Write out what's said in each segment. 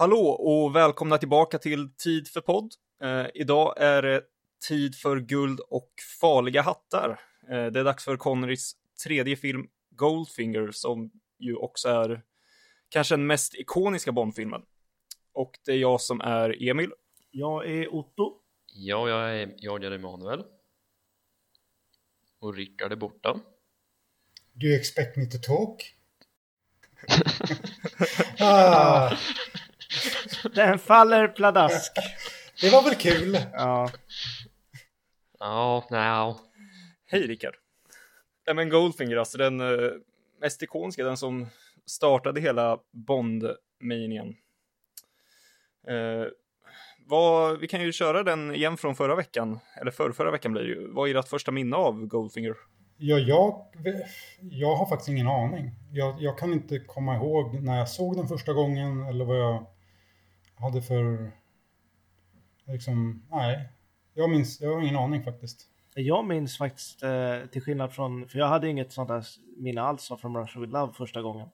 Hallå och välkomna tillbaka till Tid för podd. Eh, idag är det tid för guld och farliga hattar. Eh, det är dags för Connerys tredje film Goldfinger som ju också är kanske den mest ikoniska Bondfilmen. Och det är jag som är Emil. Jag är Otto. Ja, jag är, är Emanuel. Och Rickard är borta. Do you expect me to talk? ah, Den faller pladask. det var väl kul? Ja. Ja, nej. Hej Rickard. Ja, men Goldfinger, alltså den eh, mest ikoniska, den som startade hela Bond-manien. Eh, vad, vi kan ju köra den igen från förra veckan, eller förra, förra veckan blir det ju. Vad är ert första minne av Goldfinger? Ja, jag, jag har faktiskt ingen aning. Jag, jag kan inte komma ihåg när jag såg den första gången eller vad jag hade för... Liksom, nej. Jag minns, jag har ingen aning faktiskt. Jag minns faktiskt, eh, till skillnad från, för jag hade inget sånt där minne alls av From Russia With Love första gången.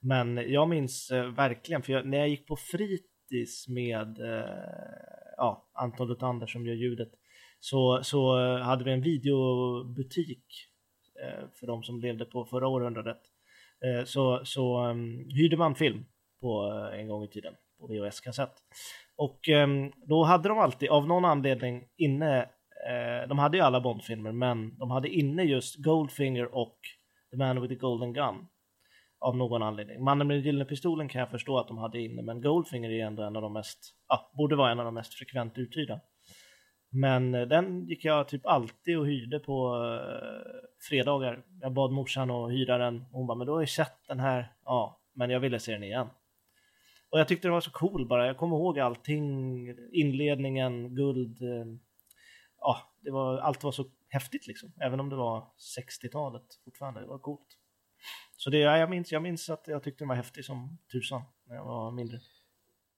Men jag minns eh, verkligen, för jag, när jag gick på fritids med eh, ja, Anton Lutander som gör ljudet, så, så eh, hade vi en videobutik eh, för de som levde på förra århundradet. Eh, så så um, hyrde man film på en gång i tiden på VHS-kassett. Och ehm, då hade de alltid, av någon anledning, inne, eh, de hade ju alla Bondfilmer, men de hade inne just Goldfinger och The Man with the Golden Gun. Av någon anledning. Mannen med den gyllene pistolen kan jag förstå att de hade inne, men Goldfinger är ändå en av de mest, ja, borde vara en av de mest frekvent uthyrda. Men eh, den gick jag typ alltid och hyrde på eh, fredagar. Jag bad morsan att hyra den och hon bara, men då har jag sett den här. Ja, men jag ville se den igen. Och jag tyckte det var så cool bara. Jag kommer ihåg allting, inledningen, guld. Eh, ja, det var, allt var så häftigt liksom. Även om det var 60-talet fortfarande. Det var coolt. Så det, ja, jag, minns, jag minns att jag tyckte den var häftig som tusan när jag var mindre.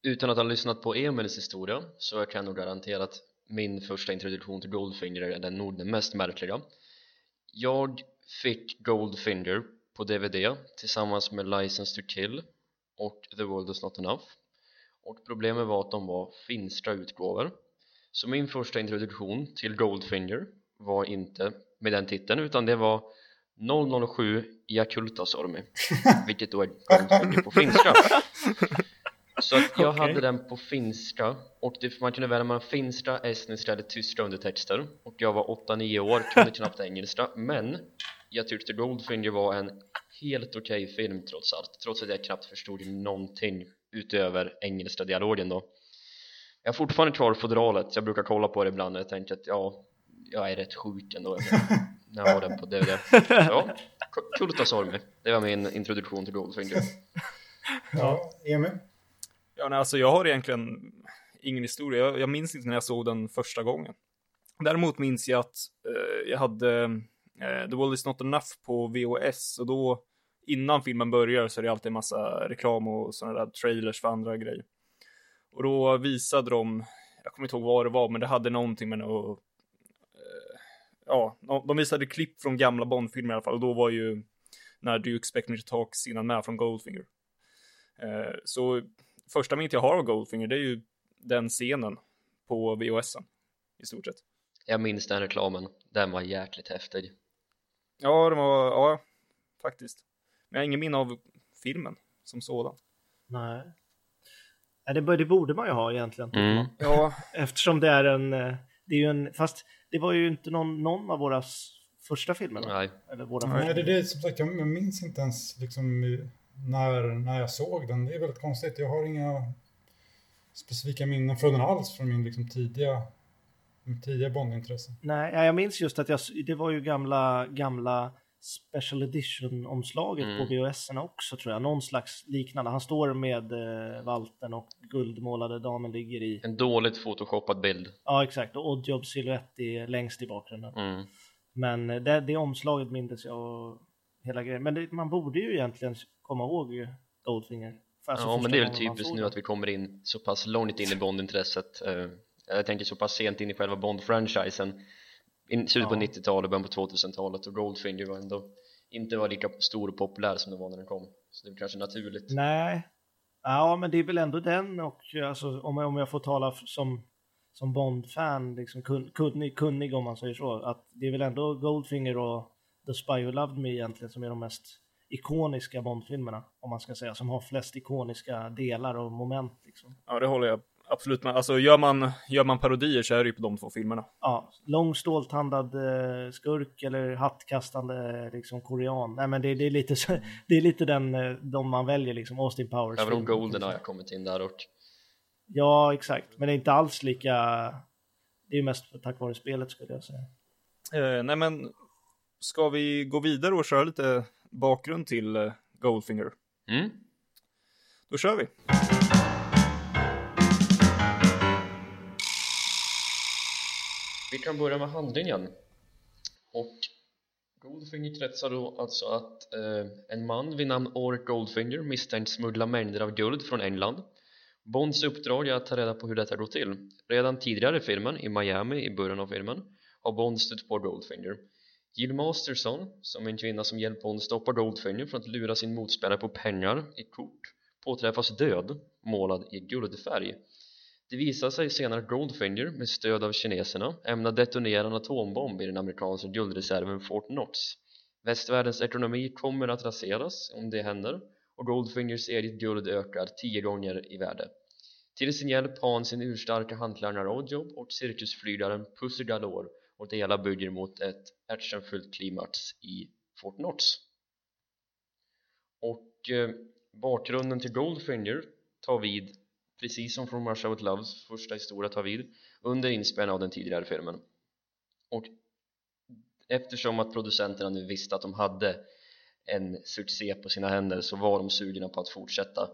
Utan att ha lyssnat på Emils historia så kan jag nog garantera att min första introduktion till Goldfinger är den nog den mest märkliga. Jag fick Goldfinger på DVD tillsammans med License to Kill och The World Is Not Enough. Och problemet var att de var finska utgåvor. Så min första introduktion till Goldfinger var inte med den titeln utan det var 007 Jakultasormi vilket då är Goldfinger på finska. Så att jag Okej. hade den på finska och det, man kunde välja mellan finska, estniska eller tyska undertexter. Och jag var 8-9 år, kunde knappt engelska. Men jag tyckte Goldfinger var en helt okej film trots allt. Trots att jag knappt förstod någonting utöver engelska dialogen då. Jag har fortfarande kvar fodralet, jag brukar kolla på det ibland och jag tänker att ja, jag är rätt sjuk ändå. När jag har den på DVD ja, Kultasormi, det var min introduktion till Goldfinger. Ja, Emil? Ja, nej, alltså jag har egentligen ingen historia. Jag, jag minns inte när jag såg den första gången. Däremot minns jag att eh, jag hade Eh, The World Is Not Enough på VHS och då innan filmen börjar så är det alltid en massa reklam och sådana där trailers för andra grejer. Och då visade de, jag kommer inte ihåg vad det var, men det hade någonting med något, eh, ja, de- visade klipp från gamla Bondfilmer i alla fall och då var ju när Do You Expect Me To Talk innan med från Goldfinger. Eh, så första minnet jag har av Goldfinger det är ju den scenen på VHSen i stort sett. Jag minns den reklamen, den var jäkligt häftig Ja, det var, ja, faktiskt. Men jag har ingen minne av filmen som sådan. Nej. Det, borde man ju ha egentligen. Mm. Ja, Eftersom det är en, eh, det är ju en, fast det var ju inte någon, någon av våra första filmer. Nej, Eller våra Nej. Nej, det är det som sagt, jag minns inte ens liksom när, när jag såg den. Det är väldigt konstigt. Jag har inga specifika minnen från den alls från min liksom tidiga, tidiga Bondintresse. Nej, ja, jag minns just att jag, det var ju gamla, gamla special edition-omslaget Mm. på VHS också tror jag. Någon slags liknande. Han står med eh, valten och guldmålade damen ligger i. en dåligt photoshoppad bild Ja, exakt. Och Oddjob silhuett är längst i bakgrunden. mm. Men eh, det, det omslaget mindes jag och hela grejen. Men det, man borde ju egentligen komma ihåg Goldfinger. För alltså Ja men det är väl typiskt nu att vi kommer in så pass långt in i Bondintresset eh, Jag tänker så pass sent in i själva Bond-franchisen in- Slutet på Ja. 90-talet, början på 2000-talet och Goldfinger var ändå inte var lika stor och populär som det var när den kom Så det är kanske naturligt Nej, Ja, men det är väl ändå den och alltså, om, jag, om jag får tala som, som Bond-fan, liksom kun, kunnig, kunnig om man säger så, att det är väl ändå Goldfinger och The Spy Who Loved Me egentligen som är de mest ikoniska Bond-filmerna, om man ska säga, som har flest ikoniska delar och moment. Liksom. Ja, det håller jag absolut med. Alltså gör man, gör man parodier så är det ju på de två filmerna. Ja, lång ståltandad eh, skurk eller hattkastande liksom korean. Nej men det, det, är lite så, det är lite den, eh, de man väljer liksom, Austin Powers. Även om Golden har kommit in där och... Ja, exakt. Men det är inte alls lika... Det är mest tack vare spelet skulle jag säga. Eh, nej men, ska vi gå vidare och köra lite bakgrund till eh, Goldfinger? Mm. Då kör vi. Kan börja med handlingen. Och Goldfinger kretsar då alltså att eh, en man vid namn Oric Goldfinger misstänks smuggla mängder av guld från England. Bonds uppdrag är att ta reda på hur detta går till. Redan tidigare i filmen, i Miami i början av filmen har Bond stött på Goldfinger. Jill Masterson, som är en kvinna som hjälpt Bond stoppa Goldfinger från att lura sin motspelare på pengar i kort påträffas död, målad i guldfärg det visar sig senare att Goldfinger med stöd av kineserna ämnar detonera en atombomb i den amerikanska guldreserven Fort Knox. Västvärldens ekonomi kommer att raseras om det händer och Goldfingers eget guld ökar tio gånger i värde. Till sin hjälp har han sin urstarka hantlangare Oddjob och cirkusflygaren Pussy Galore och det hela bygger mot ett actionfullt klimax i Fort Knox. Och eh, bakgrunden till Goldfinger tar vid precis som från Russia With Loves första historia tar vid under inspelningen av den tidigare filmen. Och eftersom att producenterna nu visste att de hade en succé på sina händer så var de sugna på att fortsätta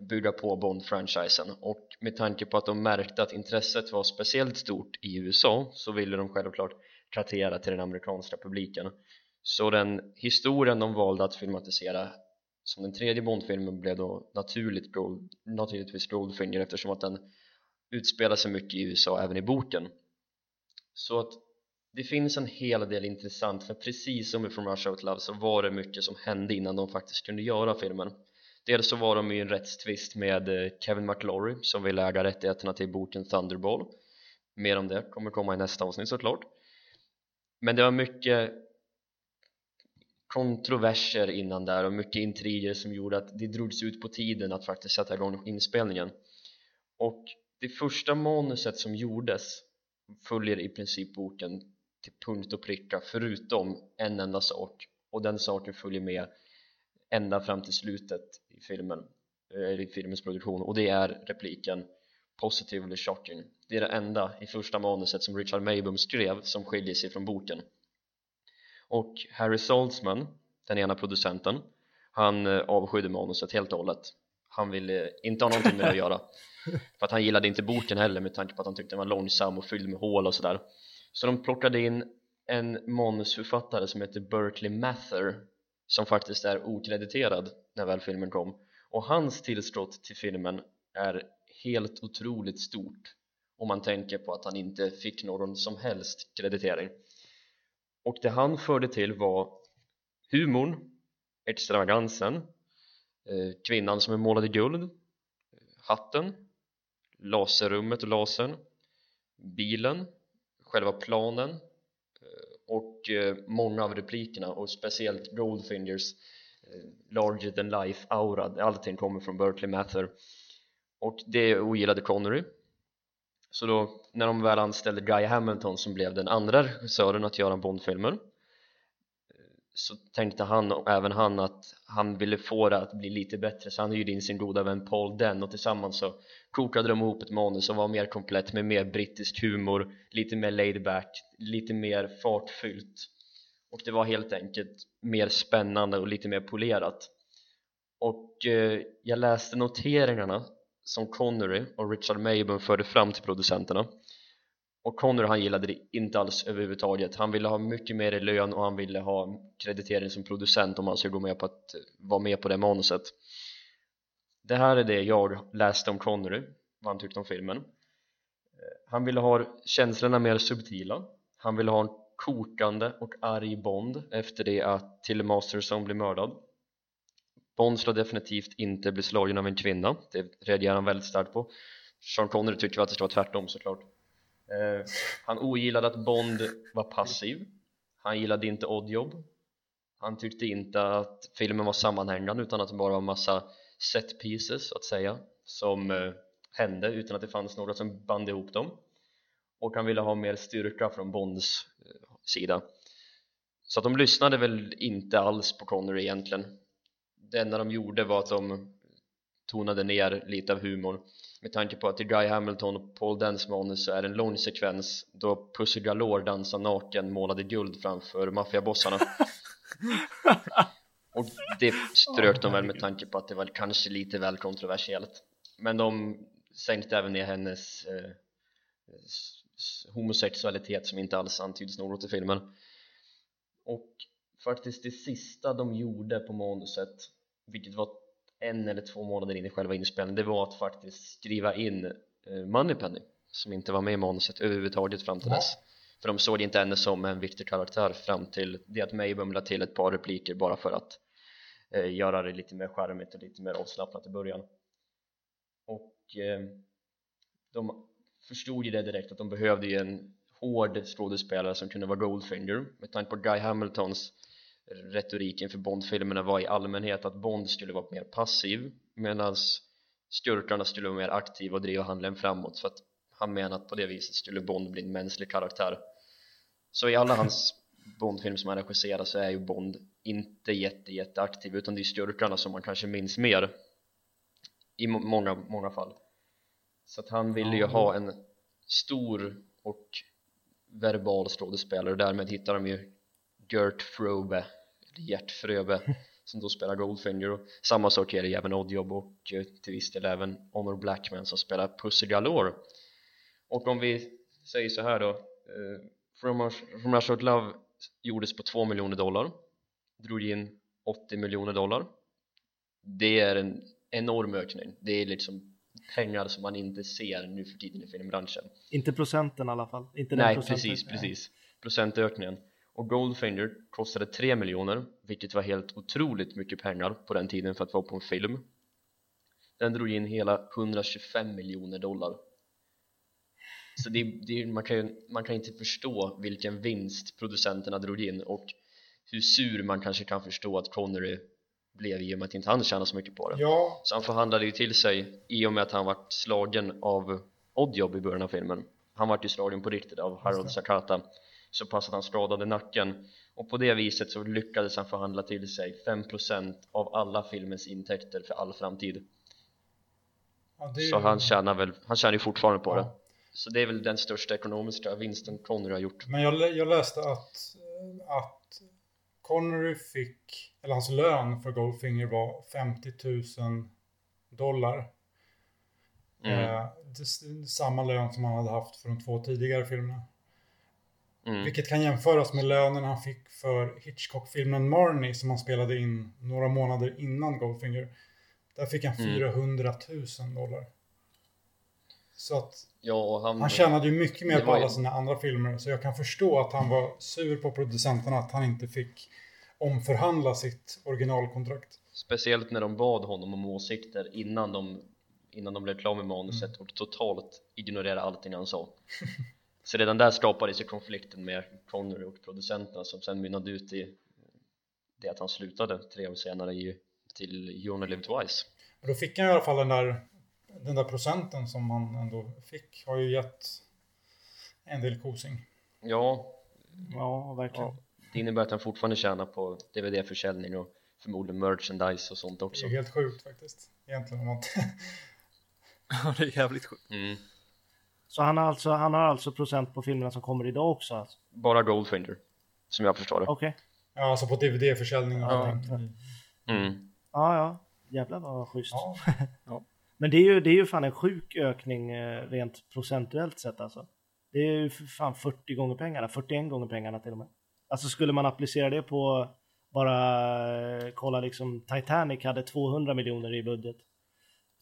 bygga på Bond-franchisen. Och med tanke på att de märkte att intresset var speciellt stort i USA så ville de självklart kratera till den amerikanska publiken. Så den historien de valde att filmatisera som den tredje Bondfilmen blev då naturligt Gold, naturligtvis Goldfinger eftersom att den utspelar sig mycket i USA även i boken. Så att det finns en hel del intressant för precis som i From Russia With Love så var det mycket som hände innan de faktiskt kunde göra filmen. Dels så var de i en rättstvist med eh, Kevin McLaury som vill äga rättigheterna till boken Thunderball. Mer om det kommer komma i nästa avsnitt såklart. Men det var mycket kontroverser innan där och mycket intriger som gjorde att det drogs ut på tiden att faktiskt sätta igång inspelningen. Och det första manuset som gjordes följer i princip boken till punkt och pricka förutom en enda sak. Och den saken följer med ända fram till slutet i filmen i filmens produktion. Och det är repliken positively shocking. Det är det enda i första manuset som Richard Maybom skrev som skiljer sig från boken och Harry Saltzman, den ena producenten han eh, avskydde manuset helt och hållet. Han ville inte ha någonting med det att göra. För att han gillade inte boken heller med tanke på att han tyckte den var långsam och fylld med hål och sådär. Så de plockade in en manusförfattare som heter Berkeley Mather som faktiskt är okrediterad när väl filmen kom. Och hans tillskott till filmen är helt otroligt stort om man tänker på att han inte fick någon som helst kreditering och det han förde till var humorn, extravagansen eh, kvinnan som är målad i guld hatten laserrummet och lasern bilen, själva planen eh, och eh, många av replikerna och speciellt Goldfingers larger than life aura allting kommer från Berkeley Mather. Och det ogillade Connery så då när de väl anställde Guy Hamilton som blev den andra regissören att göra Bondfilmer så tänkte han och även han att han ville få det att bli lite bättre. Så han hyrde in sin goda vän Paul Den och tillsammans så kokade de ihop ett manus som var mer komplett med mer brittisk humor lite mer laid back, lite mer fartfyllt. Och det var helt enkelt mer spännande och lite mer polerat. Och eh, jag läste noteringarna som Connery och Richard Mayburn förde fram till producenterna. Och Connery han gillade det inte alls överhuvudtaget. Han ville ha mycket mer i lön och han ville ha kreditering som producent om han skulle gå med på att eh, vara med på det manuset. Det här är det jag läste om Connery vad han tyckte om filmen. Eh, han ville ha känslorna mer subtila. Han ville ha en kokande och arg Bond efter det att Till Masterson blev mördad. Bond ska definitivt inte bli slagen av en kvinna. Det reagerar han väldigt starkt på. Sean Connery tycker att det ska vara tvärtom såklart. Eh, han ogillade att Bond var passiv. Han gillade inte oddjobb. Han tyckte inte att filmen var sammanhängande utan att det bara var massa set pieces så att säga som eh, hände utan att det fanns några som band ihop dem. Och han ville ha mer styrka från Bonds eh, sida. Så att de lyssnade väl inte alls på Connery egentligen det enda de gjorde var att de tonade ner lite av humor med tanke på att i Guy Hamilton och Paul Dance manus så är det en lång sekvens då Pussy Galore dansar naken målad i guld framför maffiabossarna. Och det strök de väl med tanke på att det var kanske lite väl kontroversiellt. Men de sänkte även ner hennes eh, homosexualitet som inte alls antyds något i filmen. Och faktiskt det sista de gjorde på manuset vilket var en eller två månader in i själva inspelningen det var att faktiskt skriva in eh, Moneypenny som inte var med i manuset överhuvudtaget fram till dess. För de såg inte henne som en viktig karaktär fram till det att May bumlade till ett par repliker bara för att eh, göra det lite mer charmigt och lite mer avslappnat i början. Och eh, de förstod ju det direkt att de behövde ju en hård skådespelare som kunde vara Goldfinger. Med tanke på Guy Hamiltons retorik inför Bond-filmerna var i allmänhet att Bond skulle vara mer passiv medan skurkarna skulle vara mer aktiva och driva handlingen framåt för att han menar att på det viset skulle Bond bli en mänsklig karaktär. Så i alla hans Bond-filmer som han regisserar så är ju Bond inte jätte, jätte aktiv utan det är skurkarna som man kanske minns mer. I många, många fall. Så att han ville ju ha en stor och verbal skådespelare och därmed hittar de ju Gert Frobe Gert Fröbe som då spelar Goldfinger. Och samma sak är det även Oddjob och eh, till viss del även Honor Blackman som spelar Pussy Galore. Och om vi säger så här då eh, From, From With Love gjordes på 2 miljoner dollar drog in 80 miljoner dollar. Det är en enorm ökning. Det är liksom pengar som man inte ser nu för tiden i filmbranschen. Inte procenten i alla fall. Inte den Nej procenten. precis, precis. Procentökningen och Goldfinger kostade 3 miljoner vilket var helt otroligt mycket pengar på den tiden för att vara på en film. Den drog in hela 125 miljoner dollar. Så det, det, man, kan, man kan inte förstå vilken vinst producenterna drog in och hur sur man kanske kan förstå att Connery blev i och med att inte han tjänade så mycket på det. Ja, så han förhandlade ju till sig i och med att han vart slagen av Oddjob i början av filmen. Han vart ju slagen på riktigt av Harold Sakata så pass att han skadade nacken och på det viset så lyckades han förhandla till sig 5% av alla filmens intäkter för all framtid ja det är så ju- han tjänar väl, han tjänar ju fortfarande på det Ja. så det är väl den största ekonomiska vinsten Connery har gjort Men jag, jag läste att, att Connery fick, eller hans lön för Goldfinger var 50 000 dollar. mm. Eh, det, samma lön som han hade haft för de två tidigare filmerna. Mm. Vilket kan jämföras med lönen han fick för Hitchcock-filmen Marnie som han spelade in några månader innan Goldfinger. Där fick han Mm. 400 000 dollar. Så att Ja, han, han tjänade ju mycket mer på var ju- alla sina andra filmer. Så jag kan förstå att han var sur på producenterna att han inte fick omförhandla sitt originalkontrakt. Speciellt när de bad honom om åsikter innan de, innan de blev klara med manuset Mm. och totalt ignorerade allting han sa Så redan där skapades ju konflikten med Connery och producenterna som sen mynnade ut i det att han slutade tre år senare i, till You Only Live Twice Och då fick han i alla fall den där, den där procenten som han ändå fick. Har ju gett en del kosing. Ja, Ja, verkligen. ja, det innebär att han fortfarande tjänar på DVD-försäljning och förmodligen merchandise och sånt Det också är ju helt sjukt faktiskt. Egentligen Ja, det är jävligt sjukt. mm. Så han har, alltså, han har alltså procent på filmerna som kommer idag också? Alltså. Bara Goldfinger, som jag förstår det Okej. Ja, alltså på DVD-försäljning och Ja. allting. mm. Ja, ja. Jävlar vad schysst. Ja. Men det är, ju, det är ju fan en sjuk ökning eh, rent procentuellt sett alltså. Det är ju fan 40 gånger pengarna, 41 gånger pengarna till och med. Alltså skulle man applicera det på bara eh, kolla liksom Titanic hade 200 miljoner i budget.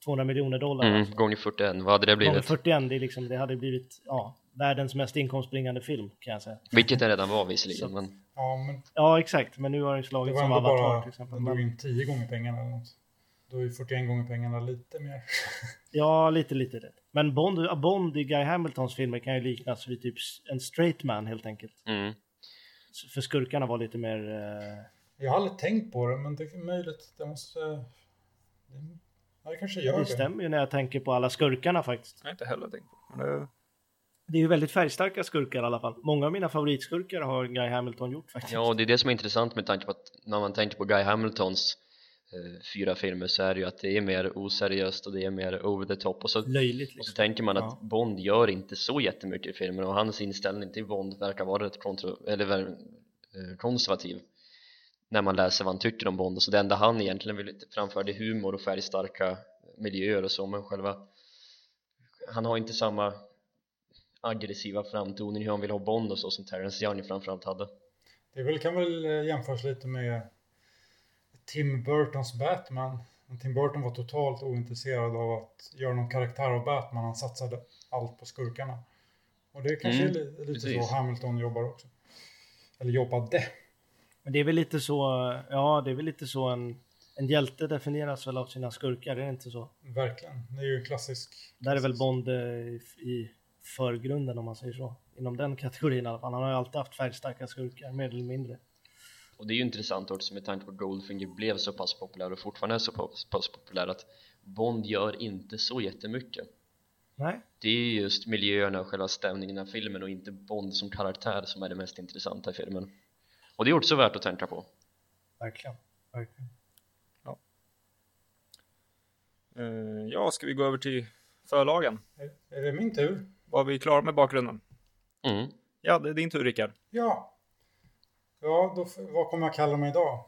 200 miljoner dollar Mm. alltså. Gånger 41, vad hade det Gånger blivit? 41, det, är liksom, det hade blivit, ja, världens mest inkomstbringande film kan jag säga. Vilket det redan var visserligen, men Ja, men Ja, exakt, men nu har den det slagit var som ändå Avatar bara, till exempel. den drog in 10 gånger pengarna eller något. Då är ju 41 gånger pengarna lite mer. ja, lite, lite rätt. Men Bond, Bond i Guy Hamiltons filmer kan ju liknas vid typ en straight man helt enkelt. mm. För skurkarna var lite mer... eh, Jag har aldrig tänkt på det, men det är möjligt. Det måste... Det, ja, det kanske gör Det det. stämmer ju när jag tänker på alla skurkarna faktiskt. Jag har inte heller tänkt på. Men det, Det är ju väldigt färgstarka skurkar i alla fall. Många av mina favoritskurkar har Guy Hamilton gjort faktiskt. Ja, och det är det som är intressant med tanke på att när man tänker på Guy Hamiltons eh, fyra filmer så är det ju att det är mer oseriöst och det är mer over the top och så, Löjligt och så liksom. tänker man att Ja. Bond gör inte så jättemycket i filmen och hans inställning till Bond verkar vara rätt kontro- eller, eh, konservativ när man läser vad han tycker om Bond och så det enda han egentligen vill framföra det är humor och färgstarka miljöer och så men själva han har inte samma aggressiva framtoning hur han vill ha Bond och så som Terrence Young framförallt hade Det väl, kan väl jämföras lite med Tim Burtons Batman. Tim Burton var totalt ointresserad av att göra någon karaktär av Batman. Han satsade allt på skurkarna. Och det kanske Mm, är li- lite precis. så Hamilton jobbar också. Eller jobbade. Men det är väl lite så, ja det är väl lite så en, en hjälte definieras väl av sina skurkar, är det inte så? Verkligen. Det är ju en klassisk... Där är väl klassisk- Bond eh, i, i förgrunden om man säger så. Inom den kategorin i alla fall. Han har ju alltid haft färgstarka skurkar, mer eller mindre. Och det är ju intressant också med tanke på att Goldfinger blev så pass populär och fortfarande är så pass populär att Bond gör inte så jättemycket. Nej, Det är just miljöerna och själva stämningen av filmen och inte Bond som karaktär som är det mest intressanta i filmen. Och det är också värt att tänka på. verkligen. verkligen. eh, ja, ska vi gå över till förlagen? Är, är det min tur? Var vi klara med bakgrunden? Mm. Ja, det är din tur Rickard. Ja. Ja, då, vad kommer jag kalla mig idag?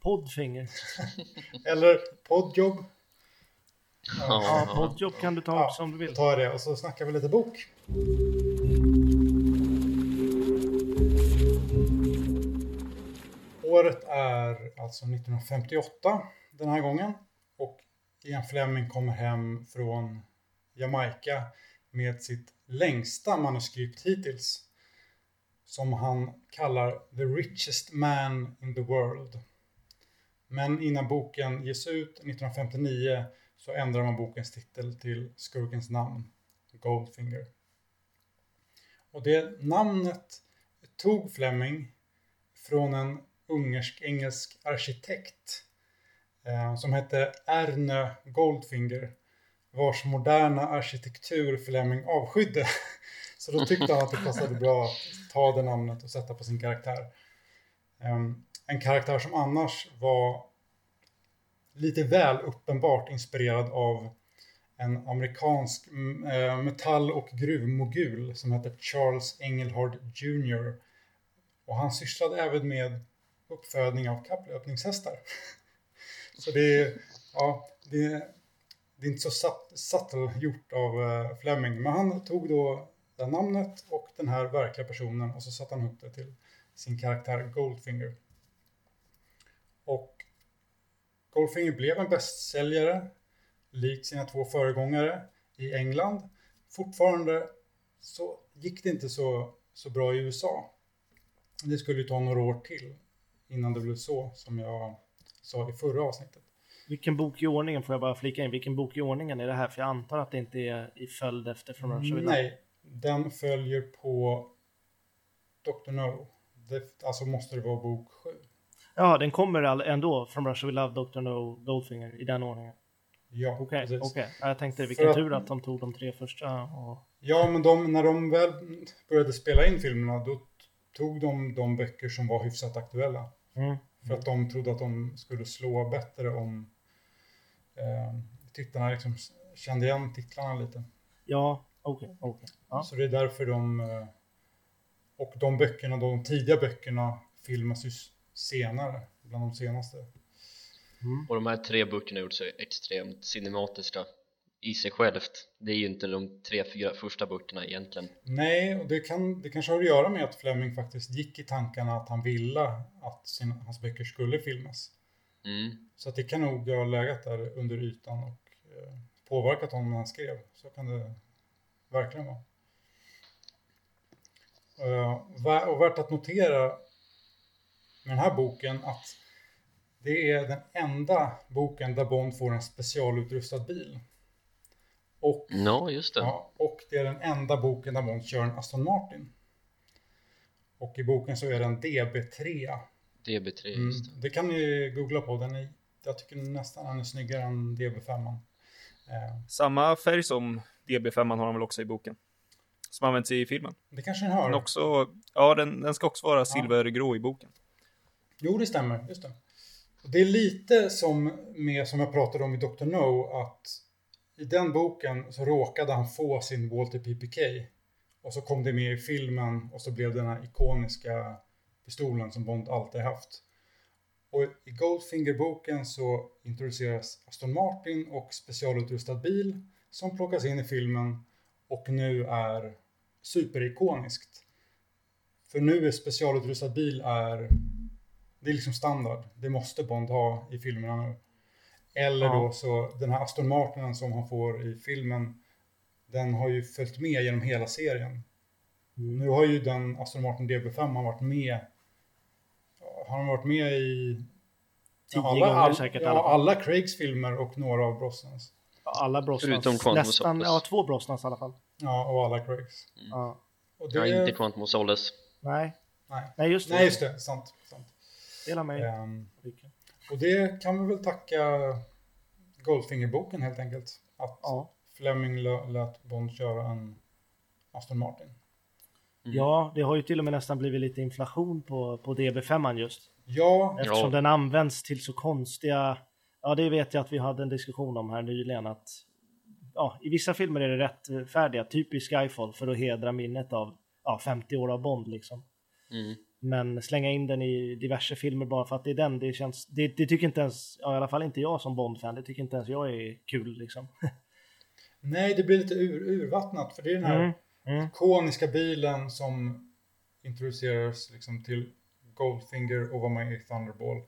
Poddfinger. Eller poddjobb? Ja, poddjobb kan du ta Ja, också om du Då vill. tar jag det och så snackar vi lite bok. Året är alltså 1958 den här gången och Ian Fleming kommer hem från Jamaica med sitt längsta manuskript hittills som han kallar The Richest Man in the World. Men innan boken ges ut 1959 så ändrar man bokens titel till skurkens namn, Goldfinger. Och det namnet tog Fleming från en ungersk-engelsk arkitekt eh, som hette Erne Goldfinger vars moderna arkitektur Fleming avskydde. Så då tyckte han att det passade bra att ta det namnet och sätta på sin karaktär. Ehm, En karaktär som annars var lite väl uppenbart inspirerad av en amerikansk eh, metall och gruvmogul som hette Charles Engelhard Jr. Och han sysslade även med uppfödning av kapplöpningshästar. Så det är, ja, det, det är inte så subtle gjort av eh, Fleming. Men han tog då det namnet och den här verkliga personen och så satte han upp det till sin karaktär Goldfinger. Och Goldfinger blev en bästsäljare, likt sina två föregångare i England. Fortfarande så gick det inte så, så bra i USA. Det skulle ju ta några år till innan det blev så, som jag sa i förra avsnittet. Vilken bok i ordningen får jag bara flika in? Vilken bok i ordningen är det här? För jag antar att det inte är i följd efter with Love. Nej, den följer på Dr. No. Det, alltså måste det vara bok 7. Ja, den kommer ändå From Russia with Love, Dr. No, Goldfinger i den ordningen. Ja, Okej, okej. Ja, Jag tänkte vilken att- tur att de tog de tre första. Och... Ja, men de, när de väl började spela in filmerna då tog de de böcker som var hyfsat aktuella. Mm. För att de trodde att de skulle slå bättre om eh, tittarna liksom kände igen titlarna lite. Ja, okej, okej. Ja. Så det är därför de... eh, Och de böckerna, de tidiga böckerna filmas ju senare, bland de senaste. Mm. Och de här tre böckerna har gjort sig extremt cinematiska i sig självt. Det är ju inte de tre, fyra första böckerna egentligen. Nej, och det, kan, det kanske har att göra med att Fleming faktiskt gick i tankarna att han ville att sin, hans böcker skulle filmas. Mm. Så att det kan nog ha legat där under ytan och eh, påverkat honom när han skrev. Så kan det verkligen vara. Uh, och värt att notera med den här boken att det är den enda boken där Bond får en specialutrustad bil. Och, no, just det. Ja, och det är den enda boken där Bond kör en Aston Martin. Och i boken så är den DB3. DB3, mm, just det. Det kan ni googla på. Den är, jag tycker nästan den är snyggare än DB5. Eh. Samma färg som DB5 har han väl också i boken? Som används i filmen. Det kanske den har. Den också, ja, den, den ska också vara silvergrå i boken. Jo, det stämmer. Just det. Det är lite som med, som jag pratade om i Dr. No, att i den boken så råkade han få sin Walter PPK. Och så kom det med i filmen och så blev det den här ikoniska pistolen som Bond alltid haft. Och i Goldfinger-boken så introduceras Aston Martin och specialutrustad bil som plockas in i filmen och nu är superikoniskt. För nu är specialutrustad bil är, det är liksom standard. Det måste Bond ha i filmerna nu. Eller ja. då så den här Aston Martinen som han får i filmen, den har ju följt med genom hela serien. Mm. Nu har ju den Aston Martin DB5 varit med, har han varit med i alla, all, säkert. Ja, alla Craigs filmer och några av Brosnans. Alla Brosnans. Förutom Nästan, ja två Brosnans i alla fall. Ja, och alla Craigs. Mm. Ja. Och det... Ja, inte Quantum of Solace. Nej. Nej. Nej, just det. Nej, just det. Sant. sant. Dela mig. Um, och det kan vi väl tacka Goldfinger-boken helt enkelt. Att ja. Fleming lät Bond köra en Aston Martin. Mm. Ja, det har ju till och med nästan blivit lite inflation på, på DB5 just. Ja. Eftersom ja. den används till så konstiga... Ja, det vet jag att vi hade en diskussion om här nyligen att ja, i vissa filmer är det rättfärdiga, typ i Skyfall, för att hedra minnet av ja, 50 år av Bond liksom. Mm. Men slänga in den i diverse filmer bara för att det är den, det känns, det, det tycker inte ens, ja, i alla fall inte jag som Bond-fan, det tycker inte ens jag är kul liksom. Nej, det blir lite ur, urvattnat, för det är den här mm. Mm. ikoniska bilen som introduceras liksom till Goldfinger och var med i Thunderball.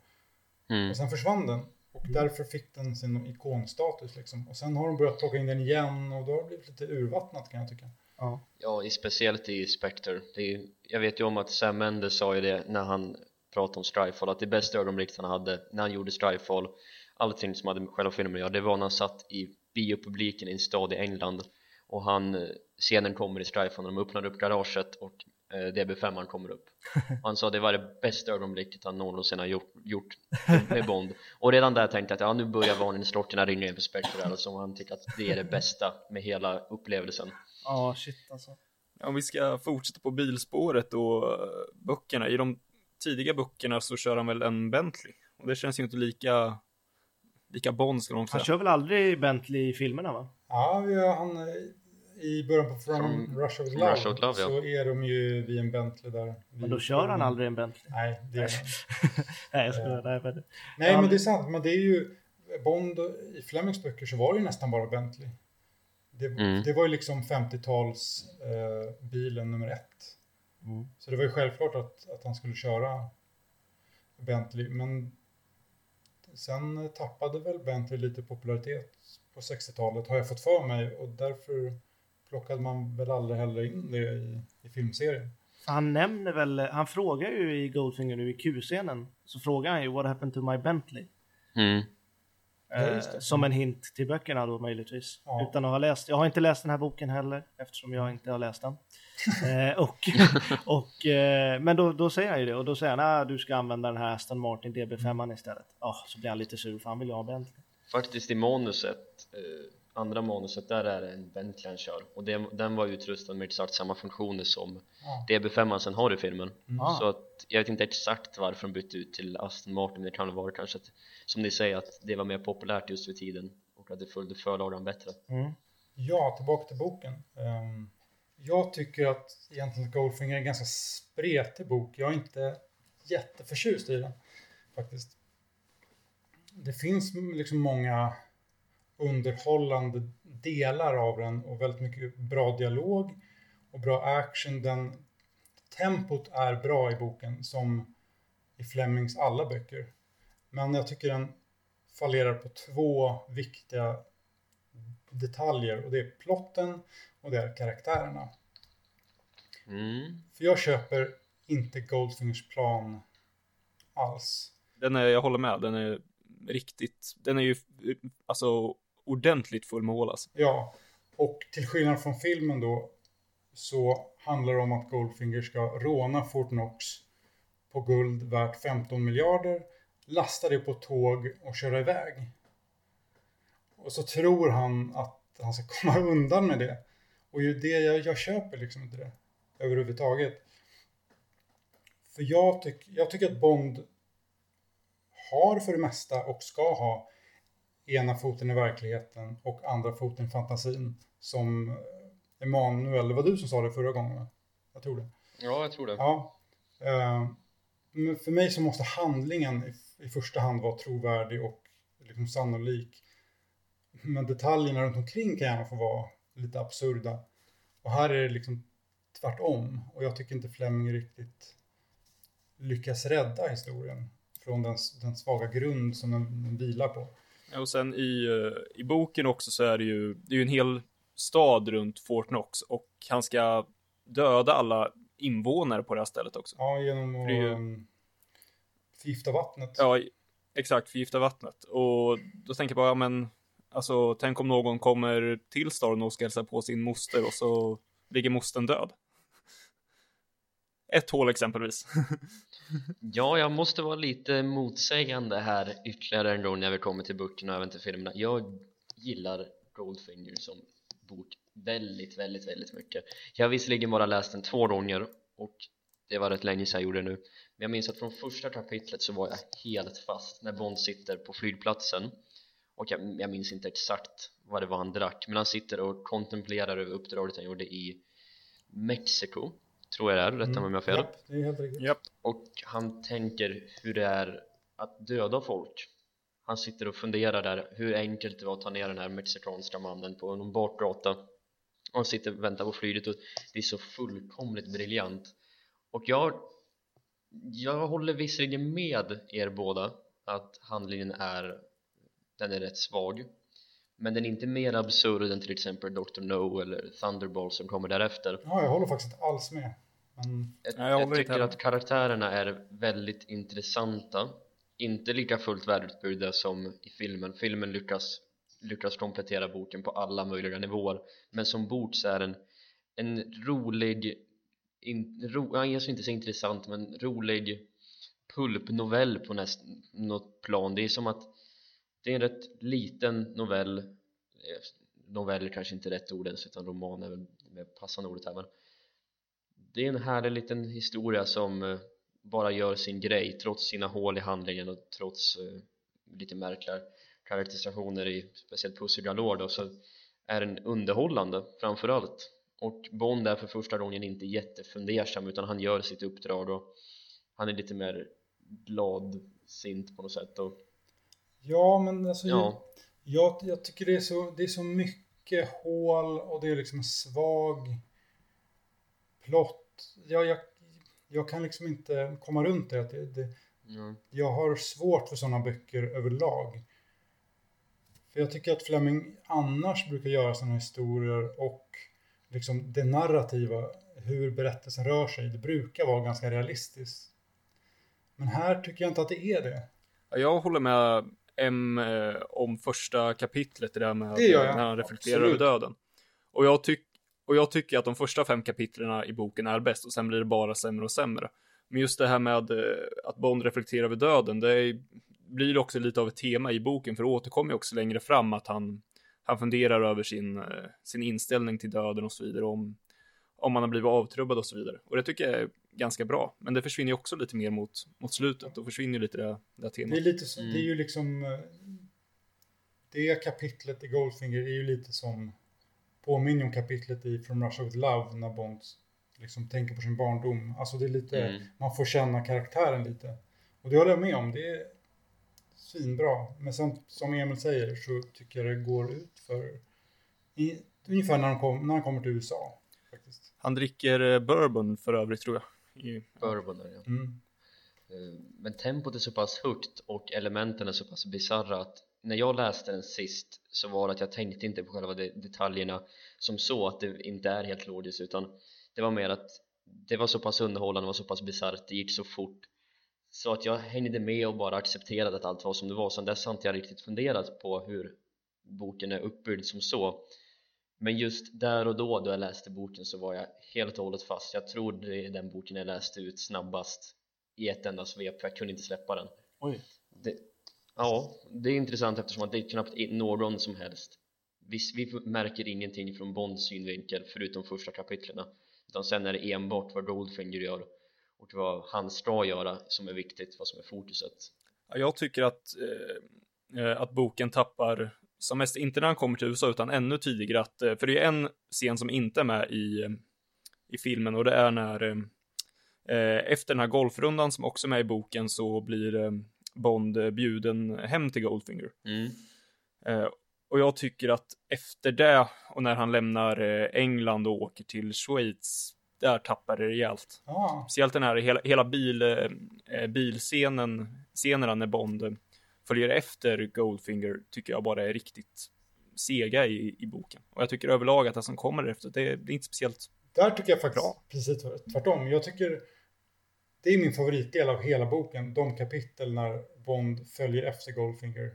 Mm. Och sen försvann den. Och därför fick den sin ikonstatus liksom. Och sen har de börjat plocka in den igen och då har det blivit lite urvattnat kan jag tycka. Ja, ja speciellt i Spectre. Är, jag vet ju om att Sam Mendes sa ju det när han pratade om Strifefall att det bästa ögonblicket han hade när han gjorde Strifefall allting som hade med själva filmen att göra det var när han satt i biopubliken i en stad i England. Och han, eh, scenen kommer i Strifefall när de öppnar upp garaget och eh, DB5 kommer upp. Han sa det var det bästa ögonblicket han någonsin har gjort, gjort med Bond. Och redan där tänkte jag att ja, nu börjar varningsklockorna ringa in för Spectre alltså, han tycker att det är det bästa med hela upplevelsen Ja, oh, shit alltså. Om vi ska fortsätta på bilspåret och uh, böckerna. I de tidiga böckerna så kör han väl en Bentley. Och det känns ju inte lika, lika Bond skulle man säga. Han kör väl aldrig Bentley i filmerna va? Ja, ja han, i början på From, From Russia with Love, Russia with Love ja. så är de ju vid en Bentley där. Men då kör han aldrig en Bentley? Nej, det gör han Nej, jag skojar. Nej, men... Nej, men det är sant. Men det är ju Bond i Flemings böcker så var det ju nästan bara Bentley. Det, mm. det var ju liksom 50-tals eh, bilen nummer ett. Mm. Så det var ju självklart att, att han skulle köra Bentley. Men sen tappade väl Bentley lite popularitet på 60-talet har jag fått för mig och därför plockade man väl aldrig heller in det i, i filmserien. Han nämner väl, han frågar ju i Goldfinger nu i Q-scenen, så frågar han ju What happened to my Bentley? Mm. Eh, som en hint till böckerna då möjligtvis. Ja. Utan att ha läst. Jag har inte läst den här boken heller eftersom jag inte har läst den. eh, och, och, eh, men då, då säger han ju det och då säger han att ah, du ska använda den här Aston Martin DB5 istället. Oh, så blir han lite sur för han vill ju ha Bentley. Faktiskt i manuset, eh, andra manuset, där är det en Bentley han kör och det, den var utrustad med exakt samma funktioner som ja. DB5 sen har i filmen. Mm. Så att jag vet inte exakt varför de bytte ut till Aston Martin, det kan väl vara kanske att som ni säger att det var mer populärt just vid tiden och att det följde förlagan bättre. Mm. Ja, tillbaka till boken. Um, jag tycker att egentligen Goldfinger är en ganska spretig bok. Jag är inte jätteförtjust i den faktiskt. Det finns liksom många underhållande delar av den och väldigt mycket bra dialog och bra action. Den, tempot är bra i boken som i Flemings alla böcker. Men jag tycker den fallerar på två viktiga detaljer och det är plotten och det är karaktärerna. Mm. För jag köper inte Goldfingers plan alls. Den är, jag håller med, den är riktigt, den är ju alltså ordentligt full med hål alltså. Ja, och till skillnad från filmen då så handlar det om att Goldfinger ska råna Fort Knox på guld värt 15 miljarder, lasta det på tåg och köra iväg. Och så tror han att han ska komma undan med det. Och ju det jag, jag köper liksom inte det överhuvudtaget. För jag, tyck, jag tycker att Bond har för det mesta och ska ha ena foten i verkligheten och andra foten i fantasin. Som Emanuel, det var du som sa det förra gången? Jag tror det. Ja, jag tror det. Ja. Eh, men för mig så måste handlingen i, första hand vara trovärdig och liksom sannolik. Men detaljerna runt omkring kan gärna få vara lite absurda. Och här är det liksom tvärtom. Och jag tycker inte Fleming riktigt lyckas rädda historien från den, den svaga grund som den, den vilar på. Och sen i, eh, i boken också så är det ju, det är ju en hel stad runt Fort Knox och han ska döda alla invånare på det här stället också. Ja, genom att ju- um, förgifta vattnet. Ja, exakt, förgifta vattnet. Och då tänker jag bara, ja, men alltså tänk om någon kommer till staden och ska hälsa på sin moster och så ligger mostern död. Ett hål exempelvis. Ja, jag måste vara lite motsägande här ytterligare en gång när vi kommer till böckerna och även till filmerna. Jag gillar Goldfinger som bok väldigt, väldigt, väldigt mycket. Jag har visserligen bara läst den två gånger och det var rätt länge sedan jag gjorde det nu. Men jag minns att från första kapitlet så var jag helt fast när Bond sitter på flygplatsen. Och jag, jag minns inte exakt vad det var han drack men han sitter och kontemplerar över uppdraget han gjorde i Mexiko tror jag det är, rätta mig om jag har fel. Japp, det är helt riktigt. Japp. och han tänker hur det är att döda folk. Han sitter och funderar där hur enkelt det var att ta ner den här mexikanska mannen på någon bakgata. Och han sitter och väntar på flyget och det är så fullkomligt briljant. Och jag jag håller visserligen med er båda att handlingen är den är rätt svag men den är inte mer absurd än till exempel Dr. No eller Thunderball som kommer därefter Ja, jag håller faktiskt inte alls med. Men jag, jag jag tycker att karaktärerna är väldigt intressanta inte lika fullt välutbyggda som i filmen filmen lyckas, lyckas komplettera boken på alla möjliga nivåer men som bok så är den en rolig in, ro, alltså inte så intressant men rolig pulpnovell på näst, något plan. Det är som att det är en rätt liten novell. Eh, novell är kanske inte rätt ord ens utan roman är väl mer passande ordet här men det är en härlig liten historia som eh, bara gör sin grej trots sina hål i handlingen och trots eh, lite märkliga karaktärisationer i speciellt Pussy Galore då, så är den underhållande framförallt och Bond är för första gången inte jättefundersam utan han gör sitt uppdrag och han är lite mer gladsint på något sätt och ja, men alltså ja, jag, jag tycker det är, så, det är så mycket hål och det är liksom en svag plott. Jag, jag, jag kan liksom inte komma runt det. det, det ja, jag har svårt för sådana böcker överlag. För jag tycker att Fleming annars brukar göra sådana historier och liksom det narrativa, hur berättelsen rör sig, det brukar vara ganska realistiskt. Men här tycker jag inte att det är det. Ja, Jag håller med M eh, om första kapitlet, det där med Det när han reflekterar Absolut. över döden. Och jag, tyck, och jag tycker att de första fem kapitlerna i boken är bäst och sen blir det bara sämre och sämre. Men just det här med eh, att Bond reflekterar över döden, det är, blir också lite av ett tema i boken, för det återkommer också längre fram att han, han funderar över sin, eh, sin inställning till döden och så vidare, om, om han har blivit avtrubbad och så vidare. Och det tycker jag är ganska bra, men det försvinner ju också lite mer mot, mot slutet, då försvinner ju lite det, det här temat. Det är lite så, Mm. det är ju liksom eh, det kapitlet i Goldfinger är ju lite som påminner om kapitlet i From Russia With Love när Bond liksom tänker på sin barndom. Alltså det är lite, Mm. man får känna karaktären lite. Och det håller jag med om, det är svinbra. Men sen, som Emil säger så tycker jag det går ut för i, ungefär när han, kom, när han kommer till USA. Faktiskt. Han dricker eh, bourbon för övrigt tror jag. I, bourbon ja. Mm. Eh, Men tempot är så pass högt och elementen är så pass bisarra att när jag läste den sist så var det att jag tänkte inte på själva de- detaljerna som så att det inte är helt logiskt utan det var mer att det var så pass underhållande, var så pass bisarrt, det gick så fort så att jag hängde med och bara accepterade att allt var som det var. Sen dess har inte jag riktigt funderat på hur boken är uppbyggd som så. Men just där och då då jag läste boken så var jag helt och hållet fast. Jag tror det är den boken jag läste ut snabbast i ett enda svep jag kunde inte släppa den. Oj. det, ja, det är intressant eftersom att det är knappt någon som helst. Vi, vi märker ingenting från Bonds synvinkel förutom första kapitlerna. Utan sen är det enbart vad Goldfinger gör och vad han ska göra som är viktigt, vad som är fokuset Jag tycker att, eh, att boken tappar som mest, inte när han kommer till USA utan ännu tidigare att, eh, för det är en scen som inte är med i, i filmen och det är när eh, efter den här golfrundan som också är med i boken så blir eh, Bond bjuden hem till Goldfinger. mm. Eh, och jag tycker att efter det och när han lämnar eh, England och åker till Schweiz, där tappar det rejält. Ja, Speciellt den här hela, hela bil, eh, bilscenen, scenerna när Bond följer efter Goldfinger tycker jag bara är riktigt sega i, i boken. Och jag tycker överlag att det som kommer efter, det, det är inte speciellt där tycker jag faktiskt Bra. precis tvärtom. Jag tycker det är min favoritdel av hela boken. De kapitel när Bond följer efter Goldfinger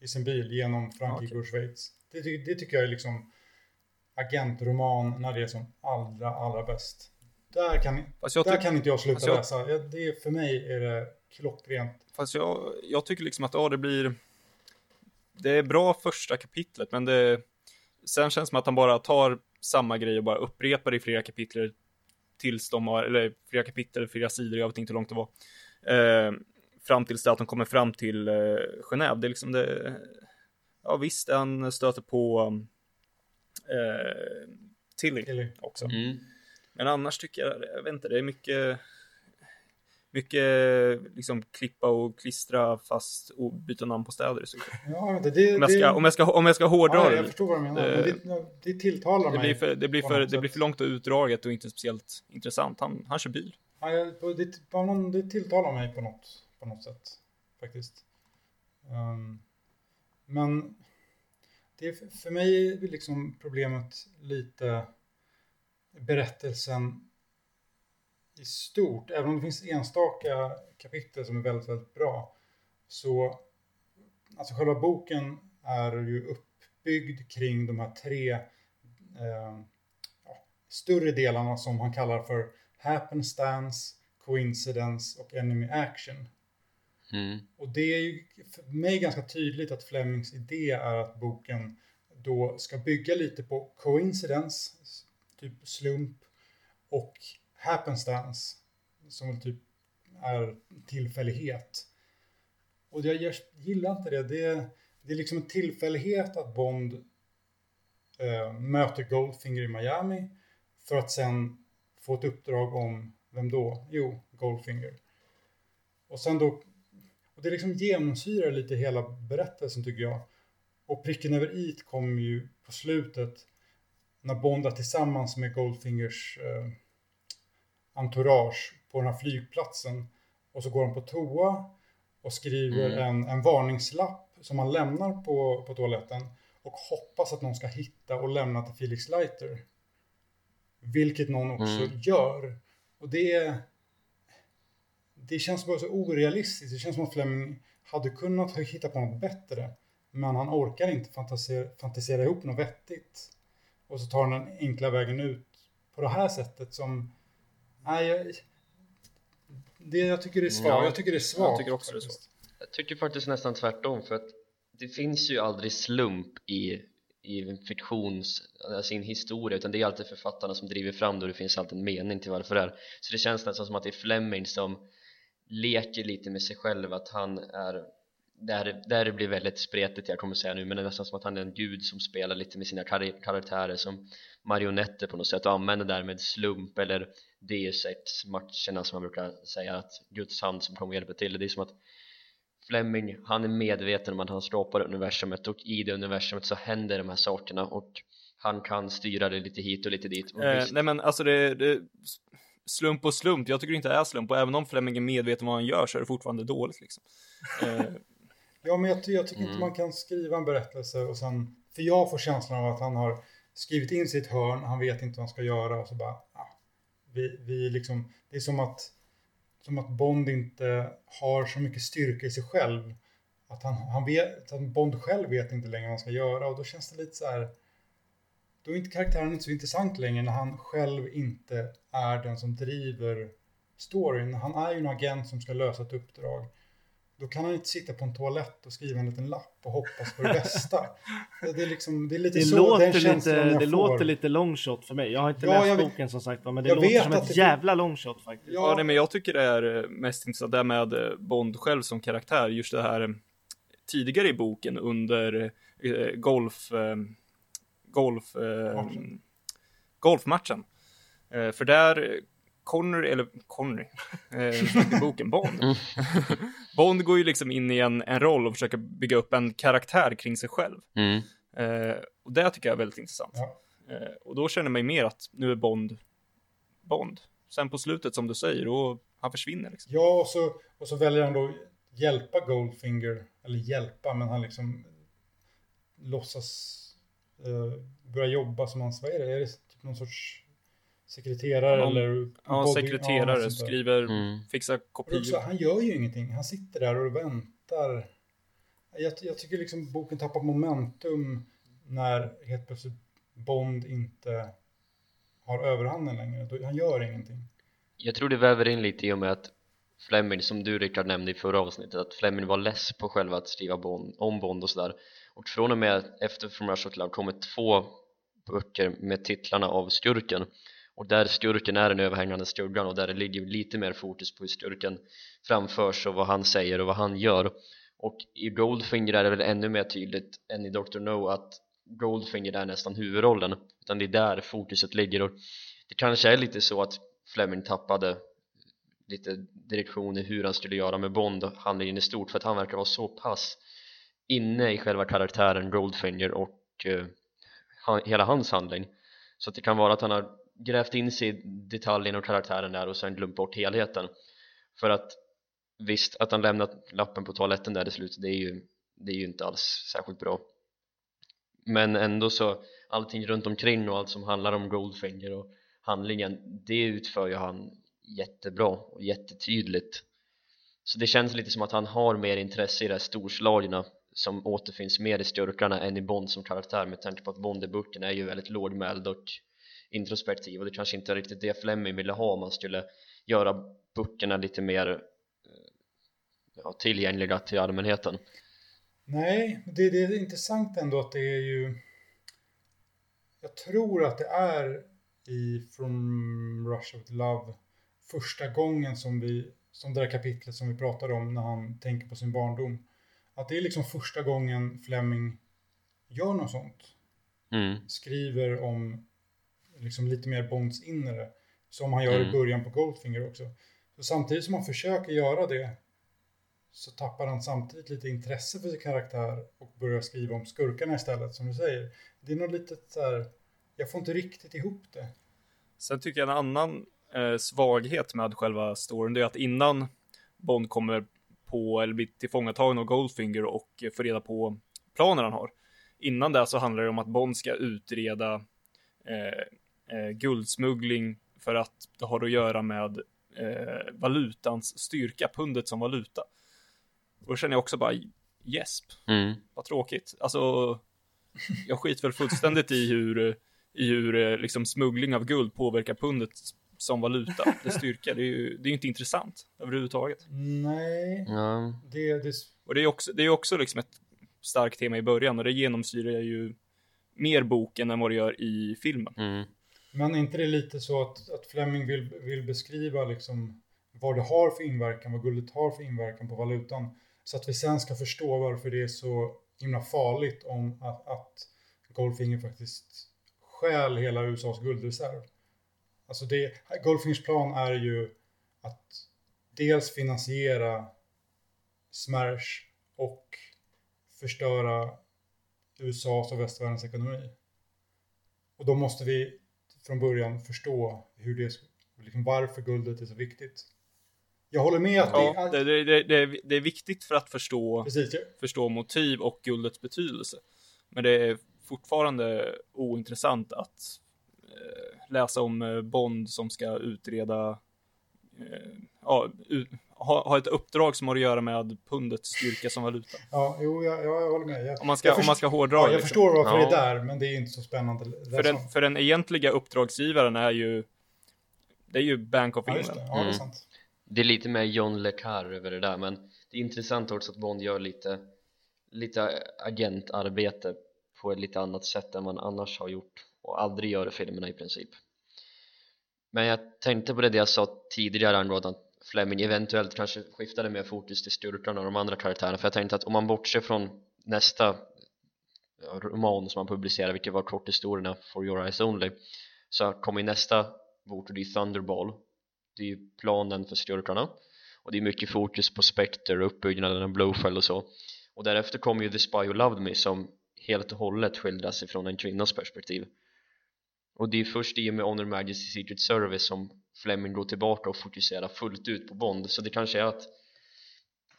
i sin bil genom Frankrike och Schweiz. Det, det tycker jag är liksom agentroman när det är som allra, allra bäst. Där kan, där tyck- kan inte jag sluta jag- läsa. Det, är- för mig är det klockrent. fast jag, jag tycker liksom att ja, det blir det är bra första kapitlet, men det sen känns det som att han bara tar samma grej och bara upprepar det i flera kapitel tills de har, eller flera kapitel, flera sidor, jag vet inte hur långt det var. Eh, fram tills det att de kommer fram till eh, Genève. Det är liksom det, ja visst, han stöter på eh, Tilly Tilly. också. Mm. Men annars tycker jag, jag vet inte, det är mycket mycket liksom klippa och klistra fast och byta namn på städer i stort. Ja, men det, det, Om jag ska, om jag ska, om jag ska hårdra ja, det jag förstår vad du menar. Eh, men det, det tilltalar Det mig. blir för, det blir för, det blir för långt och utdraget och inte speciellt intressant. Han, han kör bil. Ja, jag- det, på någon, det tilltalar mig på något, på något sätt. Faktiskt. Ehm, men det är, för- mig är liksom problemet lite berättelsen i stort. Även om det finns enstaka kapitel som är väldigt, väldigt bra. Så alltså själva boken är ju uppbyggd kring de här tre eh, ja, större delarna som han kallar för happenstance, coincidence och enemy action. Mm. Och det är ju för mig ganska tydligt att Flemings idé är att boken då ska bygga lite på coincidence, typ slump, och happenstance, som väl typ är tillfällighet. Och jag, jag gillar inte det. det. Det är liksom en tillfällighet att Bond eh, möter Goldfinger i Miami för att sen få ett uppdrag om, vem då? Jo, Goldfinger. Och sen då, och det liksom genomsyrar lite hela berättelsen tycker jag. Och pricken över i kommer ju på slutet när Bond är tillsammans med Goldfingers eh, entourage på den här flygplatsen. Och så går han på toa och skriver Mm. en, en varningslapp som han lämnar på, på toaletten och hoppas att någon ska hitta och lämna till Felix Leiter. Vilket någon också Mm. gör. Och det är... Det känns bara så orealistiskt. Det känns som att Fleming hade kunnat hitta på något bättre. Men han orkar inte fantisera, fantisera ihop något vettigt. Och så tar han den enkla vägen ut på det här sättet som... Nej, jag, det, jag tycker det är svagt. Ja, jag tycker det är svagt. jag tycker också det är faktiskt. Jag tycker faktiskt nästan tvärtom för att det finns ju aldrig slump i, i en fiktions, alltså en historia utan det är alltid författarna som driver fram det och det finns alltid en mening till varför det är så det känns nästan som att det är Fleming som leker lite med sig själv att han är där, där det blir väldigt spretigt jag kommer säga nu men det är nästan som att han är en gud som spelar lite med sina kar- karaktärer som marionetter på något sätt och använder därmed slump eller Deus Ex matcherna som man brukar säga att Guds hand som kommer hjälpa till. Det är som att Fleming, han är medveten om att han skapar universumet och i det universumet så händer de här sakerna och han kan styra det lite hit och lite dit. Och Eh, nej men alltså det, det, slump och slump, jag tycker det inte är slump och även om Fleming är medveten vad han gör så är det fortfarande dåligt liksom. Eh, Ja, men jag, jag tycker Mm. inte man kan skriva en berättelse och sen... För jag får känslan av att han har skrivit in sitt hörn, han vet inte vad han ska göra och så bara... Ja, vi, vi liksom, det är som att, som att Bond inte har så mycket styrka i sig själv. Att han, han vet, att Bond själv vet inte längre vad han ska göra och då känns det lite så här, då är inte karaktären inte så intressant längre när han själv inte är den som driver storyn. Han är ju en agent som ska lösa ett uppdrag. Då kan han inte sitta på en toalett och skriva en liten lapp och hoppas på det bästa. Det är, liksom, det är lite Det, så låter, den lite, jag det får. låter lite long shot för mig. Jag har inte Ja, läst vet- boken som sagt men det jag låter vet som ett det- jävla long shot faktiskt. Ja, Ja, nej, men jag tycker det är eh, mest intressant det med eh, Bond själv som karaktär, just det här eh, tidigare i boken under golf, eh, golf, eh, Matchen. golfmatchen. Eh, för där, eh, Connery, eller Connery, eh, i boken Bond. Mm. Bond går ju liksom in i en, en roll och försöker bygga upp en karaktär kring sig själv. Mm. Eh, och det tycker jag är väldigt intressant. Ja. Eh, och då känner man ju mer att nu är Bond Bond. Sen på slutet som du säger, då han försvinner liksom. Ja, och så, och så väljer han då hjälpa Goldfinger, eller hjälpa, men han liksom låtsas börja jobba som hans, vad är det, är det typ någon sorts sekreterare Någon- eller? Ja, body- sekreterare, där. skriver, Mm. fixar Och också, kopior. han gör ju ingenting, han sitter där och väntar. Jag, jag tycker liksom boken tappar momentum när helt plötsligt Bond inte har överhanden längre. Han gör ingenting. Jag tror det väver in lite i och med att Fleming, som du Rickard nämnde i förra avsnittet, att Fleming var less på själva att skriva Bond, om Bond och sådär. Och från och med efter From Russia with Love kommer två böcker med titlarna av skurken. Och där skurken är den överhängande skuggan och där det ligger lite mer fokus på hur skurken framförs och vad han säger och vad han gör. Och i Goldfinger är det väl ännu mer tydligt än i Dr. No att Goldfinger är nästan huvudrollen utan det är där fokuset ligger och det kanske är lite så att Fleming tappade lite direktion i hur han skulle göra med Bond handlingen i stort för att han verkar vara så pass inne i själva karaktären Goldfinger och eh, han, hela hans handling. Så att det kan vara att han har grävt in sig i detaljen och karaktären där och sen glömt bort helheten. För att visst att han lämnat lappen på toaletten där i slutet det är ju, det är ju inte alls särskilt bra. Men ändå så allting runt omkring och allt som handlar om Goldfinger och handlingen det utför ju han jättebra och jättetydligt. Så det känns lite som att han har mer intresse i det här storslagna som återfinns mer i styrkorna än i Bond som karaktär med tanke på att Bond i boken är ju väldigt lågmäld och introspektiv och det kanske inte är riktigt det Fleming ville ha om man skulle göra böckerna lite mer eh, ja, tillgängliga till allmänheten Nej, det, det är intressant ändå att det är ju... Jag tror att det är i From Rush of Love första gången som vi, som det där kapitlet som vi pratade om när han tänker på sin barndom. Att det är liksom första gången Fleming gör något sånt. mm. Skriver om liksom lite mer Bonds inre. Som han gör i Mm. början på Goldfinger också. Så samtidigt som han försöker göra det så tappar han samtidigt lite intresse för sin karaktär och börjar skriva om skurkarna istället, som du säger. Det är nog lite så här, jag får inte riktigt ihop det. Sen tycker jag en annan eh, svaghet med själva storyn, det är att innan Bond kommer på, eller blir tillfångatagen av Goldfinger och får reda på planen han har. Innan det så handlar det om att Bond ska utreda eh, eh, guldsmuggling för att det har att göra med eh, valutans styrka, pundet som valuta. Och då känner jag också bara gäsp, Mm. vad tråkigt. Alltså, jag skiter väl fullständigt i hur, i hur eh, liksom smuggling av guld påverkar pundet som valuta, dess styrka. Det är ju det är inte intressant överhuvudtaget. Nej, Ja. det, det, Och det är också, det är också liksom ett starkt tema i början och det genomsyrar ju mer boken än vad det gör i filmen. Mm. men är inte det lite så att, att Fleming vill, vill beskriva liksom vad det har för inverkan, vad guldet har för inverkan på valutan. Så att vi sen ska förstå varför det är så himla farligt om att, att Goldfinger faktiskt stjäl hela USAs guldreserv. Alltså det, Goldfingers plan är ju att dels finansiera Smash och förstöra USAs och västvärldens ekonomi. Och då måste vi från början förstå hur det, liksom varför guldet är så viktigt. Jag håller med att Ja, det, det, det, det, är- det är viktigt för att förstå, precis, jag- förstå motiv och guldets betydelse. Men det är fortfarande ointressant att eh, läsa om eh, Bond som ska utreda, eh, ja, ut, ha, ha ett uppdrag som har att göra med pundets styrka som valuta. Ja, jo, jag, jag håller med. Jag, Om man ska, jag om man ska hårdra ja, jag liksom. förstår varför Ja. det är där, men det är inte så spännande. För den, för den egentliga uppdragsgivaren är ju, det är ju Bank of Ja, England. det. Ja, det är Mm. sant. Det är lite mer John Le Carre över det där men det är intressant också att Bond gör lite lite agentarbete på ett lite annat sätt än man annars har gjort och aldrig gör filmerna i princip. Men jag tänkte på det jag sa tidigare angående att Fleming eventuellt kanske skiftade mer fokus till styrkan och de andra karaktärerna. För jag tänkte att om man bortser från nästa roman som han publicerade, vilket var korthistorierna For Your Eyes Only så kommer nästa bok och det är Thunderball. Det är ju planen för styrkorna. Och det är mycket fokus på Spectre och uppbyggnaden av Blowfell och så. Och därefter kommer ju The Spy Who Loved Me som helt och hållet skildras ifrån en kvinnas perspektiv och det är först i och med Honor Majesty Secret Service som Fleming går tillbaka och fokuserar fullt ut på Bond så det kanske är att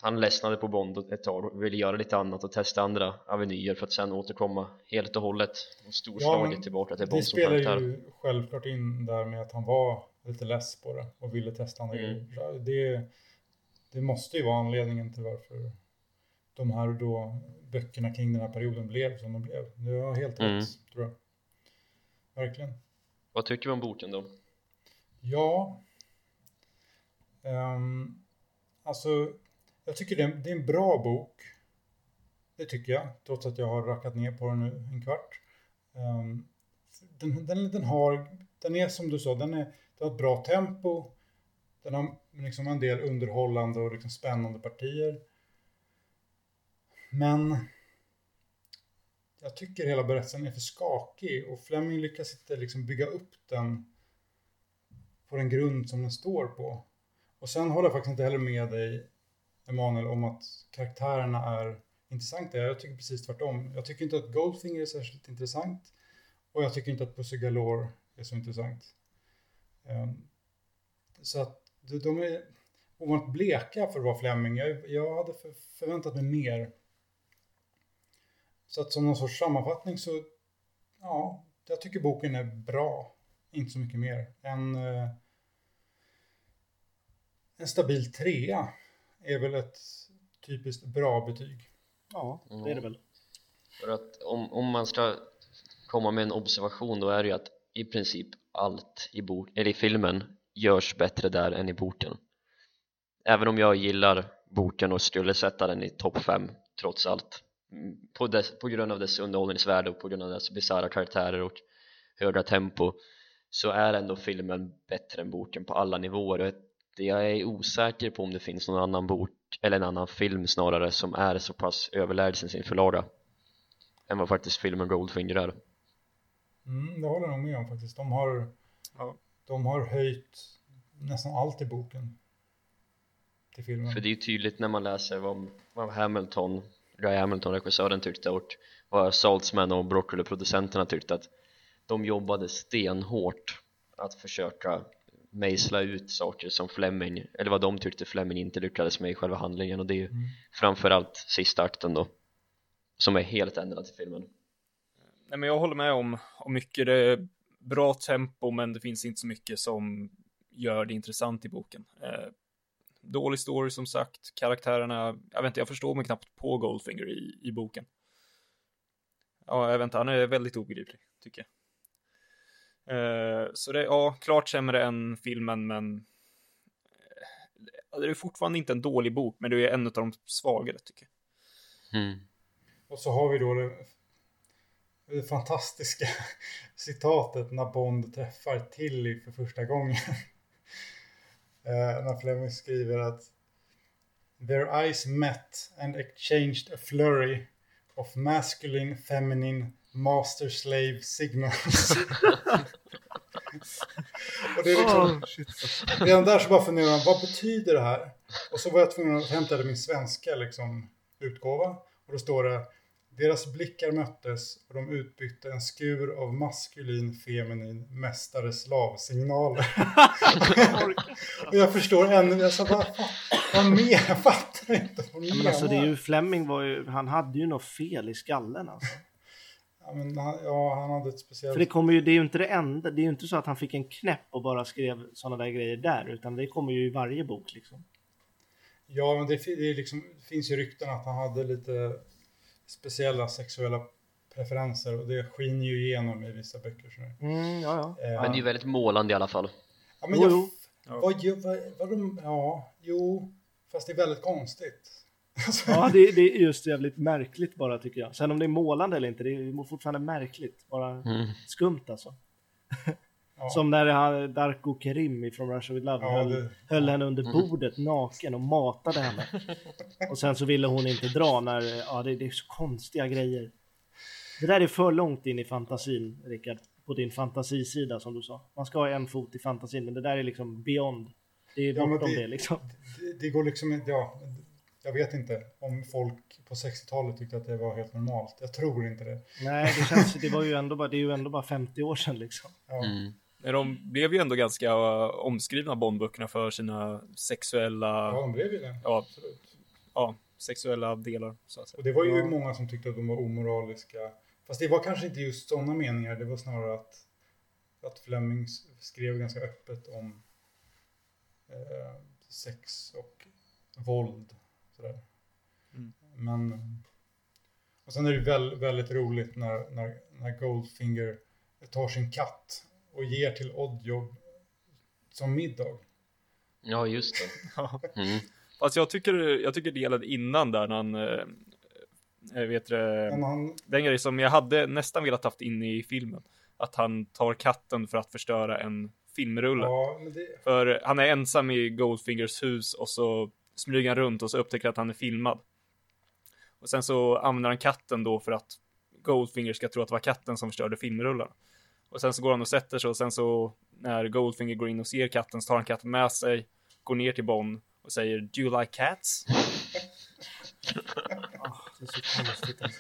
han ledsnade på Bond ett tag och ville göra lite annat och testa andra avenyer för att sen återkomma helt och hållet och storslaget men tillbaka till Det Bond som spelar karaktär ju självklart in där med att han var lite less på det och ville testa andra Mm. grejer. Det, det måste ju vara anledningen till varför de här då böckerna kring den här perioden blev som de blev. Du har helt Mm. rätt, tror jag. Verkligen. Vad tycker du om boken då? Ja. Ehm, alltså, jag tycker det är, det är en bra bok. Det tycker jag, trots att jag har rackat ner på den nu en kvart. Ehm, den, den, den har, den är som du sa, den, är, den har ett bra tempo. Den har liksom en del underhållande och liksom spännande partier. Men jag tycker hela berättelsen är för skakig och Fleming lyckas inte liksom bygga upp den på den grund som den står på. Och sen håller jag faktiskt inte heller med dig, Emanuel, om att karaktärerna är intressanta. Jag tycker precis tvärtom. Jag tycker inte att Goldfinger är särskilt intressant. Och jag tycker inte att Pussy Galore är så intressant. Ehm, så att de, är ovanligt bleka för att vara Fleming. Jag, jag hade förväntat mig mer. Så att som någon sorts sammanfattning så, ja, jag tycker boken är bra. Inte så mycket mer. En, eh, en stabil trea är väl ett typiskt bra betyg. Ja, det är det väl. För att om, om man ska komma med en observation då är det ju att i princip allt i, bok, eller i filmen görs bättre där än i boken även om jag gillar boken och skulle sätta den i topp 5 trots allt på, dess, på grund av dess underhållningsvärde och på grund av dess bisarra karaktärer och höga tempo så är ändå filmen bättre än boken på alla nivåer och det- jag är osäker på om det finns någon annan bok eller en annan film snarare som är så pass överlägsen sin förlaga än vad faktiskt filmen Goldfinger är Mm, det håller jag nog med om faktiskt. De har, Ja. de har höjt nästan allt i boken till filmen. för det är ju tydligt när man läser vad, vad Hamilton Guy Hamilton, regissören tyckte och vad Saltzman och Broccoli-producenterna tyckte att de jobbade stenhårt att försöka mejsla ut saker som Fleming, eller vad de tyckte Fleming inte lyckades med i själva handlingen och det är ju Mm. framförallt sista akten då som är helt ändrad till filmen Nej, men jag håller med om, om mycket. Det är bra tempo, men det finns inte så mycket som gör det intressant i boken. Eh, dålig story som sagt, karaktärerna, jag vet inte, jag förstår mig knappt på Goldfinger i, i boken. Ja, jag vet inte, han är väldigt obegriplig, tycker jag. Eh, så det är, ja, klart sämre än filmen, men eh, det är fortfarande inte en dålig bok, men det är en av de svagare, tycker jag. mm. Och så har vi då det, det fantastiska citatet när Bond träffar Tilly för första gången. Eh, när Fleming skriver att Their eyes met and exchanged a flurry of masculine, feminine, master slave signals. Och det är liksom, redan där så bara funderar man, vad betyder det här? Och så var jag tvungen att hämta min svenska liksom, utgåva. Och då står det, deras blickar möttes och de utbytte en skur av maskulin, feminin, mästare, slav-signaler. och jag förstår ännu, jag sa, vad, vad, mer? Jag fattar inte vad Ja, menar. men alltså det är ju, Fleming var ju, han hade ju något fel i skallen alltså. Ja, men han, ja, han hade ett speciellt... För det kommer ju, det är ju inte det enda, det är ju inte så att han fick en knäpp och bara skrev sådana där grejer där, utan det kommer ju i varje bok liksom. Ja, men det, det, är liksom, finns ju rykten att han hade lite speciella sexuella preferenser och det skiner ju igenom i vissa böcker. Mm, ja, ja. Eh, Men det är ju väldigt målande i alla fall. ja, men Jo, jag, jo. Ja. Vad, vad, vad de, ja, jo, fast det är väldigt konstigt. Alltså, Ja, det, det är just jävligt märkligt bara tycker jag. Sen om det är målande eller inte, det är fortfarande märkligt. Bara Mm. skumt alltså. ja. Som när han, Darko Kerim från Russia with Love Ja, höll, det- höll henne under bordet naken och matade henne. Och sen så ville hon inte dra när, ja det, det är så konstiga grejer. Det där är för långt in i fantasin, Rickard. På din fantasisida som du sa. Man ska ha en fot i fantasin, men det där är liksom beyond. Det är Ja, bortom det- det liksom. det, det går liksom ja, jag vet inte om folk på 60-talet tyckte att det var helt normalt. Jag tror inte det. Nej, det känns, det var ju ändå bara, det är ju ändå bara 50 år sedan liksom. Ja. Mm. Men de blev ju ändå ganska uh, omskrivna Bondböckerna för sina sexuella, ja, de blev ju det. ja, Absolut. ja, sexuella delar så att säga. Och det var ju Ja. många som tyckte att de var omoraliska. Fast det var kanske inte just sådana meningar. Det var snarare att, att Fleming skrev ganska öppet om eh, sex och våld. Sådär. Mm. Men... Och sen är det väl, väldigt roligt när, när, när Goldfinger tar sin katt och ger till Oddjob som middag. Ja, just det. Mm. Fast jag tycker, jag tycker delen innan där när han, jag vet det, Men han, den grej som jag hade nästan velat haft in i filmen. Att han tar katten för att förstöra en filmrulle. ja, men det, För han är ensam i Goldfingers hus och så smyger han runt och så upptäcker att han är filmad. Och sen så använder han katten då för att Goldfinger ska tro att det var katten som förstörde filmrullarna. Och sen så går han och sätter sig och sen så när Goldfinger går in och ser katten så tar han katten med sig, går ner till Bond och säger Do you like cats? Det är så konstigt alltså.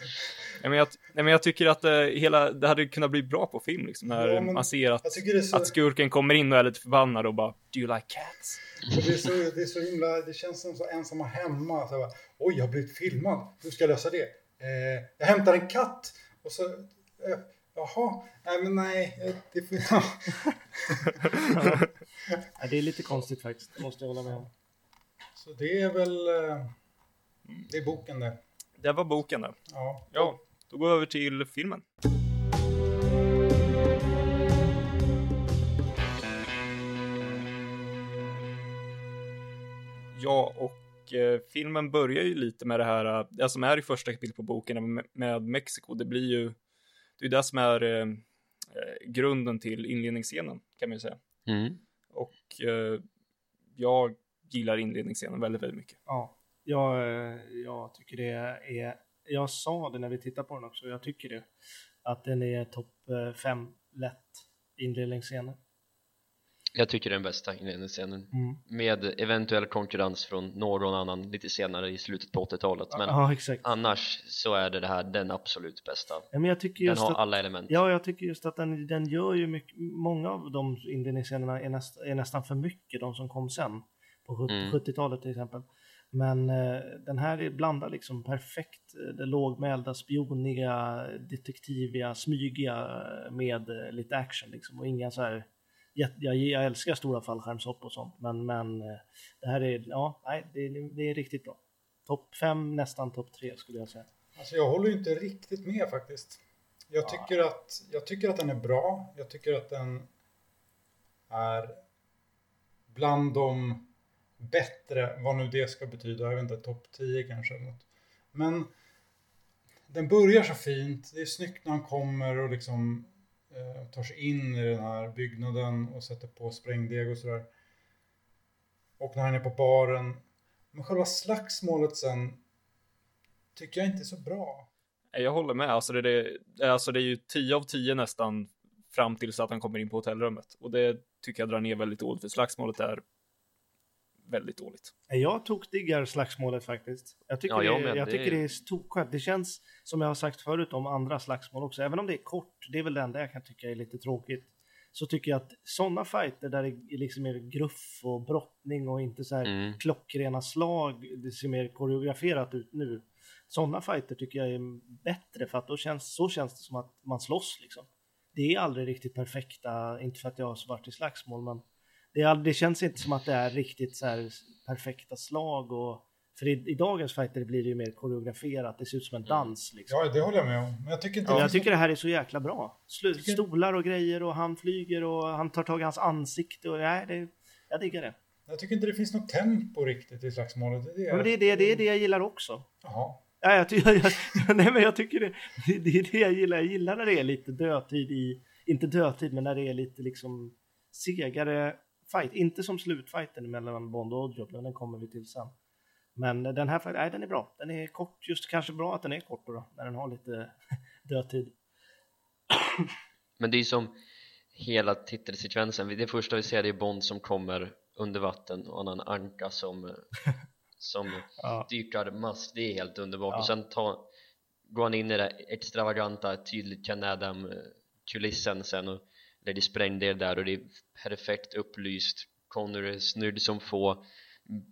Nej, men jag, nej, men jag tycker att eh, hela, det hade kunnat bli bra på film liksom, när Ja, man ser att, det så... att skurken kommer in och är lite förbannad och bara Do you like cats? Det, är så, det är så himla, det känns som så ensamma hemma. Så jag bara, Oj, jag har blivit filmad. Hur ska jag lösa det? Eh, jag hämtar en katt. Och så, eh, jaha, nej men nej. eh, Det får, ja. Ja, det är lite konstigt faktiskt, det måste jag hålla med om. Så det är väl, eh, det är boken det. Det var boken där. Ja. Ja, då går vi över till filmen. Ja, och eh, filmen börjar ju lite med det här, det som är i första kapitlet på boken med, med Mexiko. Det blir ju, det är det som är eh, eh, grunden till inledningsscenen kan man ju säga. Mm. Och eh, jag gillar inledningsscenen väldigt, väldigt mycket. Ja, jag, eh, jag tycker det är, jag sa det när vi tittade på den också, jag tycker det, att den är topp eh, fem lätt inledningsscener. Jag tycker det är den bästa inledningsscenen Mm. med eventuell konkurrens från någon annan lite senare i slutet på 80-talet men Ja, annars så är det, det här den absolut bästa. Ja, men jag tycker den just har att, alla element. Ja, jag tycker just att den, den gör ju mycket, många av de inledningsscenerna är, näst, är nästan för mycket, de som kom sen, på 70, Mm. 70-talet till exempel. Men eh, den här är- blandar liksom perfekt eh, det lågmälda, spioniga, detektiviga, smygiga eh, med eh, lite action liksom. Och inga så här jag, jag, jag älskar stora fallskärmshopp och sånt, men, men eh, det här är, ja, nej, det, det är riktigt bra. Topp fem, nästan topp tre skulle jag säga. Alltså jag håller ju inte riktigt med faktiskt. Jag tycker, att, jag tycker att den är bra. Jag tycker att den är bland de bättre, vad nu det ska betyda. Jag vet inte, topp 10 kanske. något. Men den börjar så fint. Det är snyggt när han kommer och liksom Eh, tar sig in i den här byggnaden och sätter på sprängdeg och sådär. Och när han är på baren. Men själva slagsmålet sen tycker jag inte är så bra. Jag håller med, alltså det, är- alltså det är ju 10 av 10 nästan fram tills att han kommer in på hotellrummet. Och det tycker jag drar ner väldigt dåligt, för slagsmålet är väldigt dåligt. Jag tokdiggar slagsmålet faktiskt. Jag tycker, Ja, jag det, jag Det tycker är- det är tokskönt. Det känns som jag har sagt förut om andra slagsmål också. Även om det är kort, det är väl det enda jag kan tycka är lite tråkigt. Så tycker jag att sådana fighter där det liksom är gruff och brottning och inte så här Mm. klockrena slag, det ser mer koreograferat ut nu. Sådana fighter tycker jag är bättre för att då känns, så känns det som att man slåss liksom. Det är aldrig riktigt perfekta, inte för att jag har varit i slagsmål, men det, är, det känns inte som att det är riktigt så här perfekta slag och för i, i dagens fighter blir det ju mer koreograferat, det ser ut som en dans liksom. Ja, det håller jag med om. Men jag tycker inte... Ja, jag tycker det här är så jäkla bra. Slu- Tycker- Stolar och grejer och han flyger och han tar tag i hans ansikte och nej, det, jag diggar det. jag tycker inte det finns något tempo riktigt i slagsmålet. Det är Men det är det, det är det jag gillar också. Jaha. Ja, jag, jag, jag, nej, men jag tycker det, det, det är det jag gillar. Jag gillar när det är lite dödtid i, inte dödtid, men när det är lite liksom segare fight. Inte som slutfighten mellan Bond och Oddjob, men den kommer vi till sen. Men den här fighten, nej den är bra. Den är kort, just kanske bra att den är kort då, när den har lite dödtid. Men det är som hela titelsekvensen, det första vi ser det är Bond som kommer under vatten och en anka som, som Ja. dykar mask, det är helt underbart Ja. och sen ta, går han in i det extravaganta, tydligt Ken Adam eh, sen och där det sprängde där och det är perfekt upplyst. Connery är snygg som få.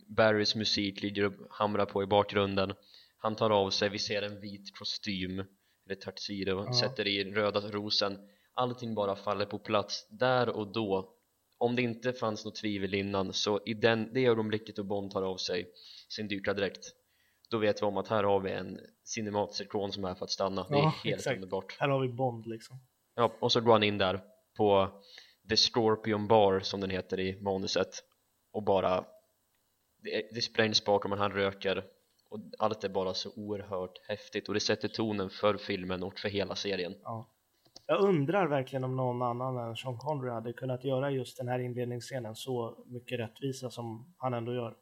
Barrys musik ligger och hamrar på i bakgrunden. Han tar av sig, vi ser en vit kostym eller tuxedo, Ja. sätter i röda rosen. Allting bara faller på plats där och då. Om det inte fanns något tvivel innan så i den, det ögonblicket då Bond tar av sig sin dykardräkt då vet vi om att här har vi en cinematsektion som är för att stanna. Det är Ja, helt exakt. underbart. Här har vi Bond liksom. ja, och så går han in där på The Scorpion Bar som den heter i manuset och bara det, det sprängs bakom och han röker och allt är bara så oerhört häftigt och det sätter tonen för filmen och för hela serien Ja. Jag undrar verkligen om någon annan än Sean Connery hade kunnat göra just den här inledningsscenen så mycket rättvisa som han ändå gör.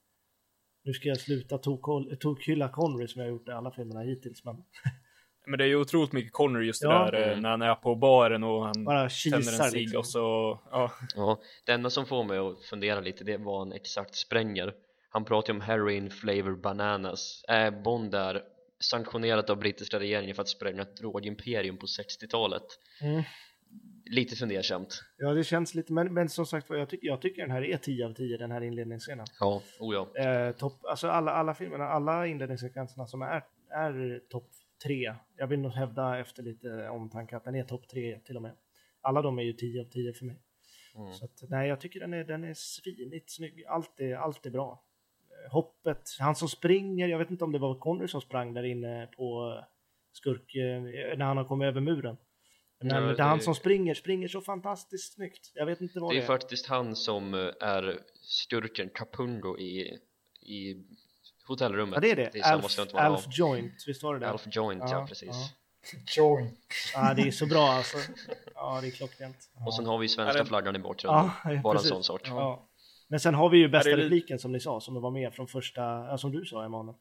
Nu ska jag sluta tokhylla Connery som jag har gjort i alla filmerna hittills, men Men det är ju otroligt mycket Connery just det Ja. där eh, Mm. när han är på baren och han bara tänder en cigg liksom. och så, ja. Ja, det enda som får mig att fundera lite det vad han exakt spränger Han pratar ju om heroin flavor bananas Är Bond där sanktionerat av brittiska regeringen för att spränga ett drogimperium på 60-talet? Mm. Lite fundersamt Ja, det känns lite, men, men som sagt jag, tycker jag tycker den här är 10 av 10, den här inledningsscenen. Ja, oh ja Eh, topp, alltså alla, alla filmerna, alla inledningssekvenserna som är, är topp tre. Jag vill nog hävda efter lite omtanke att den är topp tre till och med. Alla de är ju 10 av 10 för mig. Mm. Så att, nej, jag tycker den är, den är svinigt snygg. Allt är, allt är bra. Hoppet, han som springer, jag vet inte om det var Connery som sprang där inne på skurk, eh, när han har kommit över muren. Men Ja, det, det- han som springer, springer så fantastiskt snyggt. Jag vet inte vad Det det är är. faktiskt han som eh, är skurken Capungo i, i hotellrummet Ja, det är det. Det är Alf. Alf Joint, visst var det det? Alf Joint, ja, Ja, precis ja. Joint. Ja, det är så bra alltså. Ja, det är klockrent. Och sen har vi svenska flaggan i bakgrunden Ja, Bara precis. en sån sak Ja. Men sen har vi ju bästa repliken som ni sa, som var med från första, ja, som du sa Emanuel.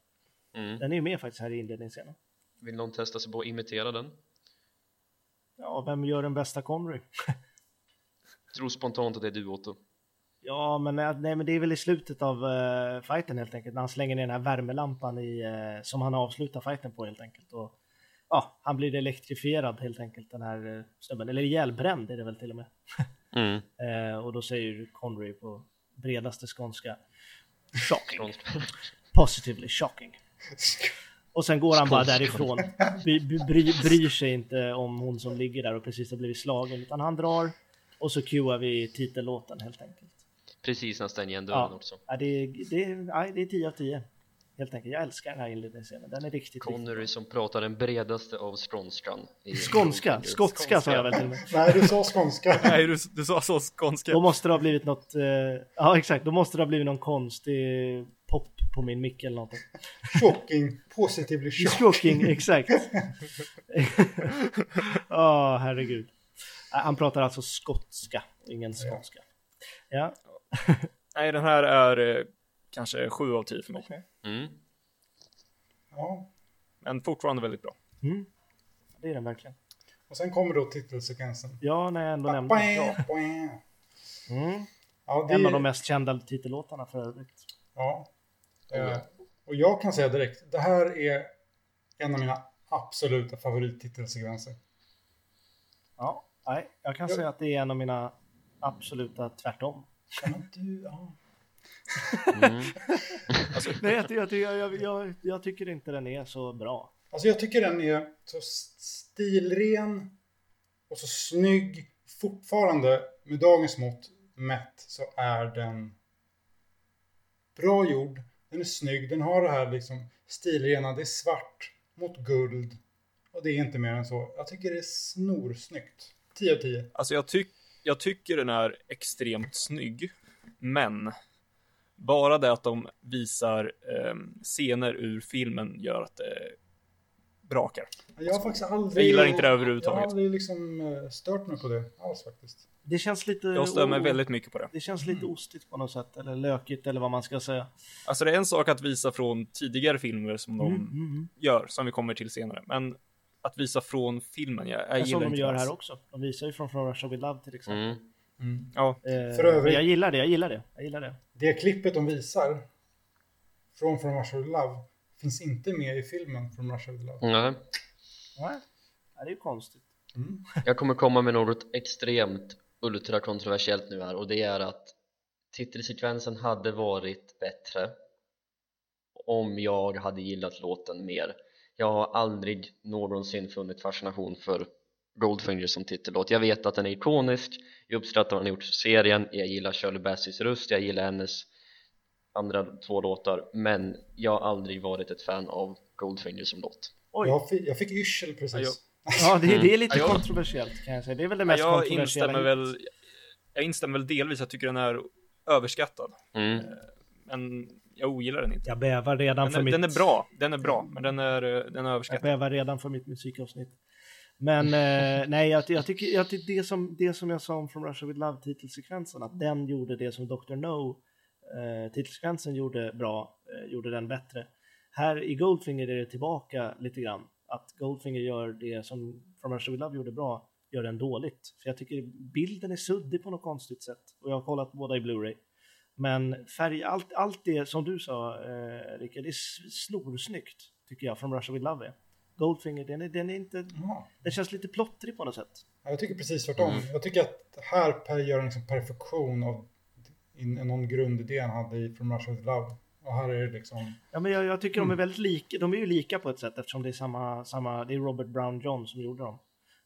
mm. Den är ju med faktiskt här i inledningsscenen. Vill någon testa sig på att imitera den? Ja, vem gör den bästa Connery? Tror spontant att det är du Otto Ja, men, nej, men det är väl i slutet av uh, fighten helt enkelt, när han slänger ner den här värmelampan i, eh, som han avslutar fighten på helt enkelt. Och, ja, han blir elektrifierad helt enkelt, den här uh, snubben. Eller ihjälbränd är det väl till och med. mm. Eh, och då säger Connery på bredaste skånska Shocking. Positively shocking. Och sen går han bara därifrån. Bry, bry, bryr sig inte om hon som ligger där och precis har blivit slagen. Utan han drar och så cuear vi titellåten helt enkelt. Precis när han stänger igen dörren Ja. också Ja, det, är, det, nej, det är 10 av 10. Helt enkelt. Jag älskar den här inledningsscenen. Den är riktigt, riktigt Connery som pratar den bredaste av skånskan Skånska, skotska sa jag väl till och med. Nej, du sa skånska. Nej, du, du sa så skånska. Då måste det ha blivit något, eh, ja exakt, då måste det ha blivit någon konstig pop på min mick eller någonting. Shocking. Positively shocking. Shocking, exakt. Ja, herregud. Äh, Han pratar alltså skotska, ingen skånska. Ja, Nej, den här är eh, kanske 7 av 10 för mig. mm. Ja. Men fortfarande väldigt bra. mm. det är den verkligen. Och sen kommer då titelsekvensen. Ja, när jag ändå nämnde. Ja. Mm. Ja, det, En av de mest kända titellåtarna för övrigt. Ja. Eh, och jag kan säga direkt, det här är en av mina absoluta favorittitelsekvenser. Ja, nej, jag kan Ja. säga att det är en av mina absoluta tvärtom. Ja, men du, ja. Mm. Nej, jag, jag, jag, jag, jag tycker inte den är så bra. Alltså jag tycker den är så stilren och så snygg. Fortfarande med dagens mått mätt så är den bra gjord. Den är snygg. Den har det här liksom stilrena. Det är svart mot guld. Och det är inte mer än så. Jag tycker det är snorsnyggt. 10 av 10. Alltså jag, tyck, jag tycker den är extremt snygg, men bara det att de visar eh, scener ur filmen gör att det brakar. Jag har faktiskt aldrig... Jag gillar inte det överhuvudtaget. Jag har aldrig liksom eh, stört mig på det alls faktiskt. Det känns lite... Jag stör mig väldigt mycket på det. Det känns lite ostigt på något sätt, eller lökigt eller vad man ska säga. Alltså det är en sak att visa från tidigare filmer som de Mm, mm, mm. gör, som vi kommer till senare. Men att visa från filmen, jag, jag Som gillar de inte gör här också. De visar ju från From Russia With Love till exempel. Mm. Ja, Eh, För övrigt- Jag gillar det, jag gillar det. Jag gillar det. Det klippet de visar från From Russia With Love finns inte med i filmen From Russia With Love. Nej. Nej, Ja, det är ju konstigt. Mm. Jag kommer komma med något extremt ultra kontroversiellt nu här och det är att titelsekvensen hade varit bättre om jag hade gillat låten mer jag har aldrig någonsin funnit fascination för Goldfinger som titellåt jag vet att den är ikonisk jag uppskattar vad han har gjort för serien jag gillar Shirley Bassey's röst jag gillar hennes andra två låtar men jag har aldrig varit ett fan av Goldfinger som låt Oj. Jag, fick, jag fick yrsel precis. Ja, Ja, det, det är lite Ja, kontroversiellt kan jag säga. Det är väl det mest jag kontroversiella instämmer väl, jag instämmer väl delvis, jag tycker den är överskattad. mm. Men jag ogillar den inte. Jag bävar redan för Den är, mitt... den är bra, den är bra, men den är, eh, den är Jag överskattad. bävar redan för mitt musikavsnitt. Men eh, nej, jag, jag tycker jag, tycker det, som, det som jag sa om From Russia With Love titelsekvensen, att den gjorde det som Dr. No eh, titelsekvensen gjorde bra, eh, gjorde den bättre. Här i Goldfinger är det tillbaka lite grann. Att Goldfinger gör det som From Russia With Love gjorde bra, gör den dåligt. För jag tycker bilden är suddig på något konstigt sätt. Och jag har kollat båda i Blu-ray. Men färg, allt, allt det som du sa, eh, Rickard, det är snorsnyggt tycker jag, From Russia With Love är. Goldfinger, den är, den är inte, Ja. den känns lite plottrig på något sätt. Ja, Jag tycker precis tvärtom. Mm. Jag tycker att här Per gör en liksom perfektion av in, någon grundidé han hade i From Russia With Love. Och här är det liksom... Ja, men jag, jag tycker de är väldigt lika, de är ju lika på ett sätt eftersom det är samma, samma det är Robert Brown John som gjorde dem.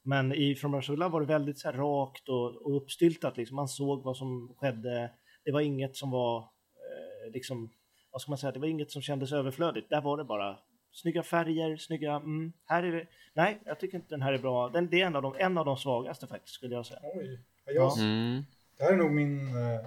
Men i From Russia With Love var det väldigt så här rakt och, och uppstyltat liksom. Man såg vad som skedde. Det var inget som var eh, liksom, vad ska man säga, det var inget som kändes överflödigt. Där var det bara snygga färger, snygga, mm, här är det, nej, jag tycker inte den här är bra. Den, det är en av, de, en av de svagaste faktiskt skulle jag säga. Oj. Ja, Jag, Mm. Det här är nog min... Eh,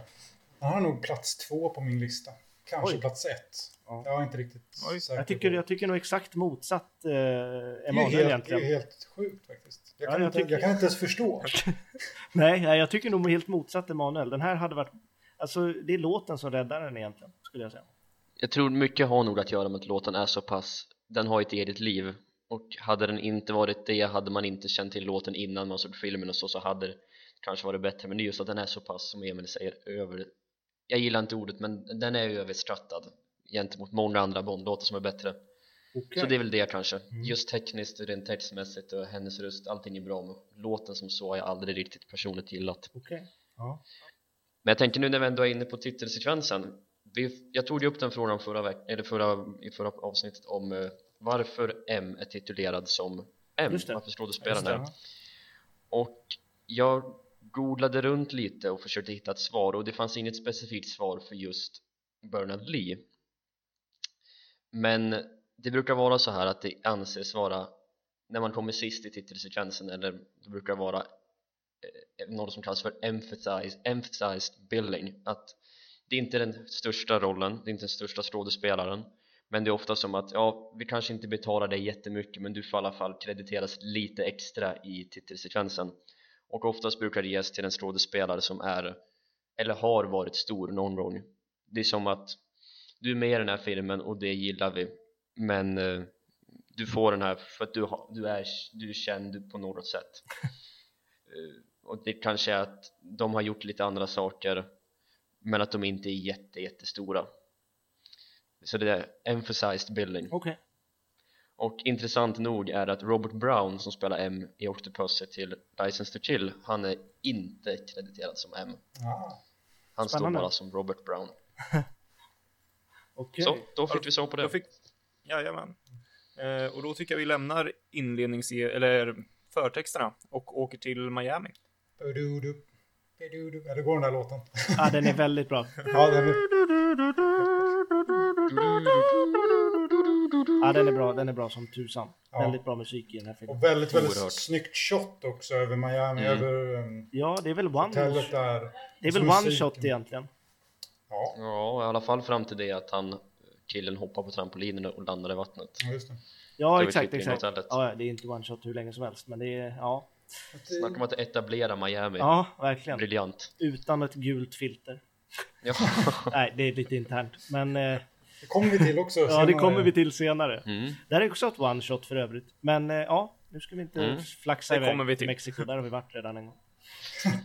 den har nog plats två på min lista. Kanske Oj. plats ett. Ja. Jag är inte riktigt Oj. säker Jag tycker, på. jag tycker nog exakt motsatt eh, det är Emanuel helt, det egentligen. är helt sjukt faktiskt. Jag Ja, kan, jag inte, tycker- jag kan inte ens förstå. Nej, nej, jag tycker nog helt motsatt Emanuel. Den här hade varit, alltså det är låten som räddar den egentligen, skulle jag säga. Jag tror mycket har nog att göra med att låten är så pass Den har ett eget liv och hade den inte varit det hade man inte känt till låten innan man såg filmen och så så hade det kanske varit bättre men det är just att den är så pass som Emil säger över Jag gillar inte ordet men den är överskattad gentemot många andra Bond-låtar som är bättre Okej. så det är väl det kanske just tekniskt, rent textmässigt och hennes röst allting är bra men låten som så har jag aldrig riktigt personligt gillat Okej. Ja. Men jag tänker nu när vi ändå är inne på titelsekvensen. Vi, Jag tog ju upp den frågan förra veck- eller förra, i förra avsnittet om eh, varför M är titulerad som M, Just det. varför skådespelaren är. och jag googlade runt lite och försökte hitta ett svar och det fanns inget specifikt svar för just Bernard Lee. Men det brukar vara så här att det anses vara när man kommer sist i titelsekvensen eller det brukar vara något som kallas för emphasized, emphasized billing. Att det är inte den största rollen, det är inte den största skådespelaren men det är ofta som att ja, vi kanske inte betalar dig jättemycket men du får i alla fall krediteras lite extra i titelsekvensen. Och oftast brukar det ges till en skådespelare som är eller har varit stor någon gång. Det är som att du är med i den här filmen och det gillar vi men eh, du får den här för att du, har, du, är, du är känd på något sätt. Eh, och det kanske är att de har gjort lite andra saker men att de inte är jätte, jättestora så det är emphasized billing Okej. och intressant nog är att Robert Brown som spelar M i Octopussy till License to Kill han är inte krediterad som M Ja. han står bara som Robert Brown Okej. Så, då fick vi svar på det. Fick... Jajamän. Eh, och då tycker jag vi lämnar inlednings... eller förtexterna och åker till Miami. Ja, det går den där låten. Ja, den är väldigt bra. Ja, den är... Ja, den är bra. Den är bra som tusan. Ja. Väldigt bra musik i den här filmen. Och väldigt, väldigt Oerhört. snyggt shot också över Miami, Mm. över um, Ja, det är väl one, där. det är väl Så one shot egentligen. Ja, Ja, i alla fall fram till det att han, killen hoppar på trampolinen och landar i vattnet. just det. Ja, vi exakt, exakt. Ja, ja, det är inte one shot hur länge som helst, men det är, ja. Snacka om att etablera Miami. Ja, verkligen. Briljant. Utan ett gult filter. Ja. Nej, det är lite internt, men eh, Det kommer vi till också. ja, det kommer vi till senare. Mm. Det här är också ett one shot för övrigt. Men eh, ja, nu ska vi inte Mm. flaxa Det iväg kommer vi till. Mexiko. Där har vi varit redan en gång.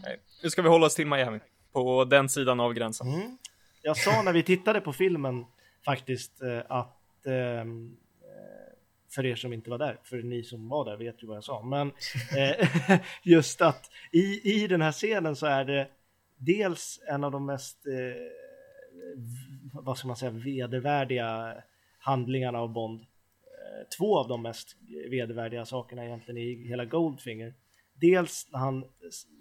Nej. Nu ska vi hålla oss till Miami. På den sidan av gränsen. Mm. Jag sa när vi tittade på filmen faktiskt eh, att ehm, eh, för er som inte var där, för ni som var där vet ju vad jag sa, men eh, just att i, i den här scenen så är det dels en av de mest, eh, vad ska man säga, vedervärdiga handlingarna av Bond. Eh, två av de mest vedervärdiga sakerna egentligen i hela Goldfinger. Dels när han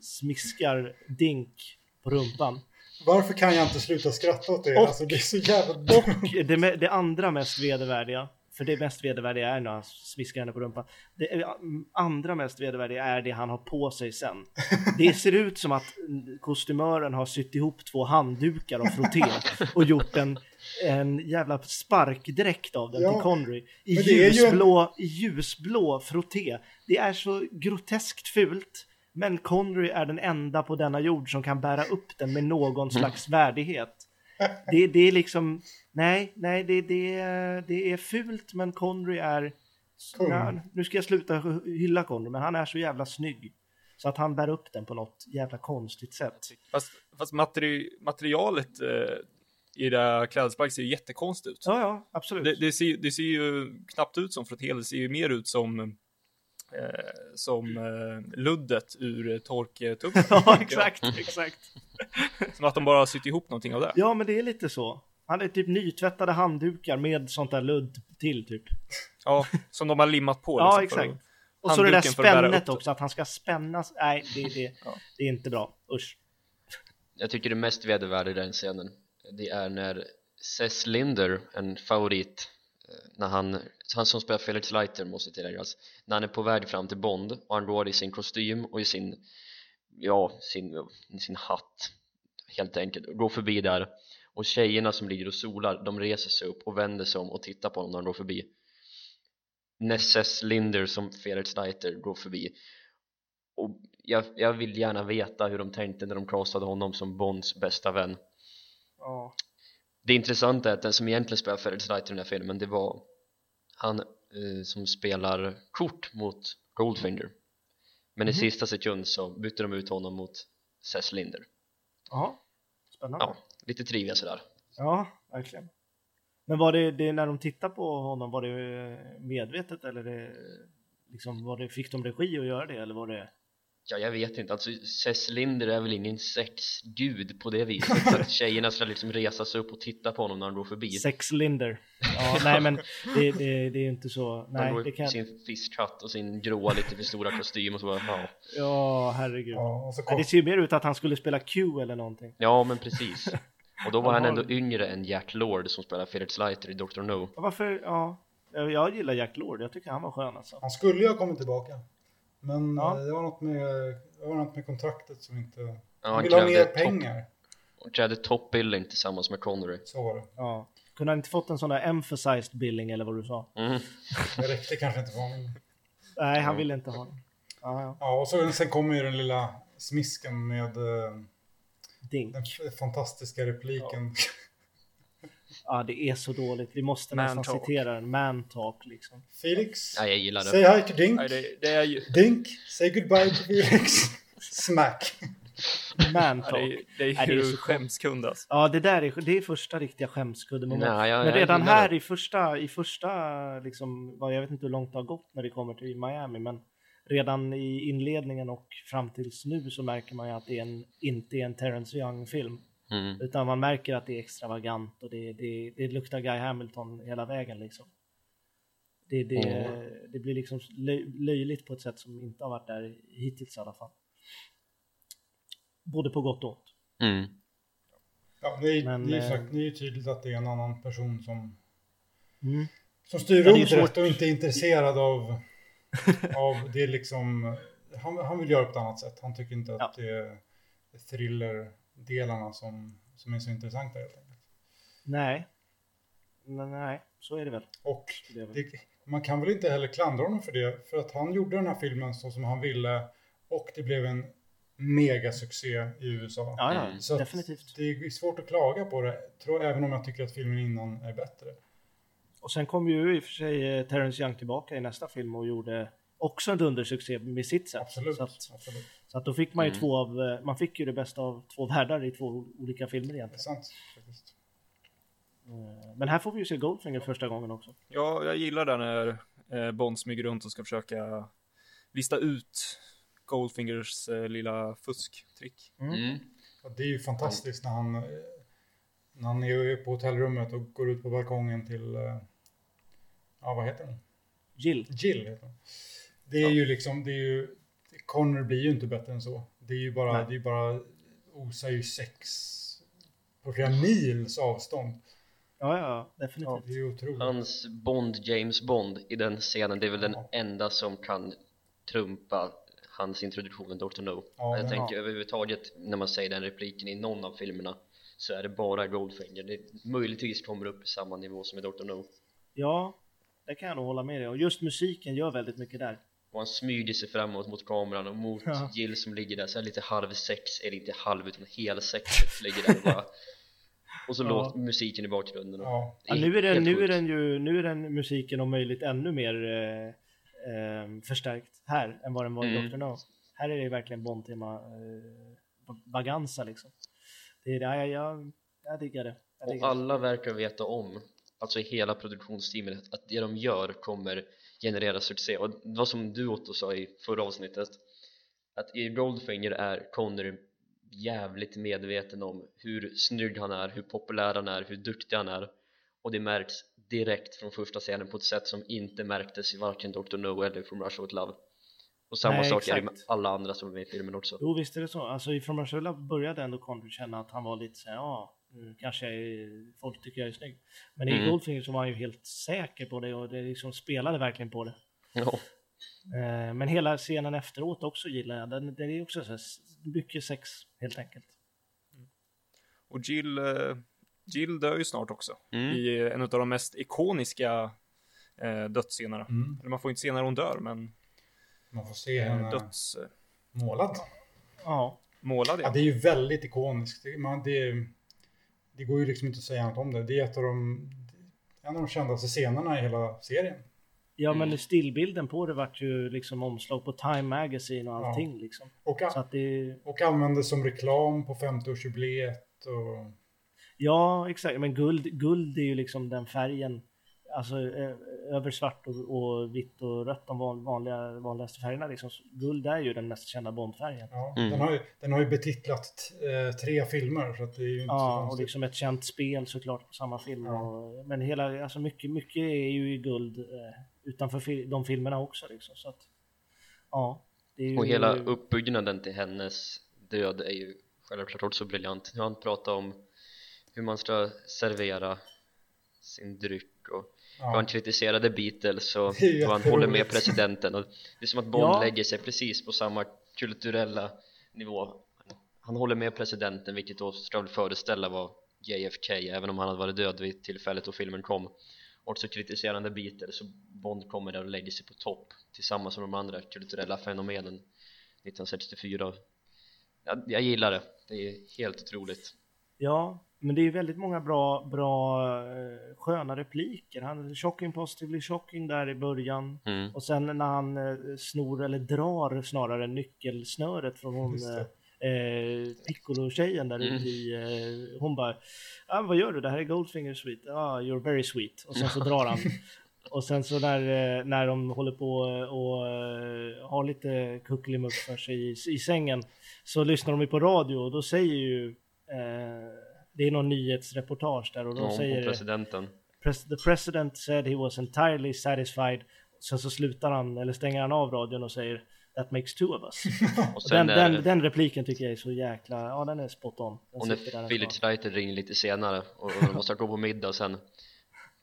smiskar Dink på rumpan. Varför kan jag inte sluta skratta åt det? Och- alltså det är så jävla dumt. Och det, det andra mest vedervärdiga, för det mest vedervärdiga är när han sviskar henne på rumpan. Det är- andra mest vedervärdiga är det han har på sig sen. Det ser ut som att kostymören har sytt ihop två handdukar av frotté och gjort en, en jävla sparkdräkt av den Ja, till Connery. I ju en- ljusblå, ljusblå frotté. Det är så groteskt fult. Men Connery är den enda på denna jord som kan bära upp den med någon slags värdighet. Det, det är liksom, nej, nej, det, det, det är fult men Connery är, nej, nu ska jag sluta hylla Connery, men han är så jävla snygg. Så att han bär upp den på något jävla konstigt sätt. Fast, fast materi materialet eh, i det här klädesplagget ser ju jättekonstigt ut. Ja, ja, absolut. Det, det, ser, det ser ju knappt ut som frotté, det ser ju mer ut som som eh, luddet ur torktubben. ja, exakt, exakt. Som att de bara har sytt ihop någonting av det. Ja, men det är lite så. Han är typ nytvättade handdukar med sånt där ludd till typ. Ja, som de har limmat på. Ja, liksom, för exakt. Och så det där spännet också, att han ska spännas. Nej, det, det, Ja. det är inte bra. Usch. Jag tycker det mest vedervärdiga i den scenen Det är när Cess Linder, en favorit eh, när han, han som spelar Felix Leiter måste tilläggas alltså, när han är på väg fram till Bond och han går i sin kostym och i sin ja, sin, sin hatt helt enkelt, går förbi där och tjejerna som ligger och solar de reser sig upp och vänder sig om och tittar på honom när han går förbi. Nesses Linder som Felix Leiter går förbi. Och jag, jag vill gärna veta hur de tänkte när de castade honom som Bonds bästa vän. Ja det intressanta är att den som egentligen spelar Felix Leiter i den här filmen det var han eh, som spelar kort mot Goldfinger men i Mhm. sista sekund så bytte de ut honom mot Cess Linder Jaha. Spännande. ja, lite trivia sådär Ja, verkligen. Men var det, det när de tittar på honom, var det medvetet eller det, liksom, var det, fick de regi att göra det eller var det? Ja jag vet inte, alltså Cess Linder är väl ingen sexgud på det viset så att tjejerna ska liksom resa sig upp och titta på honom när han går förbi Sex Linder. Ja, nej men det, det, det är inte så. han Nej, går det kan sin fiskhatt och sin gråa lite för stora kostym och så bara, ja. Ja, herregud. Ja, så Nej, kom, det ser ju mer ut att han skulle spela Q eller någonting. ja men precis och då var han Han ändå yngre än Jack Lord som spelar Felix Leiter i Dr. No Varför? Ja, jag gillar Jack Lord. Jag tycker han var skön alltså. han skulle ju ha kommit tillbaka. Men Ja. eh, det, var något med, det var något med kontraktet som inte... ja, han ville ha mer pengar. han krävde top billing tillsammans med Connery Så var det. Ja. Kunde han inte fått en sån där emphasized billing eller vad du sa? mm. Det räckte kanske inte för honom. Nej, han ville inte ha den. Ja, ja. Ja, och så, sen kommer ju den lilla smisken med eh, Dink. den fantastiska repliken. Ja, det är så dåligt. Vi måste Man nästan talk. citera den. Man talk liksom. Felix, ja, jag gillar say det hi to Dink. Nej, det, det är ju... Dink, say goodbye to Felix. Smack. Man Ja, talk. det, är, det är Nej, det är ju så skämskund alltså. Ja, det där är, det är första riktiga skämskuddemoment. Nej, jag- Men redan här det. i första, i första liksom, jag vet inte hur långt det har gått när det kommer till Miami, men redan i inledningen och fram tills nu så märker man ju att det är en, inte är en Terrence Young-film. Mm. Utan man märker att det är extravagant och det, det, det luktar Guy Hamilton hela vägen liksom. Det, det, Mm. det blir liksom löj, löjligt på ett sätt som inte har varit där hittills i alla fall. Både på gott och ont. Mm. Ja, det, är, Men, det, är eh, sagt, det är ju tydligt att det är en annan person som, Mm. som styr är rodret och inte är intresserad av, av det liksom. Han, han vill göra på ett annat sätt. Han tycker inte att Ja. det är thriller-delarna som, som är så intressanta helt enkelt. Nej. Men nej, så är det väl. Och Det är väl. det, man kan väl inte heller klandra honom för det, för att han gjorde den här filmen så som han ville och det blev en megasuccé i USA. Ja, ja Mm. Så definitivt. Det är svårt att klaga på det, tror, även om jag tycker att filmen innan är bättre. Och sen kom ju i och för sig eh, Terrence Young tillbaka i nästa film och gjorde också en dundersuccé med sitt sätt. Absolut. Så att, absolut. så att då fick man ju Mm. två av, eh, man fick ju det bästa av två världar i två olika filmer Det är egentligen. sant. Faktiskt. Eh, Men här får vi ju se Goldfinger första gången också. Ja, jag gillar det när eh, Bond smyger runt och ska försöka lista ut Goldfingers lilla fusktrick. Mm. Och det är ju fantastiskt när han, när han är på hotellrummet och går ut på balkongen till, ja vad heter hon? Jill. Jill heter hon. Det är ju liksom, det är ju, Connor blir ju inte bättre än så. Det är ju bara, Nej. det är bara, osar ju sex på flera mils avstånd. Ja, ja, definitivt. Ja, det är ju otroligt. Hans Bond, James Bond i den scenen, det är väl den Ja. enda som kan trumpa hans introduktion av Dr. No. Ja, jag tänker överhuvudtaget när man säger den repliken i någon av filmerna så är det bara Goldfinger. Det möjligtvis kommer upp i samma nivå som i Dr. No. Ja, det kan jag nog hålla med dig Och just musiken gör väldigt mycket där. Och han smyger sig framåt mot kameran och mot Ja. Jill som ligger där så är det lite halv sex, eller inte halv utan hel sexet ligger där och bara och så Ja. låter musiken i bakgrunden och Ja, Ja, nu är den, nu är den ju, nu är den musiken om möjligt ännu mer eh, eh, förstärkt här än vad den var i Mm. Dr. No. Här är det verkligen Bond-tema eh, vaganza liksom. Det är det, jag, jag, jag diggar det. Jag Och diggar det. alla verkar veta om, alltså i hela produktionsteamet, att det de gör kommer generera succé. Och det var som du Otto sa i förra avsnittet, att i Goldfinger är Connor jävligt medveten om hur snygg han är, hur populär han är, hur duktig han är. Och det märks direkt från första scenen på ett sätt som inte märktes i varken Dr. No eller From Russia With Love. Och samma Nej, sak är det med exakt. alla andra som är med i filmen också. Jo visst är det så. Alltså i From Russia Love började ändå Connery känna att han var lite såhär, ja, kanske jag är, folk tycker jag är snygg. Men i Mm. Goldfinger så var han ju helt säker på det och det liksom spelade verkligen på det. Ja, Eh, Men hela scenen efteråt också gillar jag. Den, det är också så här, mycket sex helt enkelt. Och Jill, eh, Jill dör ju snart också. Mm. I en av de mest ikoniska eh, dödsscenerna. mm. Eller man får inte se när hon dör, men man får se henne döds... Målad. Ja, målad Ja, ja. det är ju väldigt ikoniskt. Det, man, det, det går ju liksom inte att säga något om det. Det är ett av de, en av de kändaste scenerna i hela serien. ja Mm. men stillbilden på det vart ju liksom omslag på Time Magazine och Ja. allting liksom. Och, Så att det, och användes som reklam på 50-årsjubileet. Och, ja exakt, men guld, guld är ju liksom den färgen, alltså eh, över svart och, och vitt och rött, de van- vanliga, vanligaste färgerna liksom. Så Guld är ju den mest kända Bondfärgen. ja, Mm. den, har ju, den har ju betitlat eh, tre filmer. Så att det är ju inte så Ja, och konstigt. liksom ett känt spel såklart på samma film. Ja. Och, men hela, alltså mycket, mycket är ju i guld eh, utanför fi- de filmerna också liksom. Så att, ja. Det är ju, Och hela uppbyggnaden till hennes död är ju självklart också briljant. Hur han pratar om hur man ska servera sin dryck och hur han ja, kritiserade Beatles och hur han håller med presidenten. Och det är som att Bond Ja. lägger sig precis på samma kulturella nivå. Han håller med presidenten vilket då ska väl föreställa var JFK även om han hade varit död vid tillfället då filmen kom och så kritiserar han The Beatles. Och Bond kommer där och lägger sig på topp tillsammans med de andra kulturella fenomenen 1964 jag, jag gillar det, det är helt otroligt. Ja, men det är väldigt många bra, bra eh, sköna repliker. Han shocking positively shocking där i början. mm. Och sen när han eh, snor, eller drar snarare nyckelsnöret från hon eh, eh, Piccolo-tjejen där Mm. i, eh, hon bara, ah, vad gör du? Det här är Goldfinger Sweet. Ah, you're very sweet. Och sen så drar han. Och sen så när, när de håller på och har lite kuckelimuck för sig i, i sängen så lyssnar de ju på radio och då säger ju eh, det är någon nyhetsreportage där och de Om säger presidenten. "Pres- The president said he was entirely satisfied. Sen så slutar han, eller stänger han av radion och säger That makes two of us. Och den, den, den repliken tycker jag är så jäkla, ja den är spot on. Den och när Philip ska. Schreiter ringer lite senare och, och måste gå på middag sen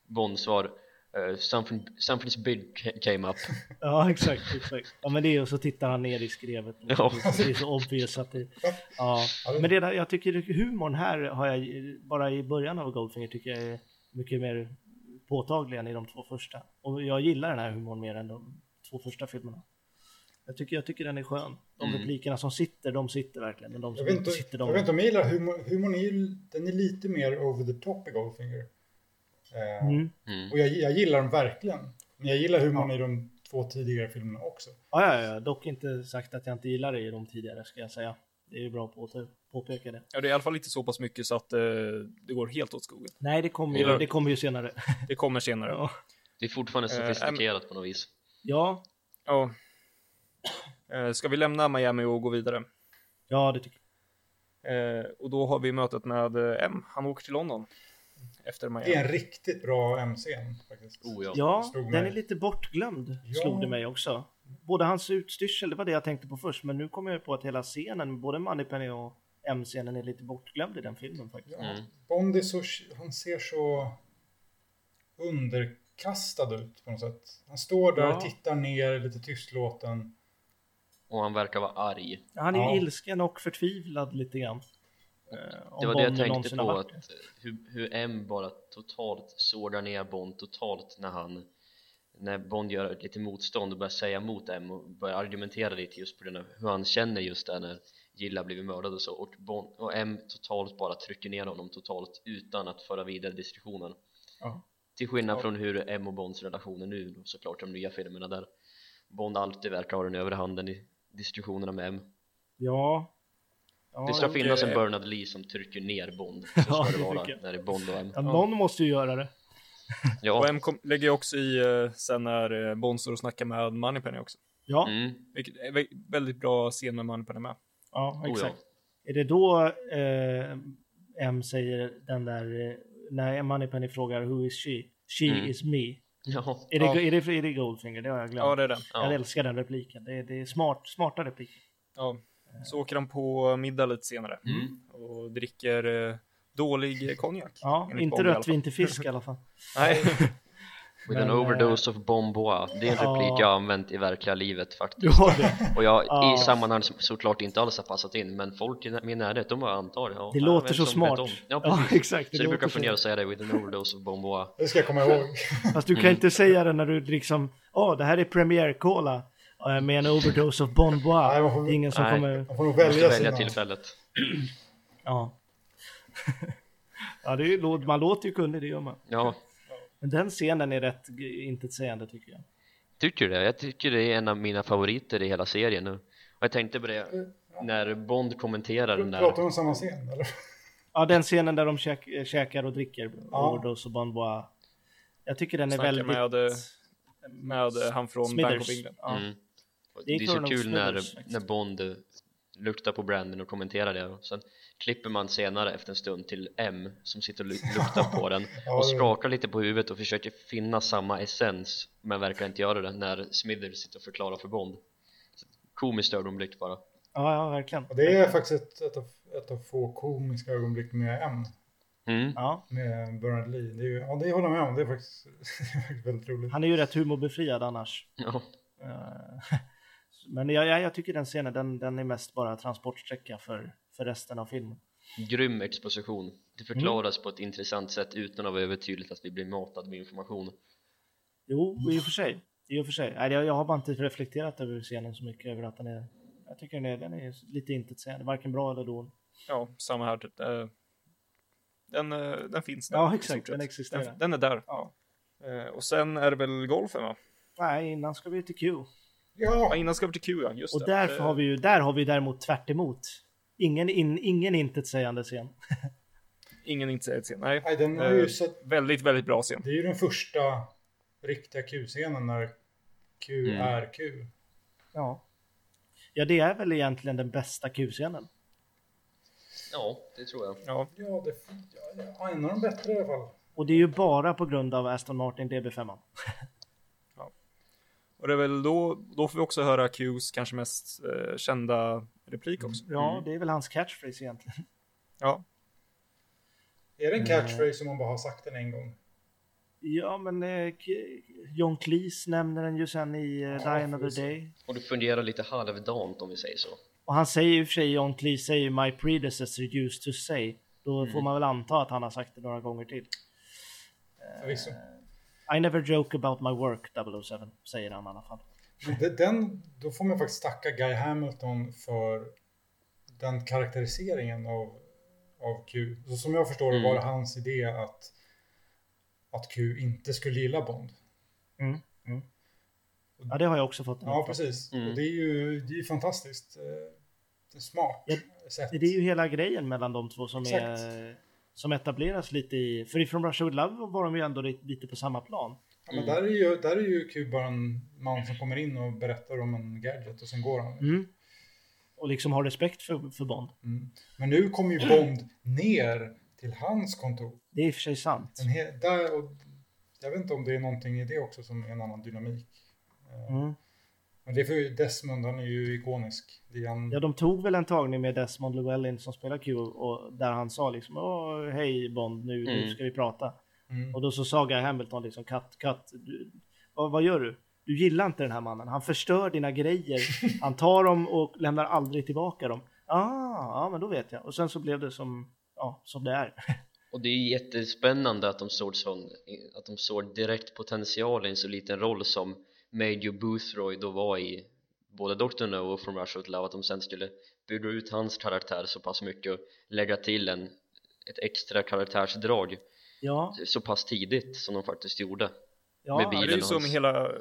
Bond svar eh, something, Something's big ca- came up Ja exakt, exakt. Ja men det är och så tittar han ner i skrevet. Ja. Det är så obvious att det, ja. Men det där, jag tycker humorn här har jag bara i början av Goldfinger tycker jag är mycket mer påtaglig än i de två första. Och jag gillar den här humorn mer än de två första filmerna. Jag tycker, jag tycker den är skön. De Mm. replikerna som sitter, de sitter verkligen. Men de Jag som vet, inte inte, sitter, jag de... vet inte om jag gillar humor, humorn är ju, den är lite mer over the top i Goldfinger. Eh, Mm. mm. Och jag, jag gillar den verkligen. Men jag gillar humorn i de två tidigare filmerna också. Ja, ja, ja, dock inte sagt att jag inte gillar det i de tidigare ska jag säga. Det är ju bra på att påpeka det. Ja, det är i alla fall inte så pass mycket så att eh, det går helt åt skogen. Nej, det kommer ju, det kommer ju senare. Det kommer senare. Ja. Det är fortfarande Eh, sofistikerat på något vis Ja, Ja. Eh, Ska vi lämna Miami och gå vidare? ja det tycker jag. Eh, och då har vi mötet med M. Han åker till London. Efter Det är Miami. en riktigt bra MC-scen faktiskt. Oh ja, Ja, den mig. är lite bortglömd, Ja. slog det mig också. Både hans utstyrsel, det var det jag tänkte på först, men nu kommer jag på att hela scenen, både Moneypenny och M-scenen är lite bortglömd i den filmen faktiskt. Ja, Mm. Bond är så, han ser så underkastad ut på något sätt. Han står där, Ja. tittar ner, lite tystlåten. och han verkar vara arg Han är Ja. ilsken och förtvivlad lite grann. Eh, Det var det jag tänkte på, att hur, hur M bara totalt sågar ner Bond totalt när han när Bond gör lite motstånd och börjar säga emot M och börjar argumentera lite just på grund av hur han känner just där när Gilla blivit mördad och så och, Bond, och M totalt bara trycker ner honom totalt utan att föra vidare diskussionen Ja. till skillnad Ja. från hur M och Bonds relation är nu såklart de nya filmerna där Bond alltid verkar ha den övre handen i diskussionerna med M Ja. Ja det ska finnas en det- Bernard Lee som trycker ner Bond så ska Ja, det det vara när det är Bond och M Ja, någon måste ju göra det. Ja, Och M kom, lägger ju också i eh, sen när eh, Bond står och snackar med Moneypenny också. Ja, mm. Vilket är vä- väldigt bra scen med Moneypenny med. ja Oh, ja. exakt. Är det då eh, M säger den där, eh, när Moneypenny frågar Who is she? She Mm. is me. Ja, Är det, Ja. är, det, är det Goldfinger? Det har jag glömt. Ja, det är den. Jag ja. älskar den repliken. Det är, det är smart, smarta repliker. Ja. Så åker han på middag lite senare. Mm. Och dricker eh, dålig eh, konjak. Ja, inte rött vin till fisk i alla fall. Nej. With Men, an overdose of bomboa Det är en replik jag har använt i verkliga livet faktiskt. Och jag Ja. i sammanhang som såklart inte alls har passat in Men folk i min närhet, de bara antar ja, Det låter så smart. om. Ja, exakt. Så det brukar fundera och säga det with an overdose of bomboa Det ska jag komma ihåg. Fast du kan Mm. inte säga det när du liksom, åh det här är Premier Cola eh, med en overdose of Bon Bois. Nej, man får- Det är ingen som Nej. kommer, Man får nog Jag måste välja, välja sina... tillfället ja. ja, det är, ju- man låter ju kunnig, det gör man. Ja, Men den scenen är rätt intetsägande tycker jag. tycker du det? Jag tycker det är en av mina favoriter i hela serien nu Och jag tänkte på det när Bond kommenterar den Pratar där om samma scen eller? Ja, den scenen där de käk, käkar och dricker Ja. overdose of Bon Bois. Jag tycker den är Snackar väldigt... med, med han från Smithers. Bank of England. Ja. mm. Det är Det är så kul när, när Bond luktar på Brandon och kommenterar det och sen klipper man senare efter en stund till M som sitter och lu- luktar på den och skakar lite på huvudet och försöker finna samma essens men verkar inte göra det när Smithers sitter och förklarar för Bond Komiskt ögonblick bara Ja, ja, verkligen. Och det är faktiskt ett, ett, av, ett av få komiska ögonblick med M. mm. Ja, Med Bernard Lee. Det är ju, ja, det håller jag med om. Det är faktiskt, det är faktiskt väldigt roligt. han är ju rätt humorbefriad annars. Ja, Eh, Men jag, jag, jag tycker den scenen, den, den är mest bara transportsträcka för, för resten av filmen. grym exposition Det förklaras på ett intressant sätt utan att vara övertydligt att vi blir matade med information Jo, i och för sig. I och för sig. Nej, jag, jag har bara inte reflekterat över scenen så mycket över att den är... Jag tycker den är, den är lite intetsägande, varken bra eller dålig. Ja, samma här. typ. Den, eh, den finns där. Ja, exakt, den existerar. Den, den är där. Ja. Eh, Och sen är det väl golfen va? Nej, innan ska vi till Q. Ja, Ja, innan ska vi till Q ja, just Och det. därför Eh, har vi ju, där har vi däremot tvärt emot. Ingen, in, ingen intetsägande scen. Ingen inte säger scen. Nej. nej, den har Eh, ju sett, Väldigt, väldigt bra scen. det är ju den första riktiga Q-scenen när Q Mm. är Q. Ja. Ja, det är väl egentligen den bästa Q-scenen. Ja, det tror jag. Ja, Ja, det, ja, ja, en av de bättre i alla fall. Och det är ju bara på grund av Aston Martin DB5. och det är väl då, då får vi också höra Qs kanske mest eh, kända replik också. Ja, det är väl hans catchphrase egentligen. Ja, Är det en catchphrase som man bara har sagt den en gång? Ja, men eh, John Cleese nämner den ju sen i eh, Ja, Die Another. Day. Och det fungerar lite halvdant om vi säger så. Och han säger ju för sig, John Cleese säger My predecessor used to say. Då Mm. får man väl anta att han har sagt det några gånger till. Förvisso. I never joke about my work 007, säger han i alla fall. Den, då får man faktiskt tacka Guy Hamilton för den karaktäriseringen av, av Q. Så som jag förstår det var det hans idé att, att Q inte skulle gilla Bond. Mm. Mm. Ja, det har jag också fått. en Ja, precis. Mm. Och det är ju det är fantastiskt. eh, Det är smart Ja, sätt. Det är ju hela grejen mellan de två som, Exakt. är, som etableras lite i... För i From Russia With Love var de ju ändå li- lite på samma plan. Ja, men där, är ju, där är ju Q bara en man som kommer in och berättar om en gadget och sen går han. Mm. Och liksom har respekt för, för Bond. Mm. Men nu kommer ju Bond ner till hans kontor. Det är i och för sig sant. Där, och jag vet inte om det är någonting i det också som är en annan dynamik. Eh, Mm. Men det är för Desmond, han är ju ikonisk. Det är han, Ja, de tog väl en tagning med Desmond Llewellyn som spelar Q och där han sa liksom Åh, hej Bond, nu, nu Mm. ska vi prata. mm, Och då så sa Guy Hamilton liksom cut, cut. Du, vad, vad gör du? Du gillar inte den här mannen. Han förstör dina grejer. Han tar dem och lämnar aldrig tillbaka dem. Ah, ja, men då vet jag. Och sen så blev det som, ja, som det är. Och det är jättespännande att de såg, sån, att de såg direkt potential i en så liten roll som Major Boothroyd då var i både Dr. No och From Russia With Love att de sen skulle bygga ut hans karaktär så pass mycket och lägga till en, ett extra karaktärsdrag Ja, så pass tidigt som de faktiskt gjorde ja, Med Ja, det är bilen ju och som hans- hela,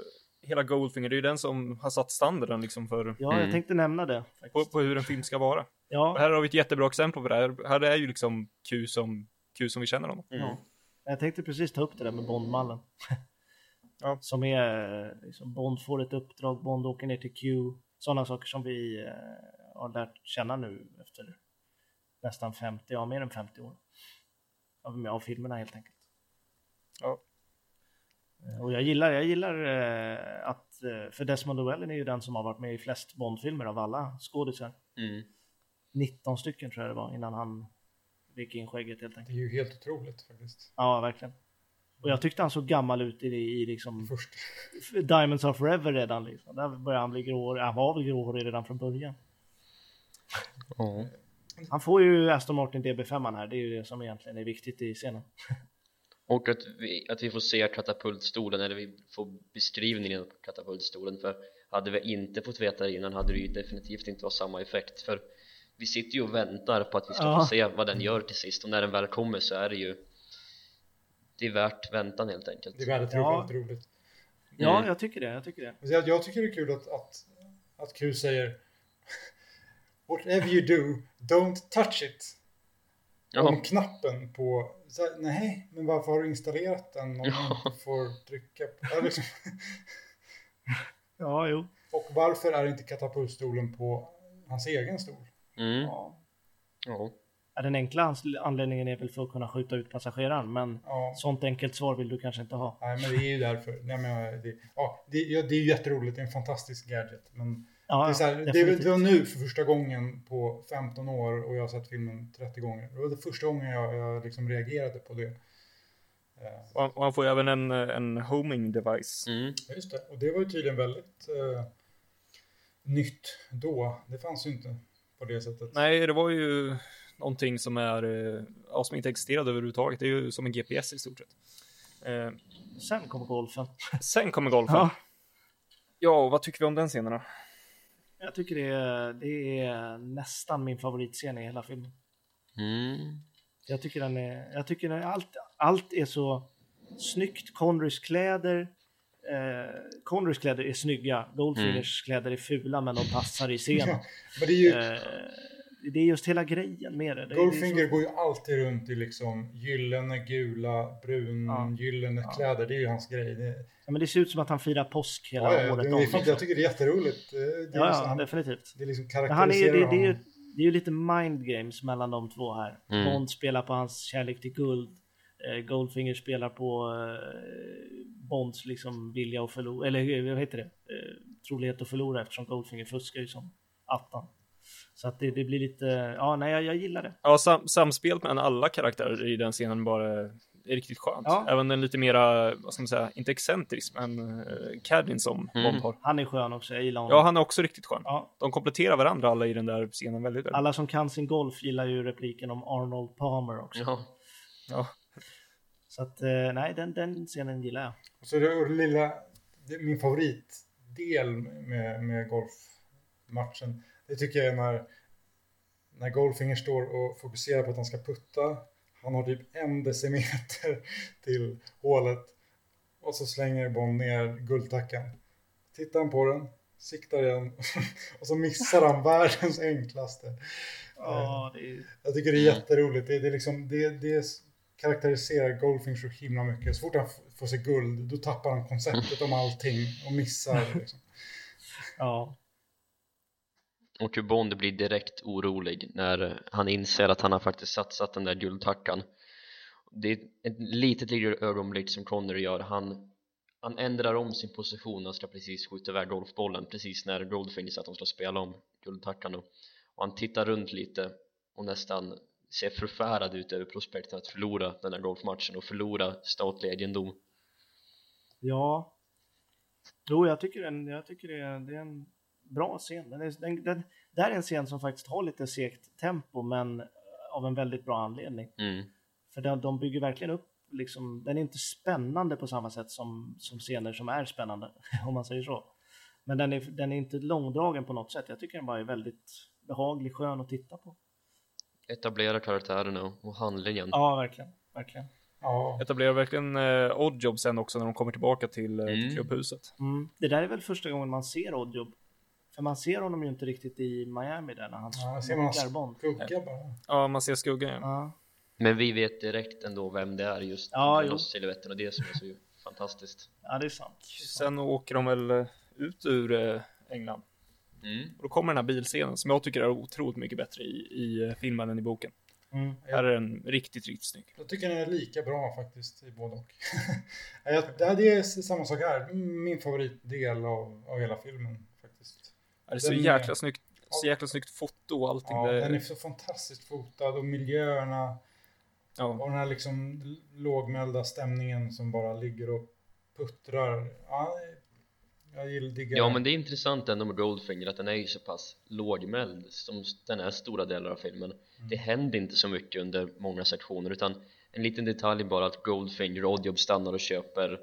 hela Goldfinger, det är ju den som har satt standarden liksom för ja jag Mm. tänkte nämna det. på, på hur en film ska vara. Och Ja, här har vi ett jättebra exempel på det här. Här är ju liksom Q som, Q som vi känner honom. ja. Jag tänkte precis ta upp det där med Bondmallen. Ja. Som är, liksom, Bond får ett uppdrag, Bond åker ner till Q. Sådana saker som vi eh, har lärt känna nu efter nästan 50, ja mer än 50 år. Av, av filmerna helt enkelt. Ja. Eh, Och jag gillar, jag gillar eh, att, eh, för Desmond Llewellyn är ju den som har varit med i flest Bondfilmer av alla skådisar. mm. 19 stycken tror jag det var innan han fick in skägget helt det enkelt. är ju helt otroligt faktiskt. Ja, verkligen. Och jag tyckte han såg gammal ut i, i liksom Först. Diamonds of Forever redan liksom. Där började han bli gråhårig. Han var väl gråhårig redan från början. Ja. Han får ju Aston Martin DB5 här. Det är ju det som egentligen är viktigt i scenen. Och att vi, att vi får se katapultstolen eller vi får beskrivningen av katapultstolen för hade vi inte fått veta det innan hade det ju definitivt inte varit samma effekt för vi sitter ju och väntar på att vi ska Ja. få se vad den gör till sist och när den väl kommer så är det ju det är värt väntan helt enkelt Det är väldigt, Ja. väldigt roligt. Ja, Mm. jag tycker det. Jag tycker det. Jag, jag tycker det är kul att, att, att Q säger Whatever you do, don't touch it. Om ja, knappen på... Så här, nej, men varför har du installerat den om Ja. du inte får trycka på... Ja, liksom. Ja, jo. Och varför är inte katapultstolen på hans egen stol? mm. Ja. ja. Ja, Den enkla anledningen är väl för att kunna skjuta ut passageraren, men Ja, sånt enkelt svar vill du kanske inte ha. nej, men det är ju därför. Nej, men, det, ja, det, ja, det är ju jätteroligt, det är en fantastisk gadget. Men Ja, det, är så här, det, är- det var nu för första gången på 15 år och jag har sett filmen 30 gånger. Det var det första gången jag, jag liksom reagerade på det. Eh, Och han, och han får ju även en, en homing device. Mm. Ja, Just det, och det var ju tydligen väldigt eh, nytt då. Det fanns ju inte på det sättet. Nej, det var ju någonting som är, eh, ja, som inte existerade överhuvudtaget. Det är ju som en GPS i stort sett. Eh, Sen kommer golfen. sen kommer golfen. Ja, Ja, och vad tycker vi om den scenen då? jag tycker det är, det är nästan min favoritscen i hela filmen. Mm. Jag tycker den är, jag tycker den, allt, allt är så snyggt. Conrys kläder, eh, Conrys kläder är snygga. Goldfingers kläder är fula men de passar i scenen. Men det är ju, eh, det är just hela grejen med det. det, Goldfinger så, går ju alltid runt i liksom gyllene, gula, brun, Ja. gyllene kläder. Det är ju hans grej. Det, ja, men det ser ut som att han firar påsk hela ja, ja, året det, om. liksom. Jag tycker det är jätteroligt. Det, det, är Ja, liksom, ja, han, definitivt. det är liksom han är, det, karaktäriserar det, är det är ju lite mind games mellan de två här. Mm. Bond spelar på hans kärlek till guld. Eh, Goldfinger spelar på eh, Bonds liksom vilja att förlora, eller eh, vad heter det? Eh, trolighet att förlora eftersom Goldfinger fuskar ju som attan. Så att det, det blir lite, ja nej jag, jag gillar det. Ja, sam samspelet mellan alla karaktärer i den scenen bara är riktigt skönt. Ja. Även den lite mera, vad ska man säga, inte excentrisk, men uh, Cadin som Mm. Bond har. Han är skön också, jag gillar honom. Ja, han är också riktigt skön. Ja, De kompletterar varandra alla i den där scenen väldigt väl. alla som kan sin golf gillar ju repliken om Arnold Palmer också. Ja, Ja. Så att eh, nej, den, den scenen gillar jag. Och så är det lilla, det, min favoritdel med, med golfmatchen, det tycker jag är när, när Goldfinger står och fokuserar på att han ska putta. Han har typ en decimeter till hålet och så slänger Bond ner guldtackan. Tittar han på den, siktar igen och så missar han världens enklaste. Ja, det är... Jag tycker det är jätteroligt. Det, det, är liksom, det, det karaktäriserar Goldfinger så himla mycket. Så fort han får sig guld, då tappar han konceptet om allting och missar. Liksom. ja och hur Bond blir direkt orolig när han inser att han har faktiskt satsat den där guldtackan det är ett litet litet ögonblick som Connery gör han, han ändrar om sin position han ska precis skjuta iväg golfbollen precis när Goldfinger att de ska spela om guldtackan då. och han tittar runt lite och nästan ser förfärad ut över prospekten att förlora den där golfmatchen och förlora statlig egendom Ja. Jo, jag tycker, den, jag tycker det, är, det är en bra scen. Den är, den, den, det här är en scen som faktiskt har lite segt tempo, men eh, av en väldigt bra anledning. mm. För de, de bygger verkligen upp, liksom, den är inte spännande på samma sätt som, som scener som är spännande, om man säger så. Men den är, den är inte långdragen på något sätt. Jag tycker den bara är väldigt behaglig, skön att titta på. etablera karaktärerna och handlingen Ja, verkligen. verkligen. Ja, Etablerar verkligen eh, Oddjob sen också när de kommer tillbaka till, eh, till Mm. klubbhuset. Mm. Det där är väl första gången man ser Oddjob. För man ser honom ju inte riktigt i Miami där när han ja ser man skugga bara. Ja, man ser skuggan. Ja. Ja. Men vi vet direkt ändå vem det är just Ja, siluetten och det som är så fantastiskt ja, det är sant. Det är sant. Sen åker de väl eh, ut ur eh, England. mm. Och då kommer den här bilscenen som jag tycker är otroligt mycket bättre i, i eh, filmen än i boken. Mm. Här är den riktigt, riktigt snygg. Jag tycker den är lika bra faktiskt i både och. Det är samma sak här. Min favoritdel av, av hela filmen är så Den är- jäkla snyggt, så jäkla snyggt foto och allting. Ja, det, den är så fantastiskt fotad och miljöerna ja. och den här liksom lågmälda stämningen som bara ligger och puttrar. Ja, jag gillar Ja men det är intressant ändå med Goldfinger att den är ju så pass lågmäld som den är stora delar av filmen Det händer inte så mycket under många sektioner utan en liten detalj bara att Goldfinger och Oddjob stannar och köper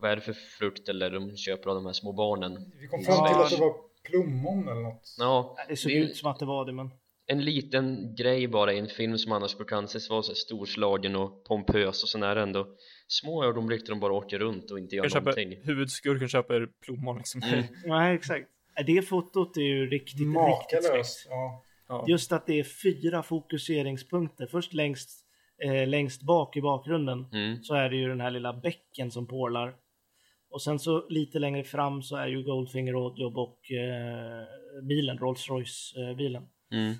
vad är det för frukt eller de köper av de här små barnen Vi kom fram till att det var plommon eller något. Ja, Det såg det är ut som att det var det, men en liten grej bara i en film som annars brukar anses vara så storslagen och pompös och sen är ändå små ögonblick där de bara åker runt och inte gör köper, någonting huvudskurken köper plommon liksom. Mm. nej, exakt. Det fotot är ju riktigt, riktigt Makalöst. snyggt. Ja. Ja. Just att det är fyra fokuseringspunkter. Först längst, eh, längst bak i bakgrunden Mm. så är det ju den här lilla bäcken som porlar. Och sen så lite längre fram så är ju Goldfinger, Oddjob och eh, bilen, Rolls Royce eh, bilen. Mm.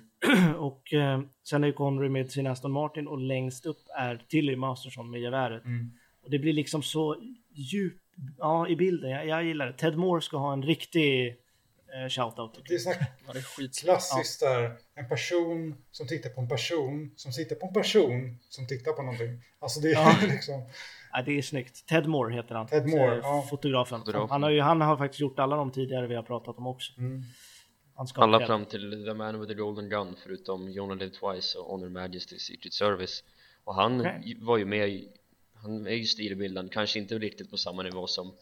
och eh, sen är ju Connery med sin Aston Martin och längst upp är Tilly Masterson med geväret. Mm. Och det blir liksom så djup ja, i bilden. Jag, jag gillar det. Ted Moore ska ha en riktig eh, shoutout. Det är sån Ja, det är skit. klassiskt där. En person som tittar på en person som sitter på en person som tittar på någonting. Alltså det är Ja. liksom... Ja, det är snyggt. Ted Moore heter han. Ted Moore, Eh, ja. Fotografen. Fotografen. Han, har ju, han har faktiskt gjort alla de tidigare vi har pratat om också. Mm. Alla fram till The Man with the Golden Gun förutom Only Live Twice och Honor Majesty's Secret Service och han Okej. var ju med i, han är ju stilbildande, kanske inte riktigt på samma nivå som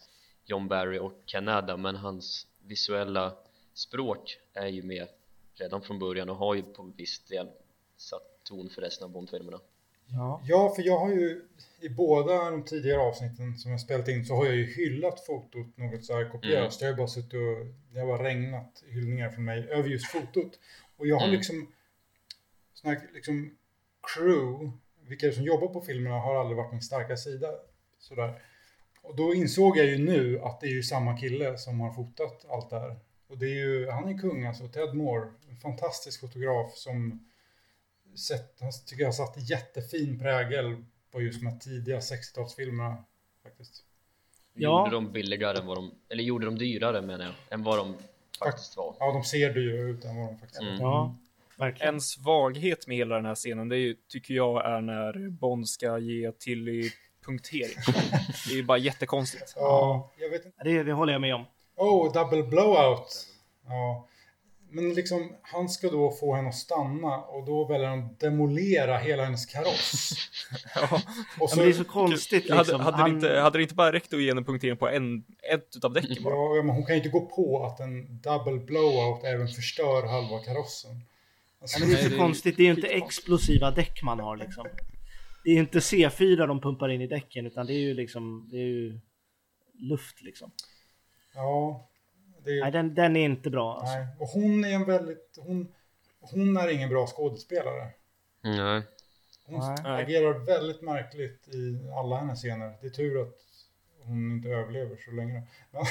John Barry och Canada men hans visuella språk är ju med redan från början och har ju på viss del satt ton för resten av Bondfilmerna Ja. Ja, för jag har ju i båda de tidigare avsnitten som jag spelat in så har jag ju hyllat fotot något så här kopierat. Mm. Jag har bara suttit och det har bara regnat hyllningar från mig över just fotot. Och jag har Mm. liksom sån här liksom crew, vilka som jobbar på filmerna har aldrig varit min starka sida. Sådär. Och då insåg jag ju nu att det är ju samma kille som har fotat allt det här. Och det är ju, han är kung alltså, Ted Moore, en fantastisk fotograf som sett, han tycker jag har satt jättefin prägel på just de här tidiga 60-talsfilmerna faktiskt. Ja. Gjorde de billigare än vad de, eller gjorde de dyrare menar jag, än vad de faktiskt var. Ja, de ser dyrare ut än vad de faktiskt. Mm. Ja, verkligen. En svaghet med hela den här scenen, det är, ju- tycker jag är när Bond ska ge Tilly punktering. Det är ju bara jättekonstigt. Ja, jag vet inte. Det, det håller jag med om. Oh, double blowout. Ja. Men liksom, han ska då få henne att stanna och då väljer han att demolera hela hennes kaross. Ja. Och Ja, så, men det är så konstigt Hade, liksom. hade, det Han- inte, hade det inte bara räckt att ge en punktering på en, ett utav däcken bara? ja, men hon kan ju inte gå på att en double blowout även förstör halva karossen. Alltså, Ja, men det är så det är konstigt. Det är ju inte explosiva däck man har liksom. Det är inte C4 de pumpar in i däcken utan det är ju liksom, det är ju luft liksom. ja, det Nej, är, den, den är inte bra alltså. nej. Och hon är en väldigt, hon, hon är ingen bra skådespelare. Nej. Hon Nej. agerar väldigt märkligt i alla hennes scener. Det är tur att hon inte överlever så länge. Men,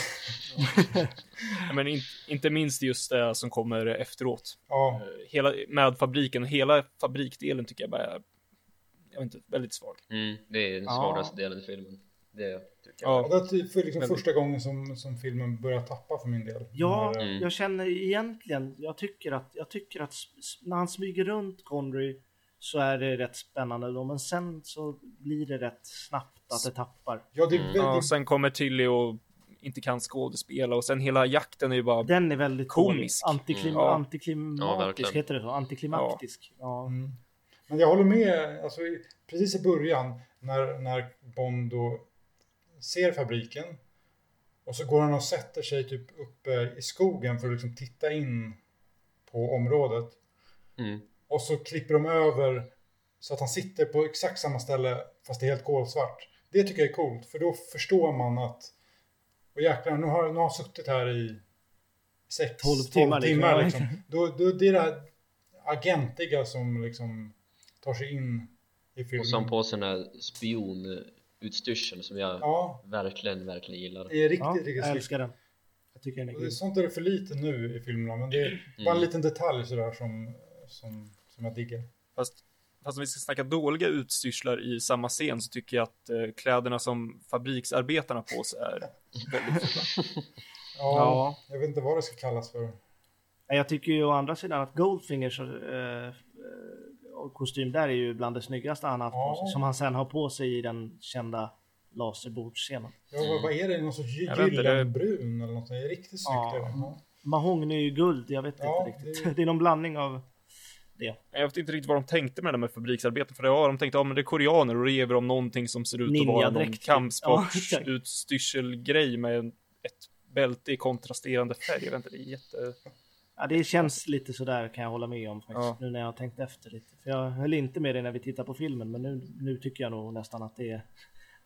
Ja, Men in, inte minst just det som kommer efteråt. ja, Eh, Hela, med fabriken, hela fabrikdelen tycker jag bara är, jag vet inte, väldigt svag. Mm, det är den Ja. svagaste delen i filmen. Det tycker jag. Ja. Det är för liksom Men- första gången som, som filmen börjar tappa för min del. Ja, eh, Mm. jag känner egentligen, jag tycker att, jag tycker att när han smyger runt Connery så är det rätt spännande då, men sen så blir det rätt snabbt att det tappar. Ja, det är Mm. väldigt... Ja, och sen kommer Tilly och inte kan skådespela och sen hela jakten är ju bara, Den är väldigt Komisk. Antiklim, Mm. Ja. Antiklimatisk, Ja, heter det så? Antiklimaktisk. Ja. Mm. Men jag håller med, alltså, precis i början när, när Bond då ser fabriken och så går han och sätter sig typ uppe i skogen för att liksom titta in på området. Mm. Och så klipper de över så att han sitter på exakt samma ställe fast det är helt kolsvart. Det tycker jag är coolt för då förstår man att och jäklar, nu har, nu har jag suttit här i sex, 12 timmar, liksom. timmar liksom. Då, då, det är det här agentiga som liksom tar sig in i filmen. Och han på sig den här spionutstyrseln som jag Ja, verkligen, verkligen gillar. det är riktigt, Ja, riktigt jag älskar den. Jag tycker den är Och det är kul. Sånt är det för lite nu i filmerna, men det är bara en Mm. liten detalj sådär som, som, som jag diggar. fast, fast om vi ska snacka dåliga utstyrslar i samma scen så tycker jag att eh, kläderna som fabriksarbetarna på sig är väldigt fula. Ja, Ja. jag vet inte vad det ska kallas för. Jag tycker ju å andra sidan att Goldfingers eh, eh, kostym där är ju bland det snyggaste han har haft på Ja. sig. Som han sen har på sig i den kända laserbordsscenen. Ja, vad, vad är det? Någon sorts det- gyllenbrun eller något? Det är riktigt snyggt. Ja. är det. Mahogny är ju guld, jag vet Ja, inte riktigt. det Det... är- är någon blandning av det. Jag vet inte riktigt vad de tänkte med det med fabriksarbete, för ja, de tänkte, ja men det är koreaner och då ger vi dem någonting som ser ut att vara någon typ. kampsportsutstyrselgrej med ett bälte i kontrasterande färg. Jag vet inte, det är jätte... Ja, det känns lite sådär kan jag hålla med om faktiskt. Ja. Nu när jag har tänkt efter lite. För jag höll inte med det när vi tittade på filmen, men nu, nu tycker jag nog nästan att det,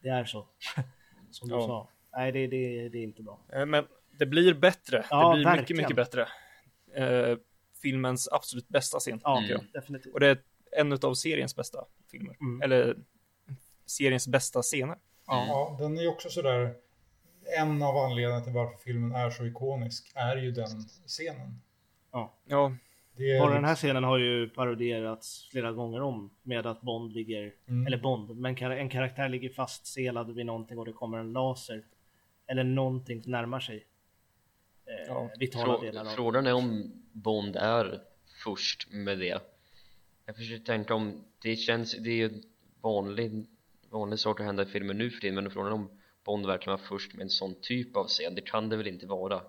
det är så. Som du Ja. sa. Nej, det, det, det är inte bra. Eh, Men det blir bättre. Ja, det blir mycket, verkligen. mycket bättre. Eh, filmens absolut bästa scen. Ja, jag. definitivt. Och det är en av seriens bästa filmer. Mm. Eller seriens bästa scener. Ja. Ja, den är ju också sådär... En av anledningarna till varför filmen är så ikonisk är ju den scenen. Ja, Det är Bara den här scenen har ju parodierats flera gånger om med att Bond ligger, Mm. eller Bond, men en karaktär ligger fastselad vid någonting och det kommer en laser. Eller någonting närmar sig. Eh, Ja, vitala Frå- delar av. Frågan är om Bond är först med det. Jag försöker tänka om det känns, det är ju en vanlig, vanlig sak att hända i filmer nu för tiden men frågan är om Bond verkligen var först med en sån typ av scen, det kan det väl inte vara.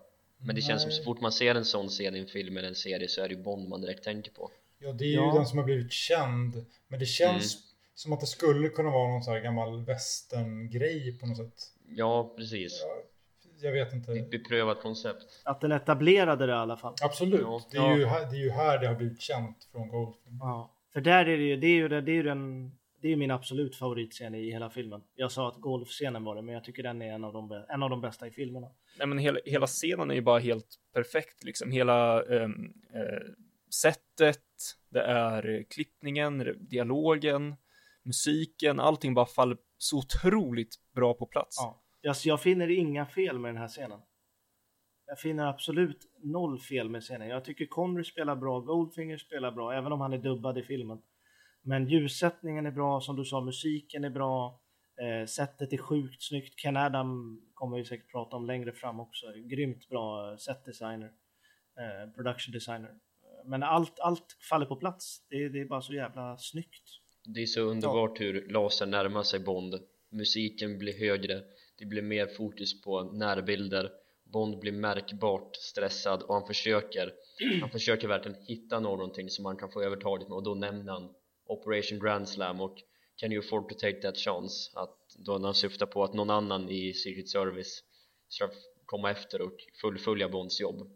Men det känns som Nej. så fort man ser en sån scen i en film eller en serie så är det ju Bond man direkt tänker på. Ja, det är ju Ja. den som har blivit känd. Men det känns Mm. som att det skulle kunna vara någon sån här gammal västerngrej på något sätt. Ja, precis. Ja, jag vet inte. Ett beprövat koncept. Att den etablerade det i alla fall. Absolut. Ja. Det, är ju här, det är ju här det har blivit känt från Goldfilm. Ja. För där är det ju, det är ju, det, det är ju den, det är min absolut favoritscen i hela filmen. Jag sa att golfscenen var det, men jag tycker den är en av de, en av de bästa i filmerna. nej men hela, hela scenen är ju bara helt perfekt liksom. Hela eh, sättet, det är eh, klippningen, dialogen, musiken, allting bara faller så otroligt bra på plats. Ja. Jag, jag finner inga fel med den här scenen. Jag finner absolut noll fel med scenen. Jag tycker Connery spelar bra, Goldfinger spelar bra, även om han är dubbad i filmen. Men ljussättningen är bra, som du sa, musiken är bra, eh, sättet är sjukt snyggt. Ken Adam kommer vi säkert prata om längre fram också. Grymt bra eh, setdesigner, eh, production designer. Eh, men allt, allt faller på plats. Det, det är bara så jävla snyggt. Det är så underbart hur laser närmar sig Bond musiken blir högre det blir mer fokus på närbilder Bond blir märkbart stressad och han försöker han försöker verkligen hitta någonting som han kan få övertaget med och då nämner han Operation Grand Slam och Can you afford to take that chance? Att då när han syftar på att någon annan i Secret Service ska komma efter och fullfölja Bonds jobb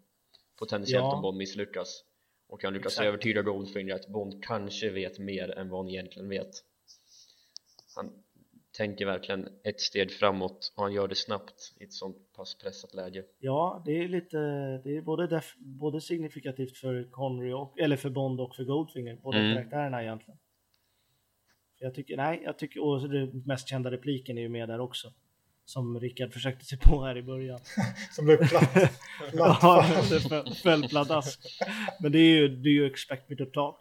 potentiellt Ja. om Bond misslyckas och han lyckas Exakt. övertyga Goldfinger att Bond kanske vet mer än vad han egentligen vet han tänker verkligen ett steg framåt och han gör det snabbt i ett sånt pass pressat läge Ja, det är lite, det är både, både signifikativt för Connery och, eller för Bond och för Goldfinger, båda Mm. karaktärerna egentligen. Jag tycker, nej, jag tycker, och den mest kända repliken är ju med där också. Som Rickard försökte sig på här i början. Som blev platt. platt Ja, det föll- föll pladask. Men det är ju Do you expect me to talk?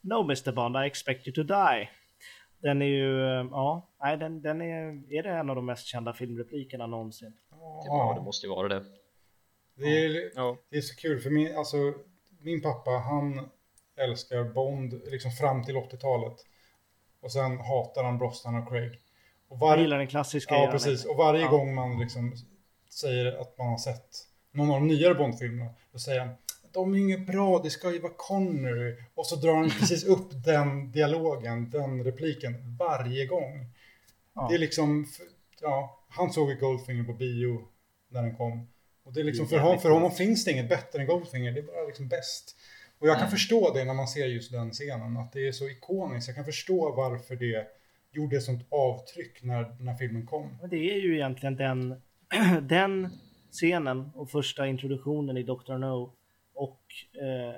No Mr Bond, I expect you to die. Den är ju, eh, ja, nej den, den är, är det en av de mest kända filmreplikerna någonsin. ja, det måste ju vara det Det är, Ja. det är så kul för min, alltså, min pappa han älskar Bond liksom fram till 80-talet. Och sen hatar han Brosnan och Craig. Och Jag varje, gillar den klassiska ja, precis. Och varje Ja. gång man liksom säger att man har sett någon av de nyare Bond-filmerna, då säger han de är inget bra, det ska ju vara Connery. Och så drar han precis upp den dialogen, den repliken, varje gång. Ja. Det är liksom, ja, han såg ju Goldfinger på bio när den kom. Och det är liksom, för, jävligt för honom finns det inget bättre än Goldfinger, det är bara liksom bäst. Och jag kan förstå det när man ser just den scenen, att det är så ikoniskt. Jag kan förstå varför det gjorde sånt avtryck när, när filmen kom. Men det är ju egentligen den, den scenen och första introduktionen i Dr. No och eh,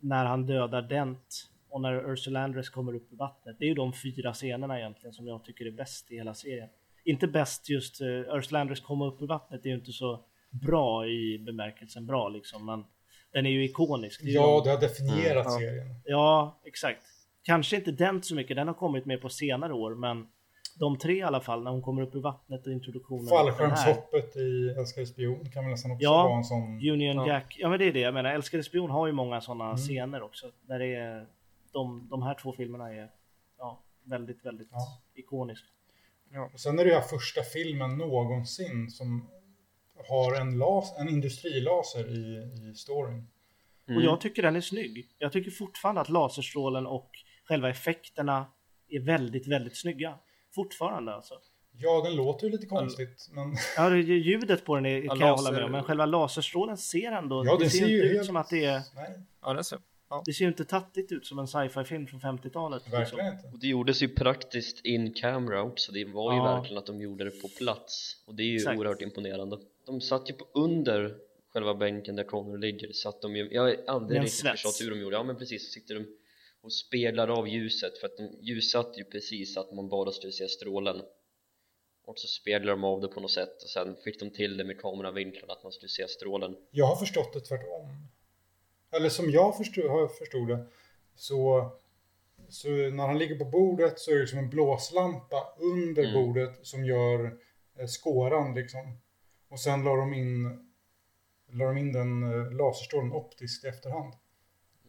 när han dödar Dent och när Ursula Andress kommer upp i vattnet. Det är ju de fyra scenerna egentligen som jag tycker är bäst i hela serien. Inte bäst just uh, Ursula Andress komma upp i vattnet, det är ju inte så bra i bemärkelsen bra liksom, men den är ju ikonisk. Det är ju Ja, de- det har definierat Mm, ja. serien. Ja, exakt. Kanske inte Dent så mycket, den har kommit mer på senare år, men de tre i alla fall, när hon kommer upp i vattnet och introduktionen. den. Fallskärmshoppet i Älskade spion kan väl nästan också Ja. vara en sån... Union Ja. Jack, ja men det är det jag menar. Älskade spion har ju många sådana Mm. scener också. Där det är, de, de här två filmerna är ja, väldigt, väldigt Ja. ikoniska. Och sen är det ju här första filmen någonsin som har en, las, en industrilaser i, i storyn. Och Mm. jag tycker den är snygg. Jag tycker fortfarande att laserstrålen och själva effekterna är väldigt, väldigt snygga. Fortfarande alltså. Ja, den låter ju lite konstigt, men Ja, det- ljudet på den är, Ja, kan jag laser- hålla med om, men själva laserstrålen ser ändå, ja, det det ser ser ju inte ut helt... som att det är, Nej, Ja, det ser. det ser ju inte tattigt ut som en sci-fi film från 50-talet. liksom. verkligen inte. Och det gjordes ju praktiskt in camera också, det var ju Ja. verkligen att de gjorde det på plats och det är ju Exakt. oerhört imponerande De satt ju på under själva bänken där Connor ligger, satt de ju, jag har aldrig riktigt svets. förstått hur de gjorde, ja men precis, så sitter de och speglar av ljuset för att de ljussatte ju precis så att man bara skulle se strålen och så speglar de av det på något sätt och sen fick de till det med kameravinklarna att man skulle se strålen Jag har förstått det tvärtom. Eller som jag förstod, har förstod det, så, så när han ligger på bordet så är det som en blåslampa under Mm. bordet som gör eh, skåran liksom. Och sen la de in, la de in den eh, laserstrålen optiskt i efterhand.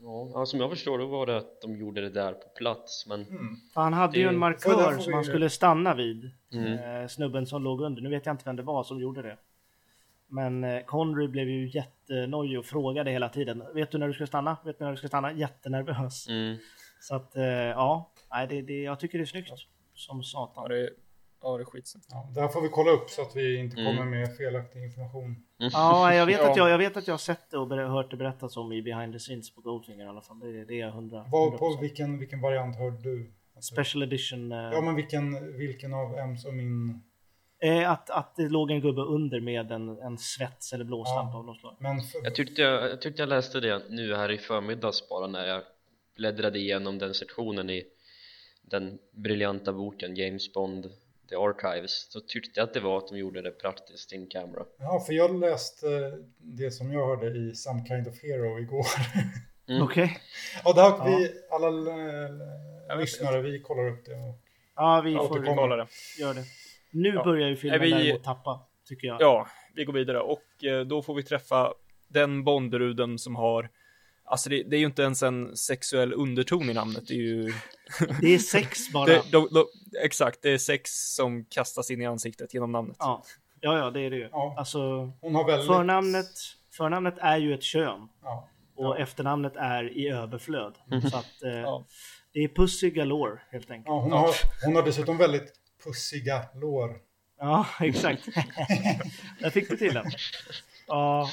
Ja, ja, som jag förstår det var det att de gjorde det där på plats men Mm. Han hade Det- ju en markör som han skulle stanna vid. Mm. Eh, snubben som låg under. Nu vet jag inte vem det var som gjorde det. Men eh, Connery blev ju jättenojig och frågade hela tiden. Vet du när du ska stanna? Vet du när du ska stanna? Jättenervös. mm. Så att ja, nej, det, det, jag tycker det är snyggt. Som Ja, satan. det är, ja, det är skitsnyggt. Ja, där får vi kolla upp så att vi inte Mm. kommer med felaktig information. Ja, jag vet, Ja. att jag, jag vet att jag har sett det och hört det berättas om i behind the scenes på Goldfinger i alla fall. Det, det är jag hundra. Vad, på 100%. vilken, vilken variant hörde du? Alltså, Special edition. Eh, Ja, men vilken, vilken av Ems och min? eh, att, att det låg en gubbe under med en, en svets eller blåslampa Ja. av något slag. Men för, Jag tyckte jag, jag tyckte jag läste det nu här i förmiddags bara när jag bläddrade igenom den sektionen i den briljanta boken James Bond The Archives så tyckte jag att det var att de gjorde det praktiskt in camera Ja, för jag läste det som jag hörde i Some Kind of Hero igår. Mm. Okej. Ja, det har Ja. vi, alla eh, lyssnare, vi kollar upp det. Och, Ja, vi Ja, får vi kollar det. göra det. Nu Ja. börjar ju filmen vi- däremot tappa, tycker jag. Ja, vi går vidare och eh, då får vi träffa den Bondbruden som har Alltså det, det är ju inte ens en sexuell underton i namnet, det är ju... Det är sex bara. Då, då, exakt, det är sex som kastas in i ansiktet genom namnet. Ja. ja, ja, det är det ju. Ja. Alltså, hon har väldigt... förnamnet, förnamnet är ju ett kön Ja. och efternamnet är i överflöd. Så att eh, Ja. det är Pussy Galore helt enkelt. Ja, hon, har, hon har dessutom väldigt pussiga lår. Ja, exakt. Där fick du till den. Ja,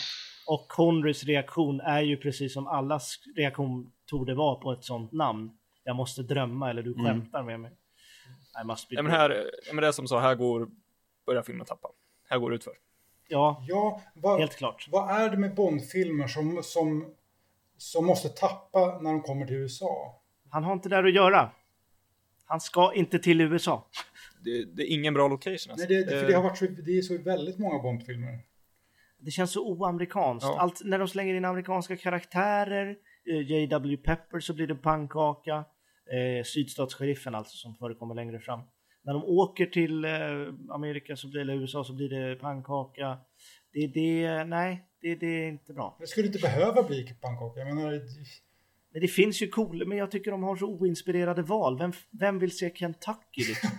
och Conrys reaktion är ju precis som allas reaktion torde vara på ett sånt namn. Jag måste drömma eller du skämtar med mig. I must be Ja, men här, ja, men det är som så, här går, börjar filmen tappa. Här går det utför. Ja, Ja, vad, helt klart. vad är det med Bondfilmer som, som, som måste tappa när de kommer till USA? Han har inte där att göra. Han ska inte till USA. Det, det är ingen bra location alltså. Nej, det, för Eh, det har varit så, det är så i väldigt många Bondfilmer. Det känns så oamerikanskt. Ja. Allt, när de slänger in amerikanska karaktärer, eh, J.W. Pepper så blir det pannkaka. Eh, sydstatssheriffen alltså som förekommer längre fram. När de åker till eh, Amerika så blir, eller USA så blir det pannkaka. Det, det, nej, det, det är inte bra. Det skulle inte behöva bli pannkaka. Jag menar, Men det finns ju cool, men jag tycker de har så oinspirerade val. Vem, vem vill se Kentucky liksom?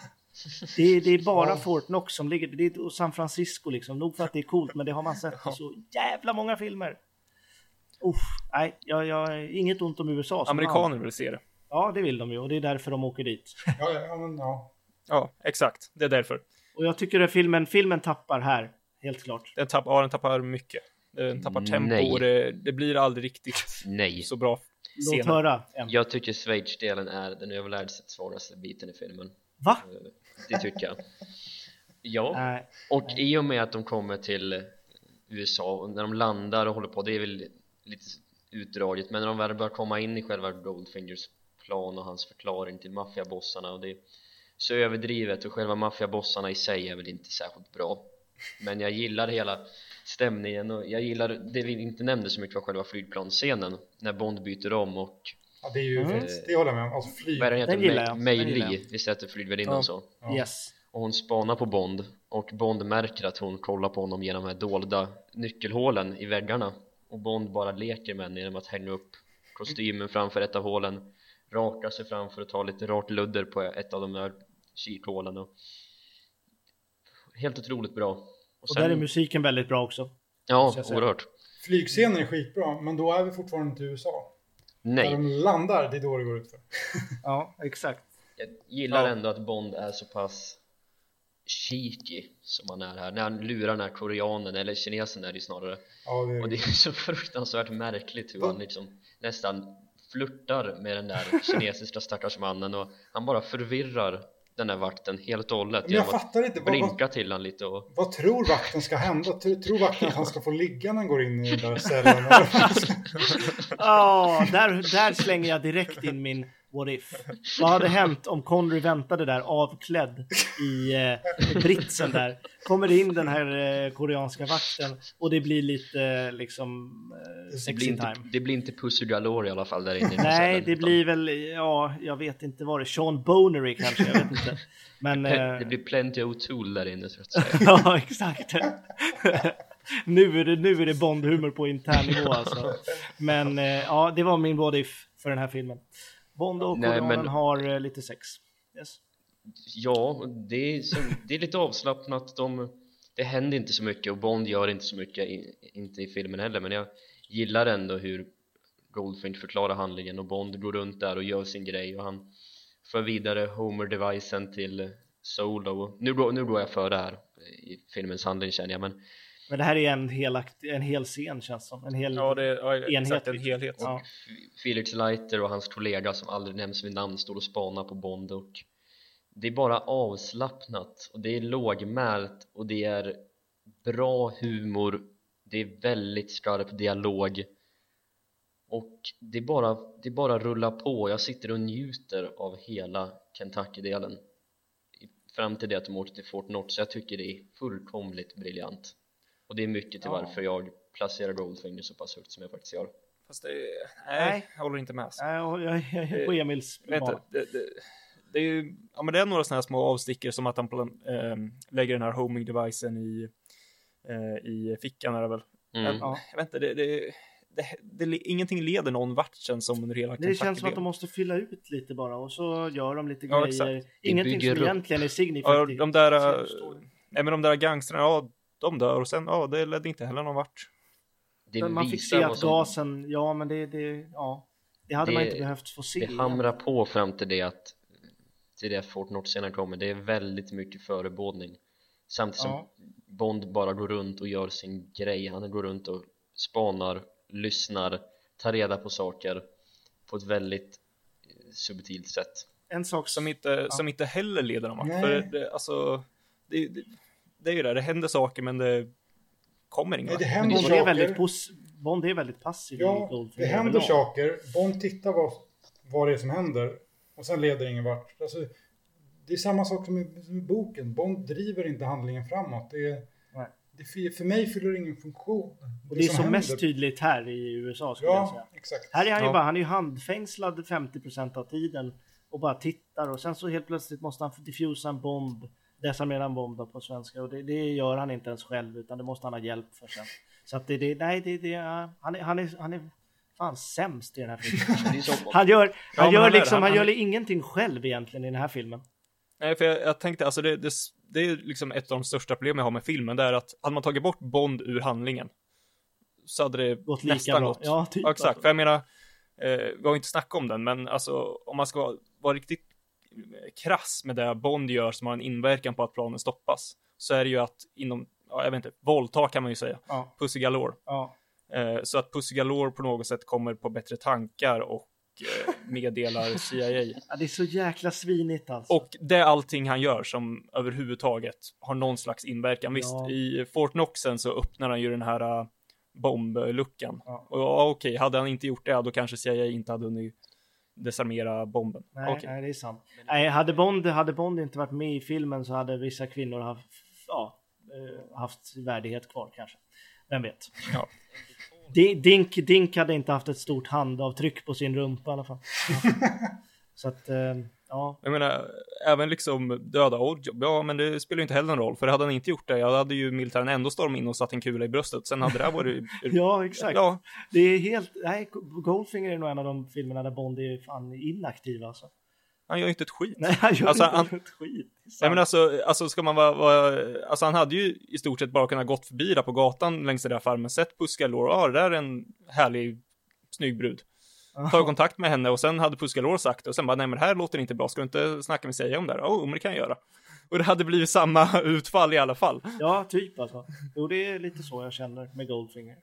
Det är, det är bara Ja. Fort Knox som ligger, det är och San Francisco liksom. Nog för att det är coolt, men det har man sett i så jävla många filmer. Uff, nej, jag, jag, inget ont om USA. Amerikaner vill se det. Ja, det vill de ju och det är därför de åker dit. ja, ja, men, ja. Ja, exakt. Det är därför. Och jag tycker att filmen, filmen tappar här, helt klart. Den tappar, ja, den tappar mycket. Den tappar tempo Nej. och det, det blir aldrig riktigt Nej, så bra Låt scener. höra en. jag tycker Schweiz-delen är den överlägset svåraste biten i filmen Va? Eh, Det tycker jag Ja, Nej, och i och med att de kommer till USA och när de landar och håller på, det är väl lite utdraget men när de väl börjar komma in i själva Goldfingers plan och hans förklaring till maffiabossarna och det är så överdrivet och själva maffiabossarna i sig är väl inte särskilt bra men jag gillar hela stämningen och jag gillar det vi inte nämnde så mycket var själva flygplansscenen när Bond byter om och ja det är ju, Mm. det håller jag med om. Alltså flyg. vad är det Den heter? gillar jag. Mei- Mei Den gillar Li, visst heter flygvärdinnan Ja. så? Ja. yes. och hon spanar på Bond och Bond märker att hon kollar på honom genom de här dolda nyckelhålen i väggarna och Bond bara leker med henne genom att hänga upp kostymen framför ett av hålen raka sig fram för att ta lite rart ludder på ett av de där kikhålen och helt otroligt bra och Och där är musiken väldigt bra också. ja, oerhört Flygscenen är skitbra, men då är vi fortfarande inte i USA. När nej, de landar, det är då det går ut för. Ja, exakt. jag gillar Ja. ändå att Bond är så pass cheeky som han är här när han lurar den här koreanen eller kinesen är det ju snarare Ja, det Och det är, är så fruktansvärt märkligt hur han liksom nästan flörtar med den där kinesiska stackars mannen och han bara förvirrar den där vakten helt och hållet men jag genom att fattar inte. Vad, vad, blinka till han lite och vad tror vakten ska hända? Tror, vakten att han ska få ligga när han går in i den där cellen? Ja, där, där slänger jag direkt in min what if. Vad hade hänt om Connery väntade där avklädd i eh, britsen där? Kommer in den här eh, koreanska vakten och det blir lite eh, liksom eh, det blir, sexy inte, time. det blir inte Pussy Galore i alla fall där inne i Nej, det utan blir väl, ja, jag vet inte vad det är. Sean Bonery kanske, jag vet inte. Men... eh, det blir plenty O'Toole där inne så att säga ja, exakt. nu, är det, nu är det Bond-humor på intern nivå alltså. Men eh, ja, det var min what if för den här filmen. Bond och Nej, men- har eh, lite sex. Yes. Ja, det är, så, det är lite avslappnat de, Det händer inte så mycket och Bond gör inte så mycket i, Inte i filmen heller men jag gillar ändå hur Goldfinch förklarar handlingen och Bond går runt där och gör sin grej och han för vidare Homer-devicen till Solo nu, går- nu går jag för det här i filmens handling känner jag men Men det här är en hel, en hel scen känns som. En hel Ja, det ja, exakt enhet. en liksom. helhet. Ja. Felix Leiter och hans kollega som aldrig nämns vid namn står och spanar på Bond och det är bara avslappnat och det är lågmält och det är bra humor det är väldigt skarp dialog och det är bara, det är bara rulla på jag sitter och njuter av hela Kentucky-delen fram till det att de åkte till Fort Knox så jag tycker det är fullkomligt briljant och det är mycket till Ja. varför jag placerar Goldfinger så pass högt som jag faktiskt gör Fast det, nej, Nej. jag håller inte med. Alltså. Nej, jag, jag, jag är på Emils vet inte, det, det, det är ju, ja men det är några sådana här små avstickare som att han plan, ehm, lägger den här homing devicen i, eh, i fickan är det väl. mm. Men, Ja. Jag vet inte, det, det, det, det, ingenting leder någon vart känns som under hela Det känns som att de måste fylla ut lite bara och så gör de lite Ja, grejer. exakt. Det Ingenting som upp. egentligen är Ja, signifikativt. de där, äh, storyn. nej men de där gangstrarna, ja, de dör och sen, ja, det ledde inte heller någon vart. det Men man fick se att som- gasen, ja men det, det, ja. Det hade man Det- inte behövt få se. det hamrar på fram till det att till det att Fort Knox senare kommer det är väldigt mycket förebådning samtidigt som Ja. Bond bara går runt och gör sin grej han går runt och spanar, lyssnar tar reda på saker på ett väldigt eh, subtilt sätt En sak Som inte, som inte heller leder någon vart. Nej. För det, alltså, det, det, det är ju det, det händer saker men det kommer ingen Nej, det händer det Bond är, saker. väldigt pos- Bond är väldigt passiv Ja, det händer överlag. saker. Bond tittar vad, vad det är som händer och sen leder ingen vart. Alltså, det är samma sak som i, som i boken. Bond driver inte handlingen framåt. Det, är, Nej. det, för mig fyller det ingen funktion. Och det är som som mest tydligt här i USA skulle jag säga. Ja, exakt. Här är han ju Ja. bara, han är ju handfängslad 50% av tiden och bara tittar och sen så helt plötsligt måste han diffusa en bomb, desarmera en bomb då på svenska och det, det gör han inte ens själv utan det måste han ha hjälp för sen. Så att det, det nej det, det han är, han är, han är fan sämst i den här filmen. Han gör, han gör han liksom, han, Han- gör han- ingenting själv egentligen i den här filmen. Nej, för jag, jag tänkte, alltså det, det, det är liksom ett av de största problemen jag har med filmen, det är att hade man tagit bort Bond ur handlingen så hade det Gått lika nästan bra. gått. Ja, typ Ja, exakt, alltså. för jag menar, eh, vi har inte snackat om den, men alltså om man ska vara, vara riktigt krass med det Bond gör som har en inverkan på att planen stoppas, så är det ju att inom, ja, jag vet inte, våldta kan man ju säga, Ja, Pussy Galore. ja. Eh, så att Pussy Galore på något sätt kommer på bättre tankar och eh, meddelar CIA. ja, det är så jäkla svinigt alltså. Och det är allting han gör som överhuvudtaget har någon slags inverkan. Visst, i Fort Knoxen så öppnar han ju den här uh, bombluckan. Ja. Och ja, okej, hade han inte gjort det, då kanske CIA inte hade hunnit desarmera bomben. Nej, Okej. nej, det är sant. Nej, hade Bond, hade Bond inte varit med i filmen så hade vissa kvinnor haft, ja, eh, haft värdighet kvar kanske. Vem vet? Ja. Di- Dink, Dink hade inte haft ett stort handavtryck på sin rumpa i alla fall. så att, eh, ja. Jag menar, även liksom döda Oddjob, ja men det spelar ju inte heller någon roll, för hade han inte gjort det, ja, då hade ju militären ändå stormat in och satt en kula i bröstet, sen hade det här varit... Ja, exakt. Ja, Det är helt, nej, Goldfinger är nog en av de filmerna där Bond är fan inaktiv alltså. han gör ju inte ett skit. Nej, han gör Alltså, inte han- ett skit. Nej men alltså, alltså ska man vara, vara, alltså han hade ju i stort sett bara kunnat gått förbi där på gatan längs den där farmen, sett Puskalor, ja det där är en härlig, snygg brud. Ta kontakt med henne och sen hade Puskalor sagt det och sen bara, nej men det här låter inte bra, ska du inte snacka med sig om det här? Jo, men det kan jag göra. Och det hade blivit samma utfall i alla fall. Ja, typ alltså. Jo, det är lite så jag känner med Goldfinger.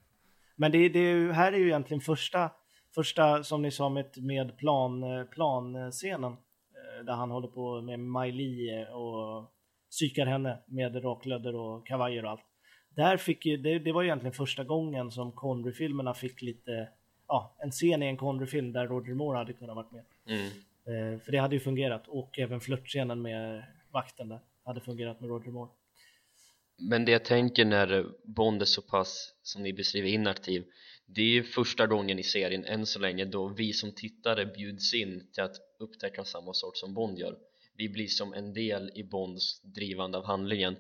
Men det, det här är ju egentligen första, första som ni sa med, med plan, eh, planscenen. eh, Där han håller på med Miley eh, och psykar henne med raklödder och kavajer och allt. Där fick ju, det, det var ju egentligen första gången som Connery-filmerna fick lite, ja, en scen i en Connery-film där Roger Moore hade kunnat varit med. mm. Eh, För det hade ju fungerat och även flörtscenen med vakten där hade fungerat med Roger Moore. Men det jag tänker när Bond är så pass, som ni beskriver, inaktiv det är ju första gången i serien än så länge då vi som tittare bjuds in till att upptäcka samma sort som Bond gör vi blir som en del i Bonds drivande av handlingen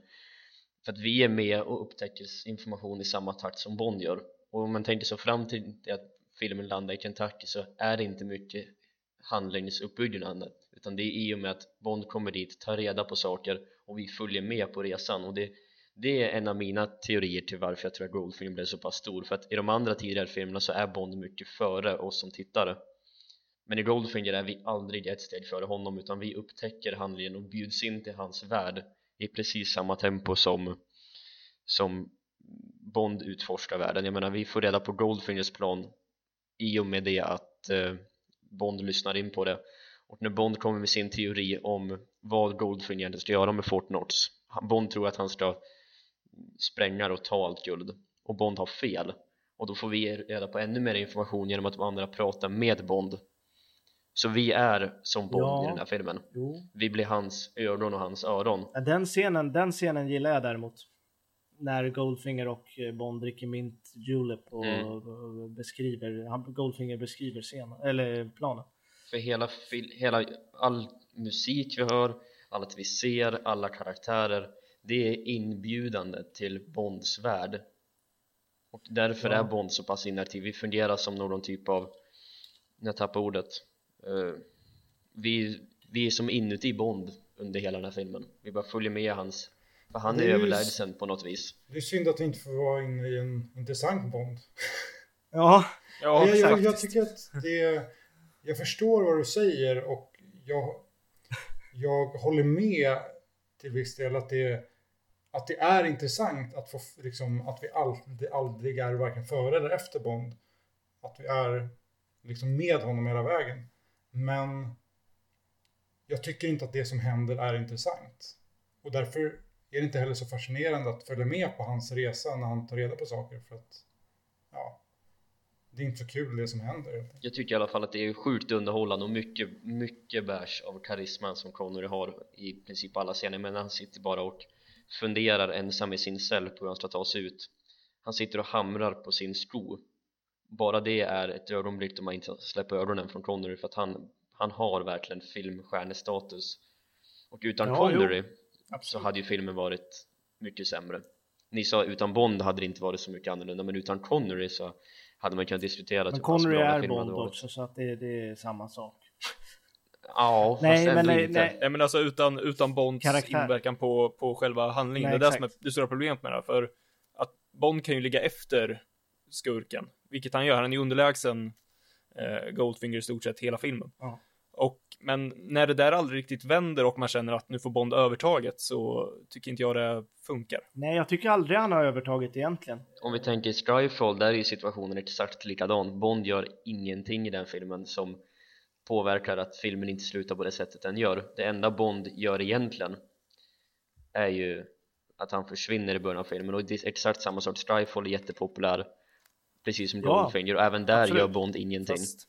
för att vi är med och upptäcker information i samma takt som Bond gör och om man tänker så fram till att filmen landar i Kentucky så är det inte mycket handlingsuppbyggnad utan det är i och med att Bond kommer dit, tar reda på saker och vi följer med på resan. Och det, det är en av mina teorier till varför jag tror att Goldfinger blev så pass stor. För att i de andra tidigare filmerna så är Bond mycket före oss som tittare. Men i Goldfinger är vi aldrig ett steg före honom utan vi upptäcker handlingen och bjuds in till hans värld i precis samma tempo som som Bond utforskar världen. Jag menar vi får reda på Goldfingers plan i och med det att eh, Bond lyssnar in på det och när Bond kommer med sin teori om vad Goldfinger egentligen ska göra med Fort Knox Bond tror att han ska spränga och ta allt guld och Bond har fel och då får vi reda på ännu mer information genom att de andra pratar med Bond Så vi är som Bond Ja. i den här filmen. Jo. Vi blir hans ögon och hans öron. Den scenen, den scenen gillar jag däremot. När Goldfinger och eh, Bond dricker mint julep och Mm. beskriver, Goldfinger beskriver scenen, eller planen. För hela, hela all musik vi hör, allt vi ser, alla karaktärer det är inbjudande till Bonds värld och därför Ja. är Bond så pass inaktiv, vi fungerar som någon typ av jag tappar ordet Eh, vi, vi är som inuti Bond under hela den här filmen vi bara följer med hans för han är överlägsen på något vis Det är synd att vi inte får vara inne i en intressant Bond. Ja, Ja, jag, jag, jag tycker att det... Jag förstår vad du säger och jag, jag håller med till viss del att det, att det är intressant att, få, liksom, att vi aldrig, aldrig är varken före eller efter Bond. Att vi är liksom med honom hela vägen. Men jag tycker inte att det som händer är intressant. Och därför är det inte heller så fascinerande att följa med på hans resa när han tar reda på saker. För att, ja, det är inte så kul det som händer. Jag tycker i alla fall att det är sjukt underhållande och mycket, mycket bärs av karisman som Connery har i princip alla scener men han sitter bara och funderar ensam i sin cell på hur han ska ta sig ut han sitter och hamrar på sin sko bara det är ett ögonblick då man inte släpper ögonen från Connery för att han, han har verkligen filmstjärnestatus och utan Ja, Connery så absolut. hade ju filmen varit mycket sämre ni sa utan Bond hade det inte varit så mycket annorlunda men utan Connery så hade man kunnat diskutera Men typ Connery är Bond också så att det, det är samma sak. Ja, Nej, fast men ändå nej, inte. nej. Nej men alltså utan, utan Bonds Karaktär. inverkan på, på själva handlingen. Nej, det är det som är exakt. det stora problemet med det här. För att Bond kan ju ligga efter skurken. Vilket han gör. Han är ju underlägsen eh, Goldfinger i stort sett hela filmen. Ja. Men när det där aldrig riktigt vänder och man känner att nu får Bond övertaget så tycker inte jag det funkar. Nej, jag tycker aldrig han har övertaget egentligen. Om vi tänker Skyfall, där är ju situationen exakt likadan Bond gör ingenting i den filmen som påverkar att filmen inte slutar på det sättet den gör Det enda Bond gör egentligen är ju att han försvinner i början av filmen och det är exakt samma sak Skyfall är jättepopulär precis som Ja, Goldfinger och även där absolut. gör Bond ingenting Fast,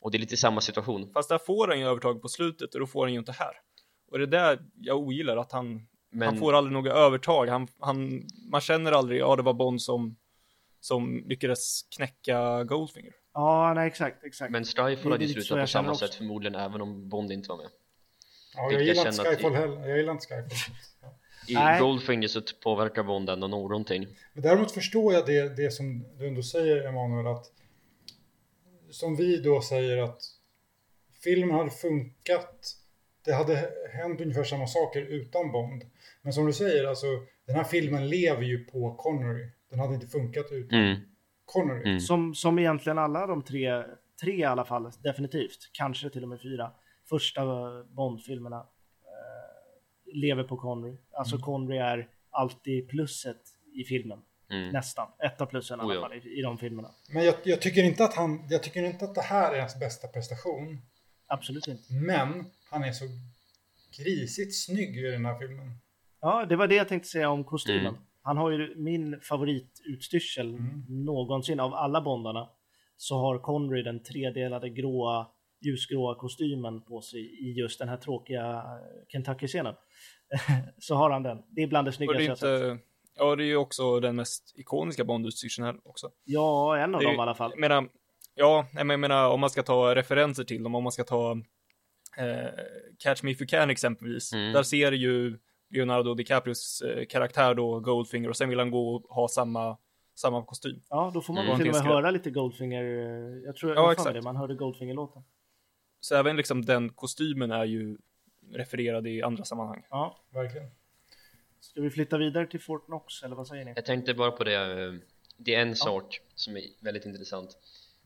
och det är lite samma situation fast där får han ju övertag på slutet och då får han ju inte här. Och det är där jag ogillar att han, men han får aldrig några övertag. Han, han, man känner aldrig, ja det var Bond som, som lyckades knäcka Goldfinger. Ja, nej exakt, exakt. Men Skyfall hade ju slutat på samma också. sätt förmodligen även om Bond inte var med Ja, jag gillar inte Skyfall heller. Jag gillar inte Skyfall. I Nej. Goldfinger så påverkar Bond ändå någonting Men däremot förstår jag det, det som du ändå säger Emanuel att som vi då säger att filmen hade funkat det hade hänt ungefär samma saker utan Bond. Men som du säger, alltså den här filmen lever ju på Connery. Den hade inte funkat utan mm. Connery. Mm. Som, som egentligen alla de tre, tre i alla fall, definitivt, kanske till och med fyra, första Bond-filmerna eh, lever på Connery. Alltså Connery är alltid plusset i filmen. Mm. Nästan. Ett av plussen i Oh, alla ja. fall i, i de filmerna. Men jag, jag, tycker inte att han, jag tycker inte att det här är hans bästa prestation. Absolut inte. Men han är så grisigt snygg i den här filmen. Ja, det var det jag tänkte säga om kostymen. Mm. Han har ju min favoritutstyrsel Mm. någonsin av alla Bondarna. Så har Connery den tredelade gråa, ljusgråa kostymen på sig i just den här tråkiga eh, Kentucky-scenen. så har han den. Det är bland det snyggaste jag sett. Ja det är ju också den mest ikoniska Bond-utstyrseln här också. Ja, en av dem ju- i alla fall. Jag menar, ja, men jag menar om man ska ta referenser till dem, om man ska ta eh, Catch Me If You Can exempelvis. Mm. Där ser ju Leonardo DiCaprios eh, karaktär då Goldfinger och sen vill han gå och ha samma, samma kostym. Ja, då får man Mm. till och med höra lite Goldfinger. eh, Jag tror Ja, jag det, man hörde Goldfinger-låten. Så även liksom den kostymen är ju refererad i andra sammanhang. Ja. Verkligen. Ska vi flytta vidare till Fort Knox, eller vad säger ni? Jag tänkte bara på det, eh, det är en sak som är väldigt intressant.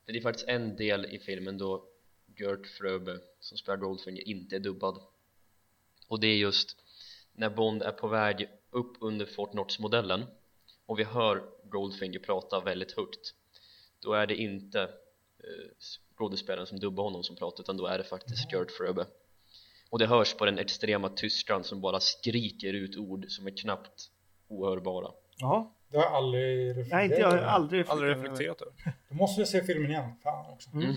Det är faktiskt en del i filmen då Gert Fröbe som spelar Goldfinger inte är dubbad. Och det är just när Bond är på väg upp under Fort Knox-modellen och vi hör Goldfinger prata väldigt högt då är det inte eh, skådespelaren som dubbar honom som pratar utan då är det faktiskt Gert Fröbe och det hörs på den extrema tyskan som bara skriker ut ord som är knappt ohörbara Ja, Det har jag aldrig reflekterat nej, inte jag har aldrig Aldrig reflekterat över. reflekterat över. Då måste jag se filmen igen. Fan också. Mm.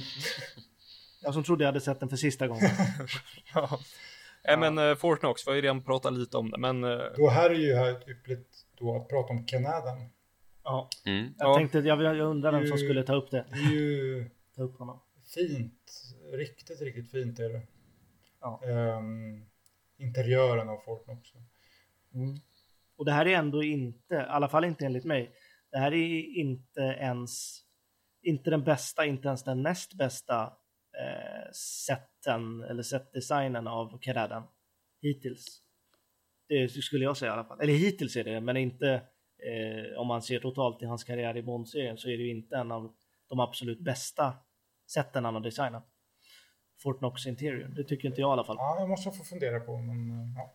Jag som trodde jag hade sett den för sista gången. ja. ja. men uh, Fortnox, vi har ju redan pratat lite om det, men... Uh... Då här är ju här ypperligt då att prata om Ken Adam. Ja. Mm. Jag ja. tänkte, jag, jag undrar vem som skulle ta upp det. Det är ju ta upp honom. fint. Riktigt, riktigt fint är det. Ja. Um, interiören av Fortnox. Mm. Och det här är ändå inte, i alla fall inte enligt mig, det här är inte ens, inte den bästa, inte ens den näst bästa eh, sätten eller setdesignen av Keradan hittills. Det skulle jag säga i alla fall. Eller hittills är det, men inte eh, om man ser totalt i hans karriär i Bond-serien så är det ju inte en av de absolut bästa sätten han har designat. Fortnox Interior, det tycker inte jag i alla fall. Ja, jag måste få fundera på, men ja.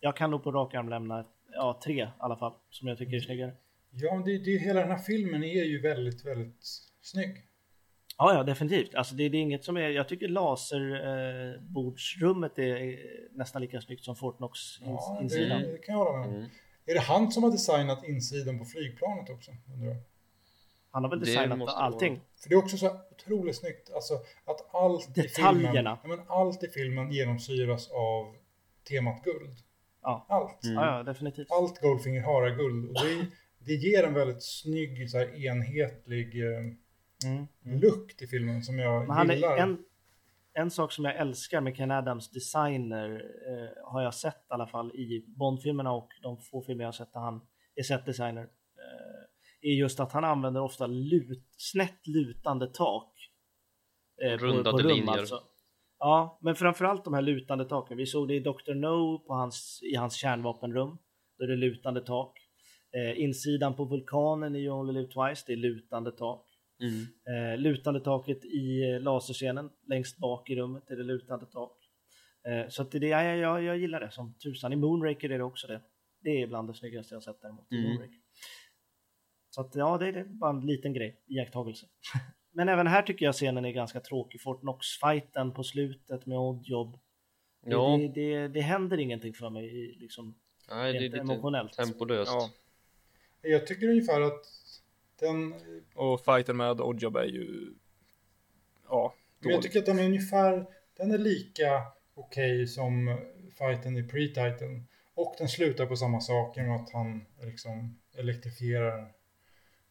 Jag kan nog på rak arm lämna ja, tre i alla fall, som jag tycker är snyggare. Ja, det, det, hela den här filmen är ju väldigt, väldigt snygg. Ja, ja, definitivt. Alltså det, det är inget som är, jag tycker laserbordsrummet eh, är nästan lika snyggt som Fortnox ja, insidan. Det, det kan jag hålla med mm. Är det han som har designat insidan på flygplanet också? Undrar Han har väl designat allting? För det är också så otroligt snyggt, alltså att allt Detaljerna. i filmen, ja, men allt i filmen genomsyras av temat guld. Ja. Allt. Mm. Ja, ja, definitivt. Allt Goldfinger har är guld. Och det, det ger en väldigt snygg, så här, enhetlig eh, mm. Mm. look till filmen som jag Men gillar. En, en sak som jag älskar med Ken Adams designer eh, har jag sett i alla fall i Bondfilmerna och de få filmer jag har sett där han är setdesigner. Eh, är just att han använder ofta lut, snett lutande tak. Eh, Rundade på, på rum, linjer. Alltså. Ja, men framförallt de här lutande taken. Vi såg det i Dr. No på hans, i hans kärnvapenrum. Då är det lutande tak. Eh, insidan på vulkanen i You Only Live Twice, det är lutande tak. Mm. Eh, lutande taket i eh, laserscenen längst bak i rummet är det lutande tak. Eh, så att det, jag, jag, jag gillar det som tusan. I Moonraker är det också det. Det är bland det snyggaste jag sett däremot. Mm. Moonraker. Så att ja, det är bara en liten grej, iakttagelse. Men även här tycker jag scenen är ganska tråkig. Fortnox-fighten på slutet med Oddjob. Ja. Det, det, det, händer ingenting för mig liksom, Nej, det är lite emotionellt. tempolöst. Ja. Jag tycker ungefär att den... Och fighten med Oddjob är ju... Ja, dålig. Jag tycker att den är ungefär... Den är lika okej okay som fighten i pre-titan. Och den slutar på samma sak genom att han liksom elektrifierar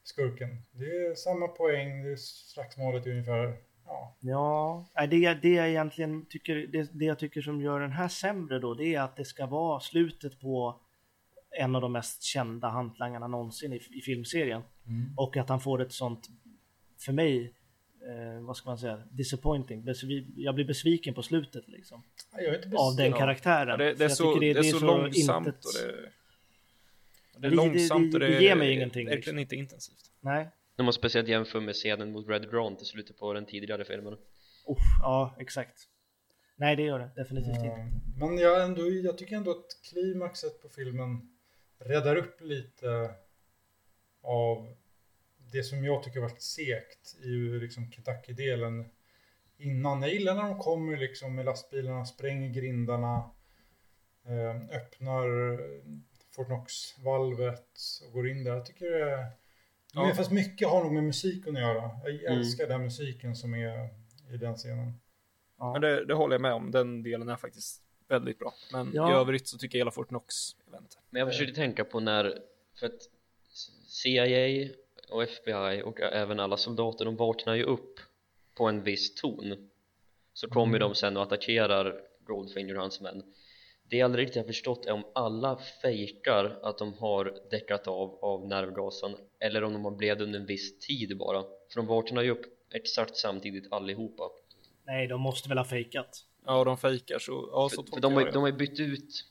skurken. Det är samma poäng, det är slagsmålet ungefär. Ja, ja det, det jag egentligen tycker, det, det jag tycker som gör den här sämre då, det är att det ska vara slutet på en av de mest kända hantlangarna någonsin i, i filmserien. Mm. Och att han får ett sånt, för mig, eh, vad ska man säga, disappointing. Jag blir besviken på slutet liksom. av den karaktären. Ja, det, det, är så, det, det, är så, så långsamt intet... och det det är långsamt och det, det ger mig ingenting. Verkligen liksom. inte intensivt. Nej. När man speciellt jämför med scenen mot Red Dawn till slutet på den tidigare filmen. Oh, ja, exakt. Nej, det gör det definitivt ja, inte. Men jag, ändå, jag tycker ändå att klimaxet på filmen räddar upp lite av det som jag tycker varit segt i liksom Kentucky-delen innan. Jag gillar när de kommer liksom med lastbilarna, spränger grindarna, eh, öppnar Fortnox-valvet och går in där. Jag tycker det är... Ja. Men fast mycket har nog med musiken att göra. Jag mm. älskar mm. den musiken som är i den scenen. Ja, Men det, det, håller jag med om. Den delen är faktiskt väldigt bra. Men ja. i övrigt så tycker jag hela Fortnox, inte. Men jag försökte tänka på när, för att CIA och FBI och även alla soldater, de vaknar ju upp på en viss ton. Så kommer mm. de sen och attackerar Goldfinger och hans män det jag aldrig riktigt har förstått är om alla fejkar att de har däckat av av nervgasen eller om de har blivit under en viss tid bara. För de vaknar ju upp exakt samtidigt allihopa. Nej, de måste väl ha fejkat. Ja, de fejkar så, ja, så för, för de, har, de har ju bytt ut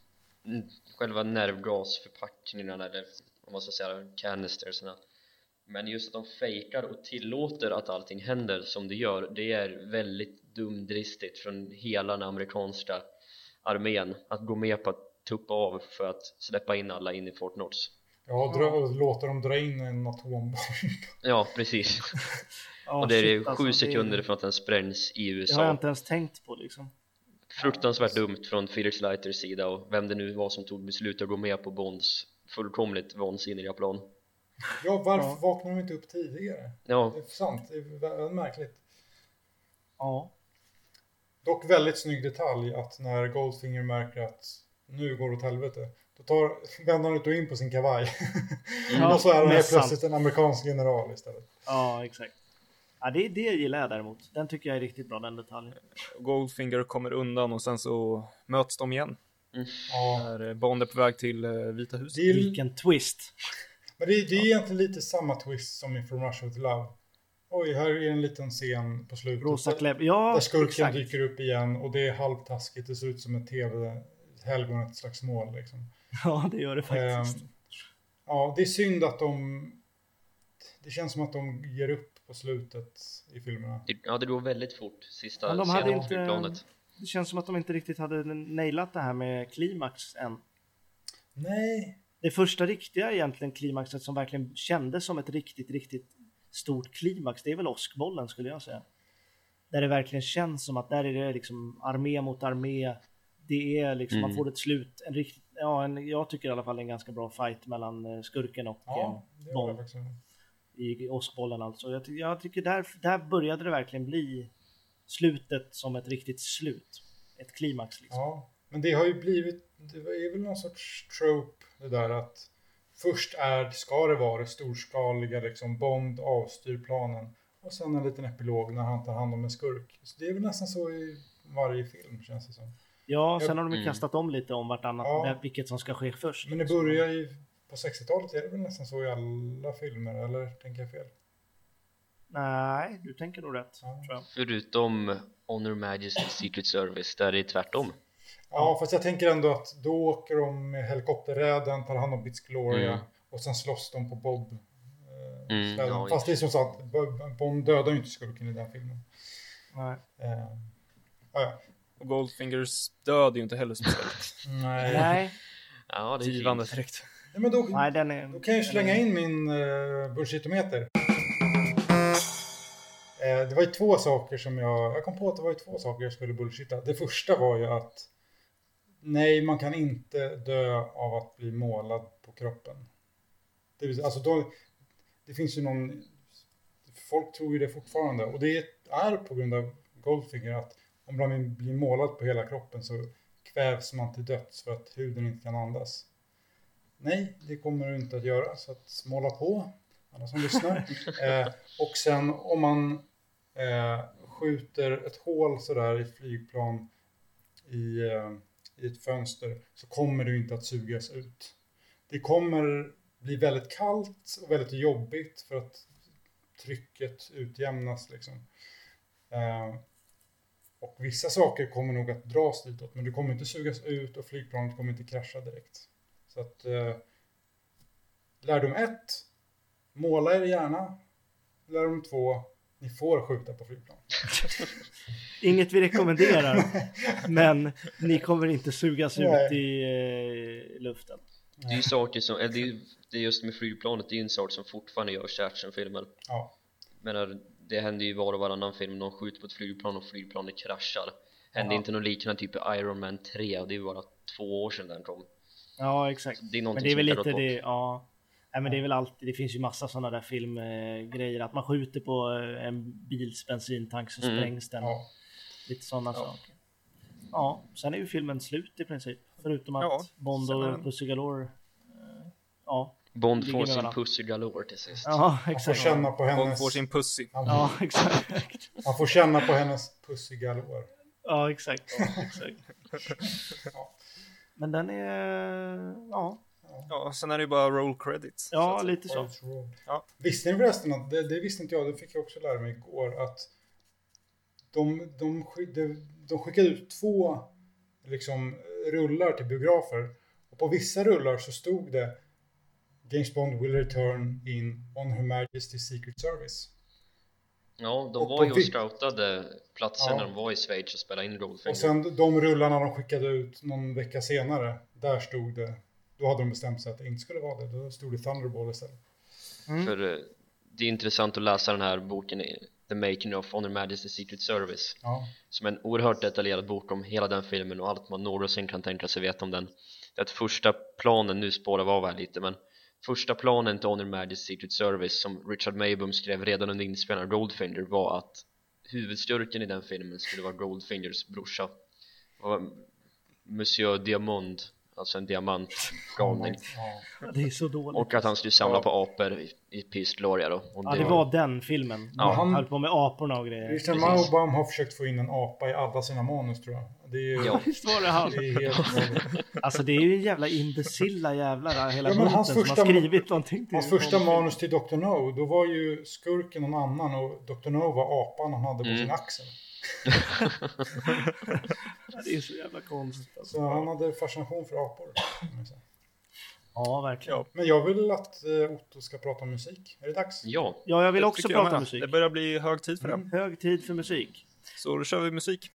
själva nervgasförpackningarna eller om man ska säga canistersna men just att de fejkar och tillåter att allting händer som det gör det är väldigt dumdristigt från hela den amerikanska armén att gå med på att tuppa av för att släppa in alla in i Fort Knox. Ja, dra, låta dem dra in en atombomb? Ja, precis. Ja, Och det är shit, sju alltså, sekunder det... från att den sprängs i USA Det har jag inte ens tänkt på liksom. Fruktansvärt dumt från Felix Leiters sida och vem det nu var som tog beslut att gå med på Bonds fullkomligt vansinniga plan. Ja, varför ja. vaknade de inte upp tidigare? Ja. Det är sant, det är väldigt märkligt. Ja Dock väldigt snygg detalj att när Goldfinger märker att nu går det åt helvete. Då tar, vänder han ut och in på sin kavaj. Ja, och så är han helt plötsligt en amerikansk general istället. Ja, exakt. Ja, det, det gillar jag däremot. Den tycker jag är riktigt bra, den detaljen. Goldfinger kommer undan och sen så möts de igen. Ja. När Bond är på väg till eh, Vita huset. Vilken twist. men det, det är egentligen lite samma twist som i From Russia with Love. Oj, här är en liten scen på slutet. Rosa där- kläbb. Ja, Där skurken exakt. dyker upp igen och det är halvtaskigt. Det ser ut som ett tv-helgon, ett slags mål liksom. Ja, det gör det faktiskt. Ehm, ja, det är synd att de... Det känns som att de ger upp på slutet i filmerna. Det, ja, det går väldigt fort, sista Men de hade scenen på flygplanet. Det känns som att de inte riktigt hade nailat det här med klimax än. Nej, Det första riktiga egentligen klimaxet som verkligen kändes som ett riktigt, riktigt stort klimax, det är väl åskbollen skulle jag säga. Där det verkligen känns som att där är det liksom armé mot armé. Det är liksom, man Mm. får ett slut, en riktigt, ja, en, jag tycker i alla fall en ganska bra fight mellan eh, skurken och ja, eh, Bond i åskbollen alltså. Jag, ty jag tycker där, där började det verkligen bli slutet som ett riktigt slut. Ett klimax liksom. Ja, men det har ju blivit, det är väl någon sorts trope det där att först är, ska det vara det storskaliga liksom, Bond avstyr planen och sen en liten epilog när han tar hand om en skurk. Så det är väl nästan så i varje film känns det som. Ja, sen har de ju Mm. kastat om lite om vartannat, Ja. vilket som ska ske först. Men det börjar ju, på 60-talet är det väl nästan så i alla filmer, eller tänker jag fel? Nej, du tänker nog rätt. Ja. Tror jag. Förutom Honor Majesty Secret Service, där det är tvärtom. Ja, fast jag tänker ändå att då åker de med helikopterräden, tar hand om Bits Gloria Mm. och sen slåss de på Bob. Eh, Mm, ja, Fast det är som sagt, Bo- Bond dödar ju inte skurken i den filmen. Nej. Eh, ja, ja. Och Goldfingers död är ju inte heller speciellt Nej. Nej, Ja, det är givande direkt. Nej, men då, nej, den är... då kan jag slänga in min uh, bullshitometer. Eh, det var ju två saker som jag... Jag kom på att det var ju två saker jag skulle bullshitta. Det första var ju att nej, man kan inte dö av att bli målad på kroppen. Det, vill alltså då, det finns ju någon... Folk tror ju det fortfarande. Och det är på grund av Goldfinger att om man blir målad på hela kroppen så kvävs man till döds för att huden inte kan andas. Nej, det kommer du inte att göra, så att måla på, alla som lyssnar. eh, och sen om man eh, skjuter ett hål sådär i flygplan i, eh, i ett fönster så kommer du inte att sugas ut. Det kommer bli väldigt kallt och väldigt jobbigt för att trycket utjämnas liksom. Eh, och vissa saker kommer nog att dras ditåt, men du kommer inte sugas ut och flygplanet kommer inte krascha direkt. Så att eh, lärdom ett, måla er gärna. Lärdom två, ni får skjuta på flygplan. Inget vi rekommenderar, men ni kommer inte sugas Nej. ut i eh, luften. Det är ju saker som, det är, det är just med flygplanet, det är ju en sak som fortfarande görs i actionfilmer. Ja, Men det händer ju i var och varannan film, någon skjuter på ett flygplan och flygplanet kraschar. Hände Ja. inte något liknande typ i Iron Man 3 och det är ju bara två år sedan den kom. Ja, exakt. Det är Men det är väl lite det, ja. Nej, men det är väl alltid, det finns ju massa sådana där filmgrejer, att man skjuter på eh, en bils bensintank så Mm. sprängs den. ja. Lite sådana Ja. saker. Ja, sen är ju filmen slut i princip. Förutom att Ja, Bond och den- Pussy Galore, eh, ja. Bond får sin pussy galore till sist. Ja, Man får exakt. känna på Bond hennes... får sin pussy. man, Ja, exakt. man får känna på hennes pussy galore. Ja, exakt. Ja, exakt. Ja. Men den är, ja, Ja, sen är det ju bara roll credits. så ja säga. lite så. Ja. Visste ni förresten att, det, det visste inte jag, det fick jag också lära mig igår, att de, de, de, de skickade ut två liksom, rullar till biografer. Och på vissa rullar så stod det James Bond will return in on Her Majesty's Secret Service. Ja, de Och var ju och scoutade platsen Ja. när de var i Schweiz och spelade in Goldfinger. Och sen de rullarna de skickade ut någon vecka senare, där stod det, då hade de bestämt sig att det inte skulle vara det, då stod det Thunderball istället. Mm. För eh, det är intressant att läsa den här boken The Making of Honor Majesty's Secret Service. Ja, som är en oerhört detaljerad bok om hela den filmen och allt man någonsin kan tänka sig veta om den. Det är att första planen, nu spårar vi av här lite men första planen till Honor Majesty's Secret Service som Richard Maybaum skrev redan under inspelningen av Goldfinger var att huvudskurken i den filmen skulle vara Goldfingers brorsa. Och Monsieur Diamond alltså en diamantgalning Ja. Det är så dåligt. och att han skulle samla på apor i, i Peace Gloria då och Ja, det var den filmen. Ja. Han höll på med aporna och grejer. Christian. Maubaum har försökt få in en apa i alla sina manus tror jag. Det är, Ja. Visst var det han? det är. Alltså det är ju en jävla imbecilla jävlar hela Ja, hans som har första- skrivit någonting till Hans första manus till Dr. No, då var ju skurken någon annan och Dr. No var apan han hade på Mm. sin axel. Det är så jävla konstigt. Alltså. Så han hade fascination för apor. Ja, verkligen. Ja. Men jag vill att eh, Otto ska prata om musik. Är det dags? ja, Ja, jag vill Det också prata med. musik. Det börjar bli hög tid för det. Mm. Hög tid för musik. Så då kör vi musik.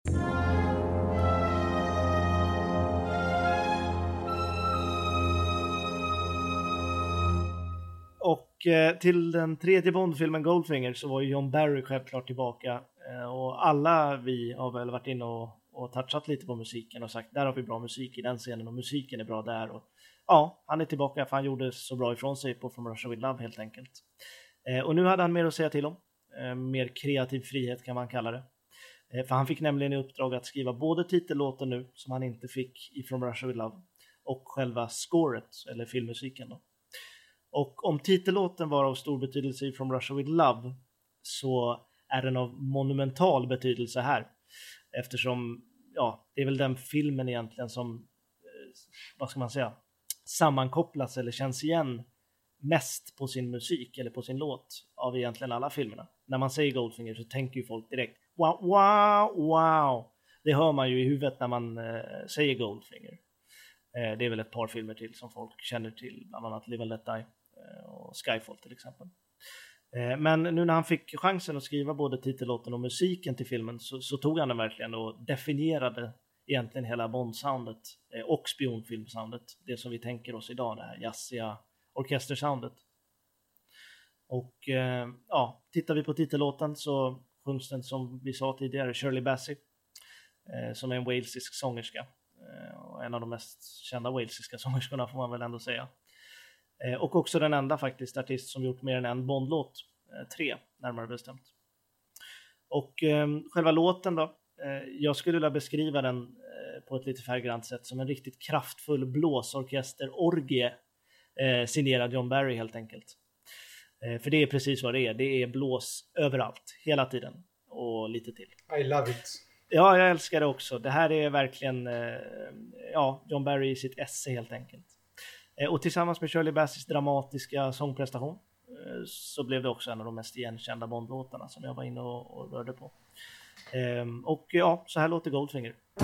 Och eh, till den tredje Bondfilmen Goldfinger så var ju John Barry självklart tillbaka. Eh, och alla vi har väl varit inne och, och touchat lite på musiken och sagt där har vi bra musik i den scenen och musiken är bra där. Och, ja, han är tillbaka för han gjorde så bra ifrån sig på From Russia With Love helt enkelt. Eh, och nu hade han mer att säga till om. Eh, mer kreativ frihet kan man kalla det. För han fick nämligen i uppdrag att skriva både titellåten nu, som han inte fick i From Russia With Love, och själva scoret, eller filmmusiken då. Och om titellåten var av stor betydelse i From Russia With Love så är den av monumental betydelse här. Eftersom, ja, det är väl den filmen egentligen som, eh, vad ska man säga, sammankopplas eller känns igen mest på sin musik eller på sin låt av egentligen alla filmerna. När man säger Goldfinger så tänker ju folk direkt wow, wow, wow. Det hör man ju i huvudet när man eh, säger Goldfinger. Eh, det är väl ett par filmer till som folk känner till, bland annat Live and Let Die eh, och Skyfall till exempel. Eh, men nu när han fick chansen att skriva både titellåten och musiken till filmen så, så tog han den verkligen och definierade egentligen hela Bond-soundet eh, och spionfilmsoundet. Det som vi tänker oss idag, det här jazziga orkestersoundet. Och eh, ja, tittar vi på titellåten så sjungs den som vi sa tidigare, Shirley Bassey, som är en walesisk sångerska. Och en av de mest kända walesiska sångerskorna får man väl ändå säga. Eh, och också den enda faktiskt artist som gjort mer än en Bondlåt, eh, tre närmare bestämt. Och eh, själva låten då, eh, jag skulle vilja beskriva den på ett lite färggrant sätt som en riktigt kraftfull blåsorkesterorgie eh, signerad John Barry helt enkelt. Eh, för det är precis vad det är, det är blås överallt, hela tiden och lite till. I love it. Ja, jag älskar det också. Det här är verkligen eh, ja, John Barry i sitt esse helt enkelt. Eh, och tillsammans med Shirley Basseys dramatiska sångprestation eh, så blev det också en av de mest igenkända Bondlåtarna som jag var inne och, och rörde på. Ehm, och ja, så här låter Goldfinger. Goldfinger.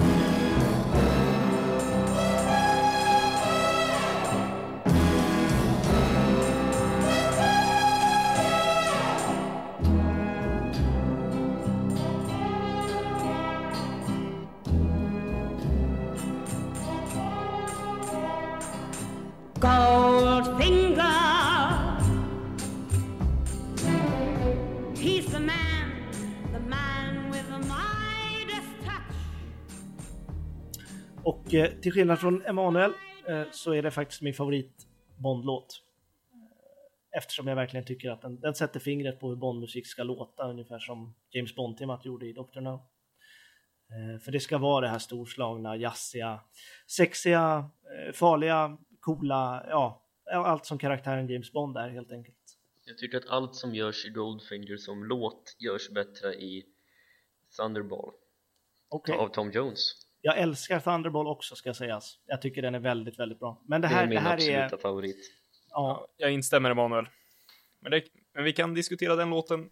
Och eh, till skillnad från Emanuel eh, så är det faktiskt min favorit Bondlåt. Eh, Eftersom jag verkligen tycker att den, den sätter fingret på hur Bondmusik ska låta, ungefär som James Bond-temat gjorde i Dr. No. För det ska vara det här storslagna, jazziga, sexiga, farliga, coola, ja, allt som karaktären James Bond är helt enkelt. jag tycker att allt som görs i Goldfinger som låt görs bättre i Thunderball Okej. av Tom Jones Jag älskar Thunderball också ska sägas. Jag tycker den är väldigt, väldigt bra. Men det det här, är det min här absoluta är... favorit Ja, Jag instämmer Emanuel. Men, det, men vi kan diskutera den låten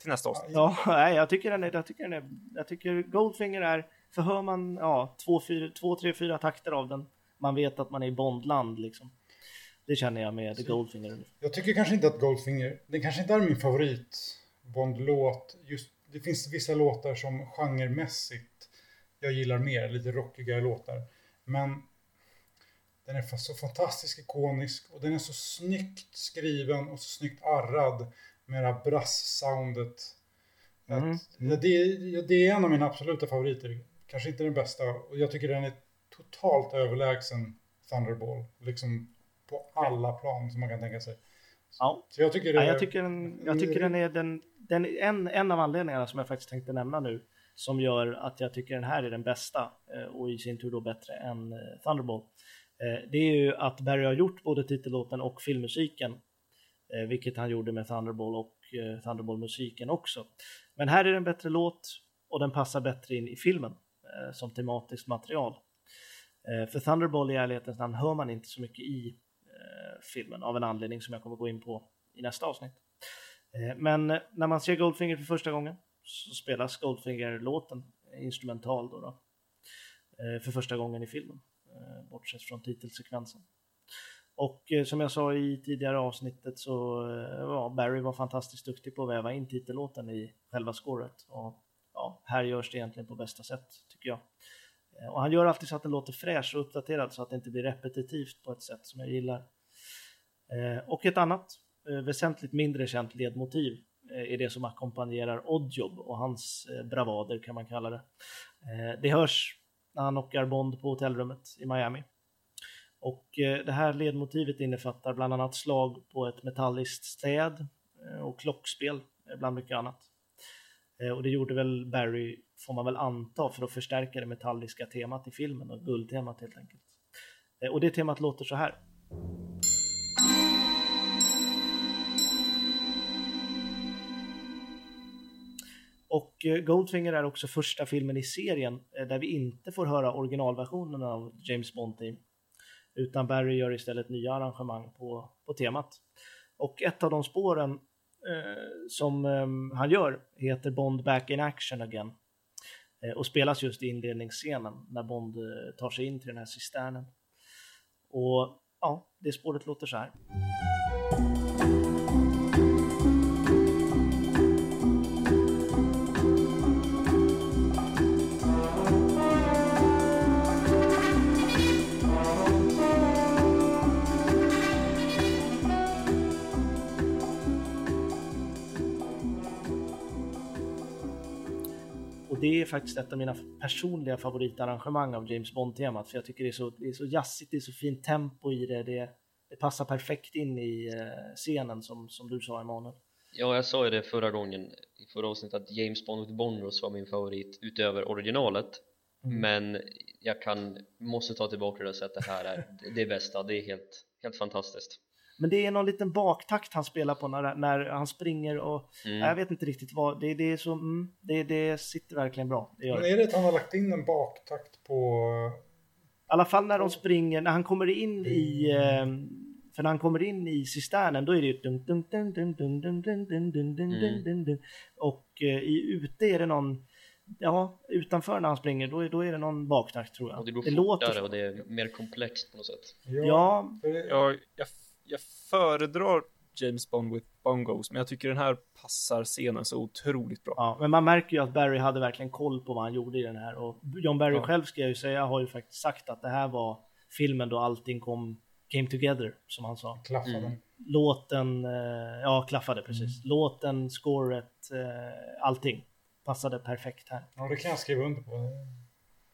till nästa avsnitt. Ja, nej, jag tycker den är, jag tycker den är, jag tycker Goldfinger är, för hör man, ja, två, fyra, två, tre, fyra takter av den, man vet att man är i Bondland liksom. Det känner jag med The Goldfinger. Jag tycker kanske inte att Goldfinger, den kanske inte är min favorit Bond-låt. Just, det finns vissa låtar som genremässigt jag gillar mer, lite rockigare låtar. Men den är så fantastiskt ikonisk och den är så snyggt skriven och så snyggt arrad med det här brass-soundet. Mhm. Ja, det, det är en av mina absoluta favoriter. Kanske inte den bästa. Och jag tycker den är totalt överlägsen Thunderball. Liksom på alla plan som man kan tänka sig. Ja, Så jag tycker det ja jag tycker, den, jag tycker den är den, den en, en av anledningarna som jag faktiskt tänkte nämna nu som gör att jag tycker den här är den bästa eh, och i sin tur då bättre än eh, Thunderball. Eh, det är ju att Barry har gjort både titellåten och filmmusiken, vilket han gjorde med Thunderball och Thunderball-musiken också. Men här är det en bättre låt och den passar bättre in i filmen som tematiskt material. För Thunderball i ärlighetens namn hör man inte så mycket i filmen av en anledning som jag kommer gå in på i nästa avsnitt. Men när man ser Goldfinger för första gången så spelas Goldfinger-låten instrumental då, då eh, för första gången i filmen, eh, bortsett från titelsekvensen. Och eh, som jag sa i tidigare avsnittet så ja, Barry var fantastiskt duktig på att väva in titellåten i själva scoret. Och ja, här görs det egentligen på bästa sätt tycker jag. Och han gör alltid så att den låter fräsch och uppdaterad så att det inte blir repetitivt på ett sätt som jag gillar. Och ett annat väsentligt mindre känt ledmotiv Eh, är det som ackompanjerar Oddjob och hans eh, bravader kan man kalla det. Eh, det hörs när han knockar Bond på hotellrummet i Miami. Och det här ledmotivet innefattar bland annat slag på ett metalliskt städ och klockspel bland mycket annat. Och det gjorde väl Barry, får man väl anta, för att förstärka det metalliska temat i filmen och guldtemat helt enkelt. Och det temat låter så här. Och eh, Goldfinger är också första filmen i serien eh, där vi inte får höra originalversionen av James Bond Team. Utan Barry gör istället nya arrangemang på, på temat. Och ett av de spåren eh, som eh, han gör heter Bond Back in Action Again. Eh, och spelas just i inledningsscenen när Bond eh, tar sig in till den här cisternen. Och ja, det spåret låter så här. Det är faktiskt ett av mina personliga favoritarrangemang av James Bond-temat. För jag tycker det är så, det är så jazzigt, det är så fint tempo i det. Det, det passar perfekt in i eh, scenen som, som du sa Emanuel. Ja, jag sa ju det förra gången i förra avsnittet att James Bond with Bonros var min favorit utöver originalet Mm. men jag kan, måste ta tillbaka det och säga att det här är det bästa, det är helt, helt fantastiskt Men det är någon liten baktakt han spelar på när, när han springer och Mm. jag vet inte riktigt vad, det, det är så, mm, det, det sitter verkligen bra. Det gör Men det. är det att han har lagt in en baktakt på... I alla fall när de springer, när han kommer in i, eh, för när han kommer in i cisternen då är det ju dun, dun, dun, dun, dun, dun, dun, dun, dun, dun, dun, dun, dun. och eh, i ute är det någon, ja utanför när han springer då är, då är det någon baktakt tror jag. och det går låter fortare så. och det är mer komplext på något sätt Ja, det- Jag, jag, jag föredrar James Bond with bongos, men jag tycker den här passar scenen så otroligt bra. Ja, men man märker ju att Barry hade verkligen koll på vad han gjorde i den här och John Barry Ja. själv ska jag ju säga har ju faktiskt sagt att det här var filmen då allting kom came together som han sa. klaffade. Mm. Låten, eh, ja klaffade precis. Låten, scoret, eh, allting passade perfekt här. Ja, det kan jag skriva under på.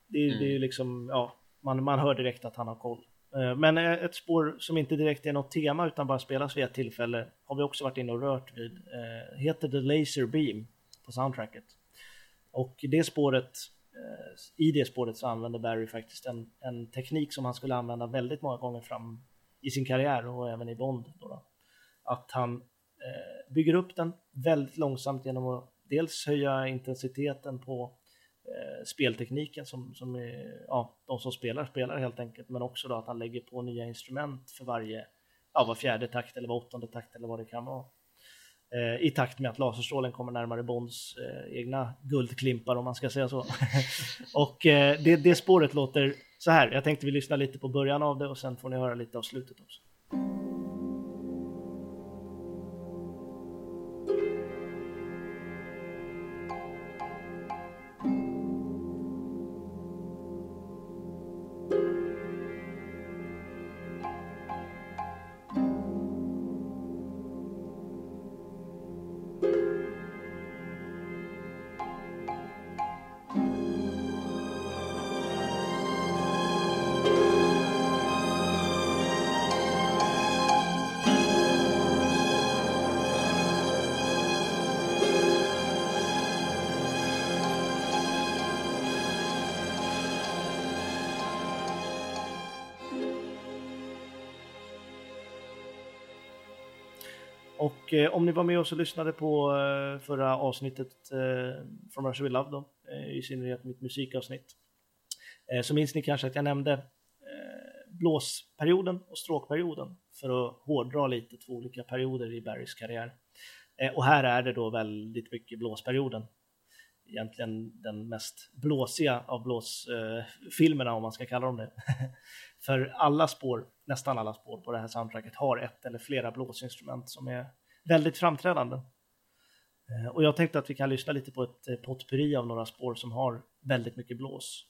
Det, är- det är ju liksom, ja, man, man hör direkt att han har koll. Eh, men eh, ett spår som inte direkt är något tema utan bara spelas vid ett tillfälle har vi också varit inne och rört vid. Eh, heter The Laser Beam på soundtracket. Och det spåret, i det spåret så använder Barry faktiskt en, en teknik som han skulle använda väldigt många gånger fram i sin karriär och även i Bond. Då då. Att han bygger upp den väldigt långsamt genom att dels höja intensiteten på Eh, speltekniken som, som är, ja, de som spelar spelar helt enkelt, men också då att han lägger på nya instrument för varje, ja, var fjärde takt eller var åttonde takt eller vad det kan vara. Eh, I takt med att laserstrålen kommer närmare Bonds eh, egna guldklimpar om man ska säga så. och eh, det, det spåret låter så här. Jag tänkte vi lyssnar lite på början av det och sen får ni höra lite av slutet också. Och eh, om ni var med oss och lyssnade på eh, förra avsnittet eh, från Russia We Love då, eh, i synnerhet mitt musikavsnitt, eh, så minns ni kanske att jag nämnde eh, blåsperioden och stråkperioden för att hårdra lite två olika perioder i Barrys karriär. Eh, och här är det då väldigt mycket blåsperioden. Egentligen den mest blåsiga av blåsfilmerna eh, om man ska kalla dem det. För alla spår, nästan alla spår på det här soundtracket har ett eller flera blåsinstrument som är väldigt framträdande. Eh, och jag tänkte att vi kan lyssna lite på ett eh, potpurri av några spår som har väldigt mycket blås.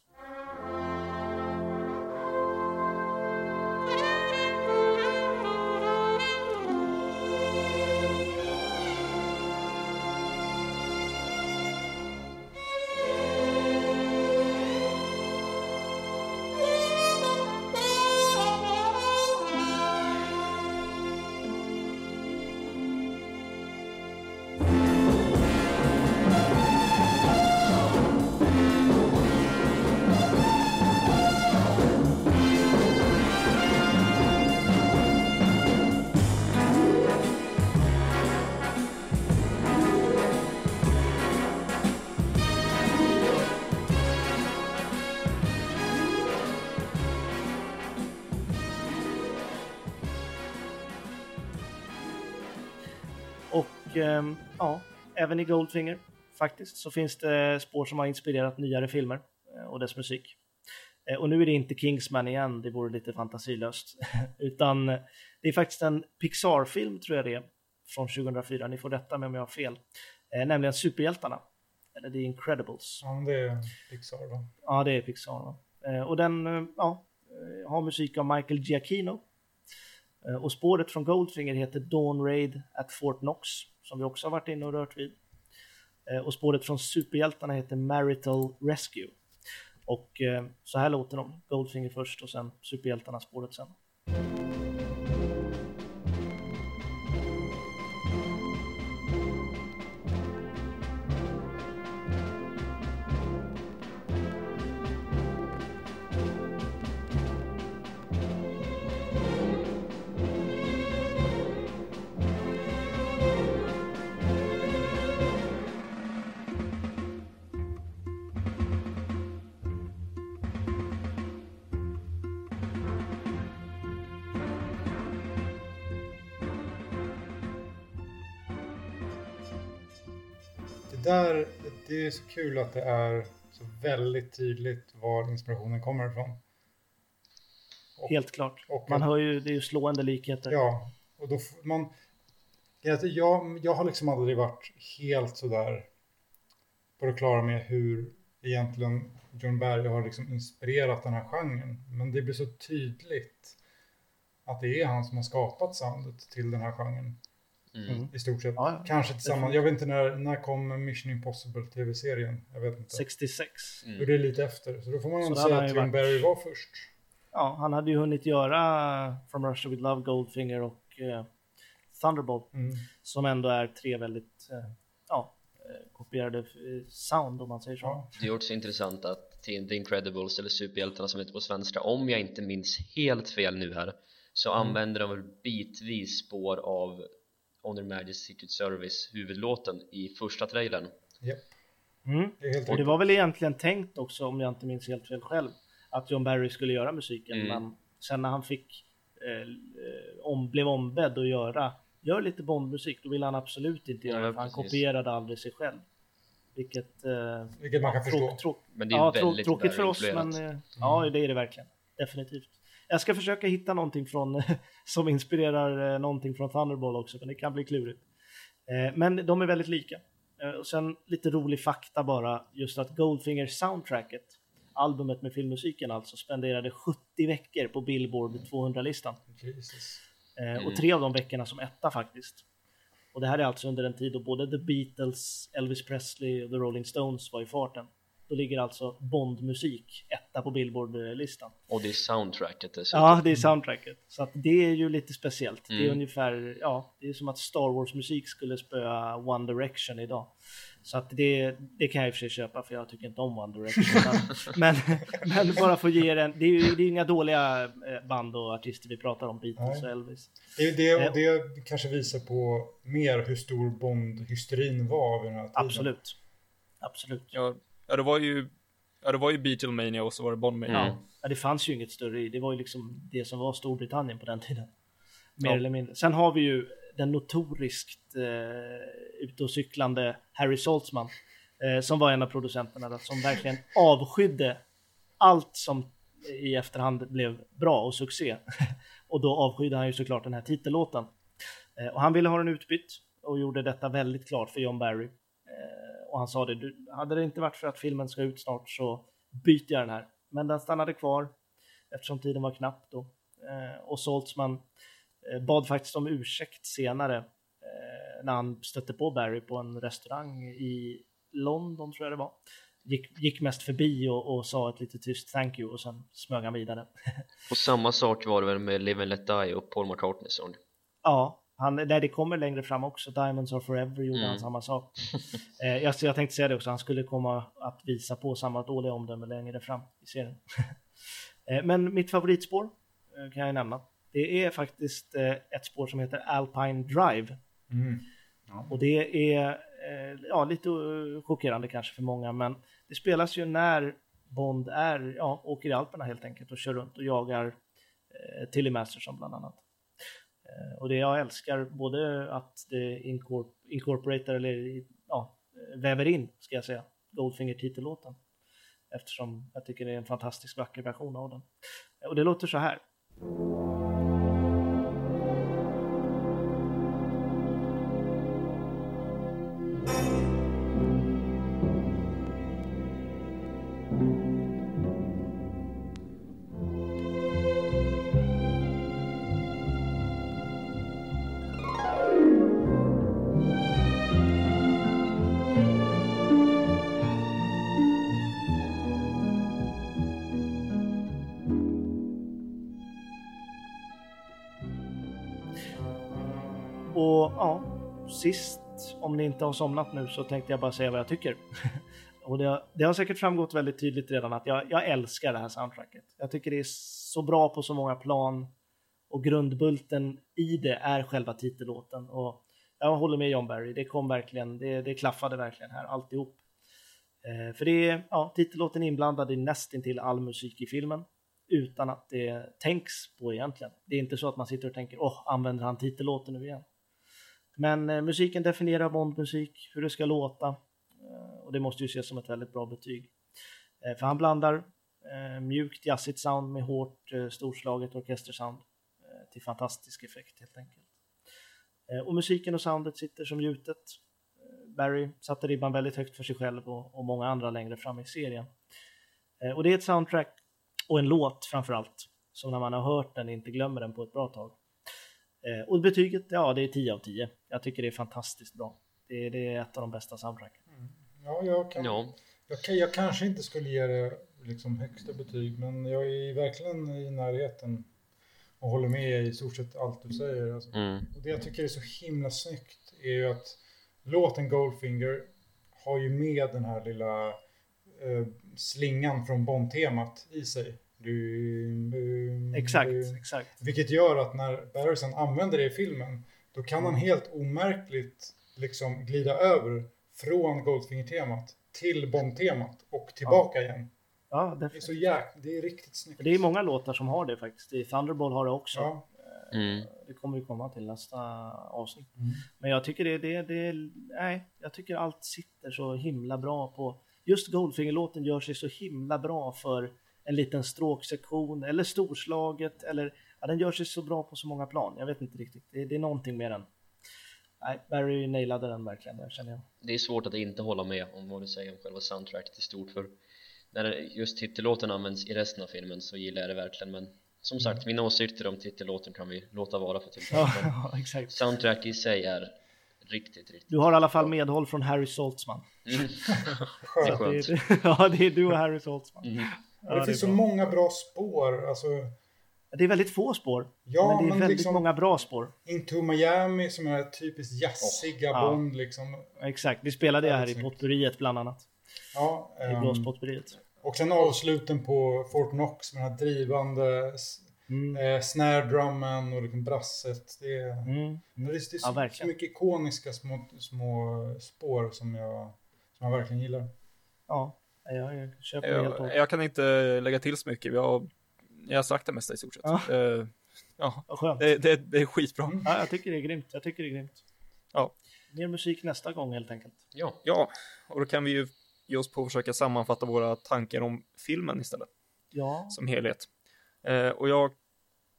Även i Goldfinger faktiskt så finns det spår som har inspirerat nyare filmer eh, och dess musik. Eh, Och nu är det inte Kingsman igen, det vore lite fantasilöst, utan eh, det är faktiskt en Pixar-film tror jag det är, från 2004, ni får rätta mig om jag har fel, nämligen Superhjältarna, eller The Incredibles. Ja, det är Pixar va? Ja, det är Pixar. Va? Och den ja, har musik av Michael Giacchino. Och spåret från Goldfinger heter Dawn Raid at Fort Knox, som vi också har varit inne och rört vid. Eh, och spåret från Superhjältarna heter Marital Rescue. Och eh, så här låter de. Goldfinger först och sen Superhjältarna spåret sen. där, det är så kul att det är så väldigt tydligt var inspirationen kommer ifrån. Och- Helt klart. och- Man hör ju, det är ju slående likheter. Ja, och då man... Jag, jag, har liksom aldrig varit helt sådär på det klara med hur egentligen John Barry har liksom inspirerat den här genren. Men det blir så tydligt att det är han som har skapat soundet till den här genren. Mm. I stort sett. Ja. Kanske tillsammans. Jag vet inte när, när kom Mission Impossible tv-serien? Jag vet inte. 66. Mm. Och det är lite efter. Så då får man ändå säga att varit- Barry var först. Ja, han hade ju hunnit göra From Russia With Love, Goldfinger och eh, Thunderbolt. Mm. som ändå är tre väldigt eh, ja, eh, kopierade eh, sound om man säger så. Ja. Det är också intressant att The Incredibles eller Superhjältarna som heter på svenska om jag inte minns helt fel nu här så Mm. använder de väl bitvis spår av On Their Majesty's Secret Service huvudlåten i första trailern Japp, Mm. det Och det var väl egentligen tänkt också, om jag inte minns helt fel själv, att John Barry skulle göra musiken, Mm. men sen när han fick eh, om, blev ombedd att göra, gör lite Bondmusik, då ville han absolut inte göra Ja, det, för han kopierade aldrig sig själv. Vilket eh, Vilket man kan förstå. tråk, tråk, Men det är ja, väldigt tråkigt för oss, men eh, ja, det är det verkligen. Definitivt. Jag ska försöka hitta någonting från, som inspirerar eh, någonting från Thunderball också, men det kan bli klurigt. Eh, men de är väldigt lika. Eh, och sen lite rolig fakta bara, just att Goldfinger soundtracket, albumet med filmmusiken alltså, spenderade 70 veckor på Billboard 200-listan. Jesus. Eh, Mm. Och tre av de veckorna som etta faktiskt. Och det här är alltså under en tid då både The Beatles, Elvis Presley och The Rolling Stones var i farten. Då ligger alltså Bond-musik etta på Billboard-listan. och det är soundtracket dessutom Ja, det är soundtracket. Så att det är ju lite speciellt. Det är Mm. ungefär, ja, det är som att Star Wars-musik skulle spöa One Direction idag. Så att det, det kan jag i och för sig köpa för jag tycker inte om One Direction. men, men, men bara för att ge er en, det är ju det är inga dåliga eh, band och artister vi pratar om, Beatles Nej. och Elvis. Det, det, Eh. och det kanske visar på mer hur stor Bond-hysterin var vid den här tiden. Absolut. Absolut. Ja, ja, det var ju, ja, det var ju Beatlemania och så var det Bondmania. Mm. Ja, det fanns ju inget större. Det var ju liksom det som var Storbritannien på den tiden. Mer Ja. eller mindre. Sen har vi ju den notoriskt eh, ute och cyklande Harry Saltzman. Eh, som var en av producenterna där, som verkligen avskydde allt som i efterhand blev bra och succé. och då avskydde han ju såklart den här titellåten. Eh, och han ville ha den utbytt och gjorde detta väldigt klart för John Barry. Eh, och han sa det, du, hade det inte varit för att filmen ska ut snart så byter jag den här. Men den stannade kvar eftersom tiden var knapp då. Eh, och Saltzman eh, bad faktiskt om ursäkt senare eh, när han stötte på Barry på en restaurang i London tror jag det var. Gick, gick mest förbi och, och sa ett lite tyst thank you och sen smög han vidare. Och samma sak var det väl med Live and Let Die och Paul McCartneys sång Ja, han, där det kommer längre fram också. Diamonds are forever gjorde Mm. han samma sak. Eh, jag, jag tänkte säga det också, han skulle komma att visa på samma dåliga omdöme längre fram i serien. eh, men mitt favoritspår eh, kan jag nämna. Det är faktiskt eh, ett spår som heter Alpine Drive. Mm. Och det är eh, ja, lite eh, chockerande kanske för många, men det spelas ju när Bond är, ja, åker i Alperna helt enkelt och kör runt och jagar eh, Tilly Masterson bland annat. Eh, och det jag älskar både att det incorp incorporatar eller ja, väver in, ska jag säga, Goldfinger-titellåten. Eftersom jag tycker det är en fantastiskt vacker version av den. Och det låter så här. Sist, om ni inte har somnat nu, så tänkte jag bara säga vad jag tycker. Och det, det har säkert framgått väldigt tydligt redan att jag, jag älskar det här soundtracket. Jag tycker det är så bra på så många plan och grundbulten i det är själva titellåten. Och jag håller med John Barry, det kom verkligen, det, det klaffade verkligen här alltihop. Eh, för det är, ja, titellåten är inblandad i nästintill all musik i filmen utan att det tänks på egentligen. Det är inte så att man sitter och tänker, åh, använder han titellåten nu igen? Men eh, musiken definierar Bondmusik, hur det ska låta. Eh, och det måste ju ses som ett väldigt bra betyg. Eh, för han blandar eh, mjukt jazzigt sound med hårt eh, storslaget orkestersound eh, till fantastisk effekt helt enkelt. Eh, och musiken och soundet sitter som gjutet. Eh, Barry satte ribban väldigt högt för sig själv och, och många andra längre fram i serien. Eh, och det är ett soundtrack och en låt framför allt som när man har hört den inte glömmer den på ett bra tag. Eh, och betyget, ja det är 10 av 10. Jag tycker det är fantastiskt bra. Det är, det är ett av de bästa soundtracken. Ja, jag, kan, Ja, jag, kan, jag kanske inte skulle ge det liksom högsta betyg, men jag är verkligen i närheten och håller med i stort sett allt du säger. Alltså. mm. Och det jag tycker är så himla snyggt är ju att låten Goldfinger har ju med den här lilla eh, slingan från Bond-temat i sig. Du, du, Exakt, du. exakt. Vilket gör att när Barrison använder det i filmen, då kan han helt omärkligt liksom glida över från Goldfinger-temat till Bond-temat och tillbaka igen. Ja, Det är så jäk... Det är riktigt snyggt. Det är många låtar som har det faktiskt. I Thunderball har det också. Ja. Mm. Det kommer vi komma till nästa avsnitt. Mm. Men jag tycker det, det, det, nej, jag tycker allt sitter så himla bra på, just Goldfinger-låten gör sig så himla bra för en liten stråksektion eller storslaget eller, ja den gör sig så bra på så många plan. Jag vet inte riktigt, det, det är någonting med den. Nej, Barry nailade den verkligen, det känner jag. Det är svårt att inte hålla med om vad du säger om själva soundtracket i stort för när just titellåten används i resten av filmen så gillar jag det verkligen men som sagt, mina åsikter om titellåten kan vi låta vara för tillfället Ja, exakt. soundtrack i sig är riktigt, riktigt Du har i alla fall medhåll från Harry Saltzman. mm. Det är skönt ja, det är du och Harry Saltzman. Mm. Ja, det är finns så bra. många bra spår. Alltså, Det är väldigt få spår, Ja, men det är men väldigt liksom- många bra spår. Into Miami som är typiskt jazziga Ja. Bond liksom. Exakt, vi spelade det här i potpurriet bland annat. Ja, I ehm, blåspotpurriet. och sen avsluten på Fort Knox med den här drivande Mm. eh, snare drummen och liksom brasset. Det är, Mm. det är, det är så, Ja, så mycket ikoniska små, små spår som jag, som jag verkligen gillar. Ja, jag, jag köper det helt och Jag, hållet. jag kan inte lägga till så mycket. Jag, har- jag har sagt det mesta i stort sett. Ja. Eh, ja, skönt. det, det, det är skitbra. Mm. Ja, jag tycker det är grymt. Jag tycker det är grymt. Ja. Mer musik nästa gång helt enkelt. Ja, Ja, och då kan vi ju ge oss på att försöka sammanfatta våra tankar om filmen istället, Ja, som helhet. Eh, och jag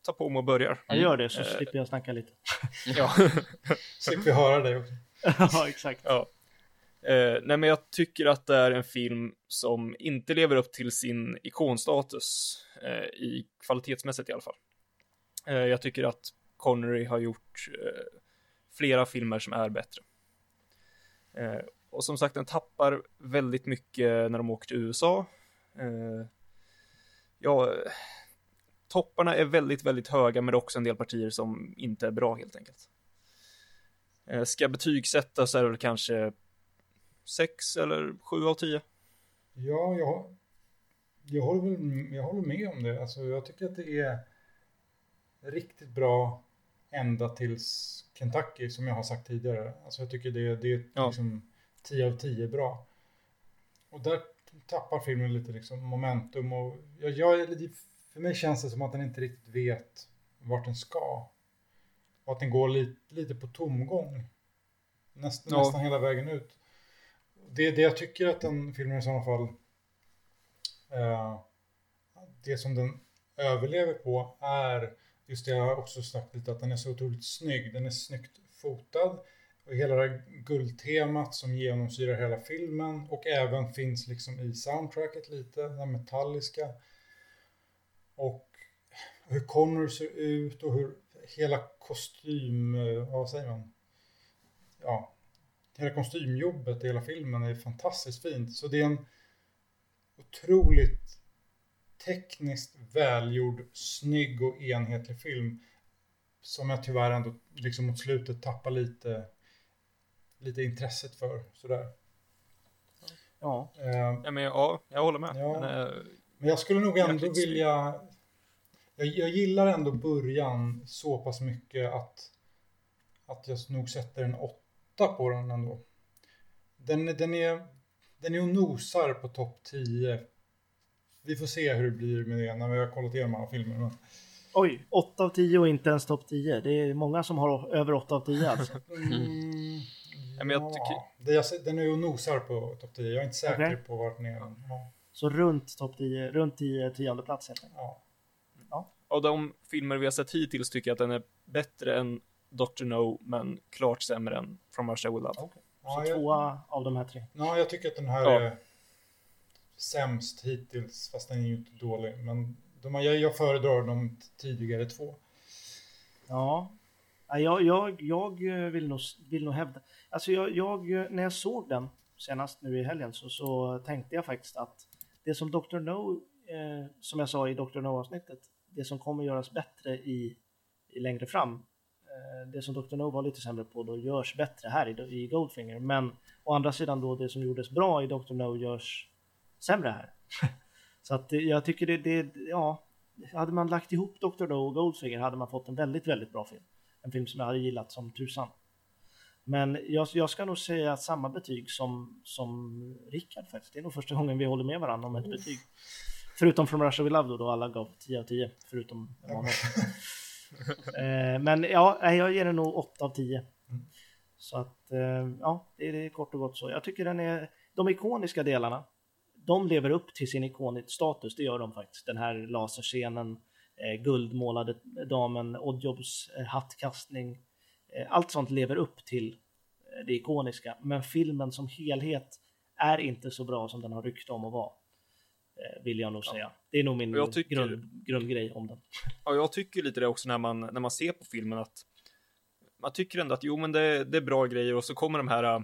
tar på mig och börjar. jag gör det så Eh. slipper jag snacka lite. Ja. Slipper vi höra dig också. ja, exakt. Ja. Eh, nej, men jag tycker att det är en film som inte lever upp till sin ikonstatus, eh, i kvalitetsmässigt i alla fall. Eh, jag tycker att Connery har gjort eh, flera filmer som är bättre. Eh, och som sagt, den tappar väldigt mycket när de åker till USA. Eh, ja, topparna är väldigt, väldigt höga, men det är också en del partier som inte är bra helt enkelt. Eh, Ska jag betygsätta så är det väl kanske 6 eller 7 av 10. Ja, jag, jag, håller jag håller med om det. Alltså, jag tycker att det är riktigt bra ända tills Kentucky, som jag har sagt tidigare. Alltså, jag tycker det, det är Ja. liksom 10 av 10 bra. Och där tappar filmen lite liksom momentum. Och jag, jag, för mig känns det som att den inte riktigt vet vart den ska. Och att den går lite, lite på tomgång. Näst, Ja. Nästan hela vägen ut. Det, det jag tycker att den filmen i sådana fall eh, det som den överlever på är just det jag har också sagt lite att den är så otroligt snygg. Den är snyggt fotad och hela det här guldtemat som genomsyrar hela filmen och även finns liksom i soundtracket lite, det metalliska. Och hur Connor ser ut och hur hela kostym, eh, vad säger man? Ja, hela kostymjobbet i hela filmen är fantastiskt fint. Så det är en otroligt tekniskt välgjord, snygg och enhetlig film. Som jag tyvärr ändå liksom mot slutet tappar lite, lite intresset för. Sådär. Ja, Eh, Ja, men ja, jag håller med. Ja. Men, eh, Men jag skulle nog ändå snygg. vilja... Jag, jag gillar ändå början så pass mycket att, att jag nog sätter en åtta på den ändå. Den, den, är, den är och nosar på topp 10. Vi får se hur det blir med det när vi har kollat igenom alla filmer. Men, oj, 8 av 10 och inte ens topp 10. Det är många som har över 8 av 10 alltså. mm, Ja, men jag ja, tycker- den är och nosar på topp 10. Jag är inte säker Okej. på vart den är. Ja, Så runt topp 10, runt 10, tionde plats helt enkelt. ja. av de filmer vi har sett hittills tycker jag att den är bättre än Dr. No, men klart sämre än From Russia With Love. Ja, Så tvåa av de här tre. Ja, jag tycker att den här Ja. är sämst hittills, fast den är ju inte dålig. Men de, jag, jag föredrar de tidigare två. Ja, Ja, jag, jag, jag vill, nog, vill nog hävda, alltså jag, jag, när jag såg den senast nu i helgen så, så tänkte jag faktiskt att det som Dr. No, eh, som jag sa i Dr. No avsnittet, det som kommer göras bättre i, i längre fram, eh, det som Dr. No var lite sämre på då görs bättre här i, i Goldfinger, men å andra sidan då det som gjordes bra i Dr. No görs sämre här. så att jag tycker det, det, ja, hade man lagt ihop Dr. No och Goldfinger hade man fått en väldigt, väldigt bra film. En film som jag hade gillat som tusan. Men jag, jag ska nog säga samma betyg som, som Rickard faktiskt. Det är nog första gången vi håller med varandra om ett betyg. Förutom From Russia With Love då, då alla gav 10 av 10. Förutom Emanuel. eh, Men ja, jag ger den nog 8 av 10. Så att, eh, ja, det är, det är kort och gott så. Jag tycker den är, de ikoniska delarna, de lever upp till sin ikonisk status, det gör de faktiskt. Den här laserscenen, eh, guldmålade damen, Oddjobs eh, hattkastning. Allt sånt lever upp till det ikoniska. Men filmen som helhet är inte så bra som den har rykte om att vara. Eh, vill jag nog säga. Det är nog min tycker- grund, grundgrej om den. Ja, jag tycker lite det också när man, när man ser på filmen att man tycker ändå att jo, men det, det är bra grejer och så kommer de här eh,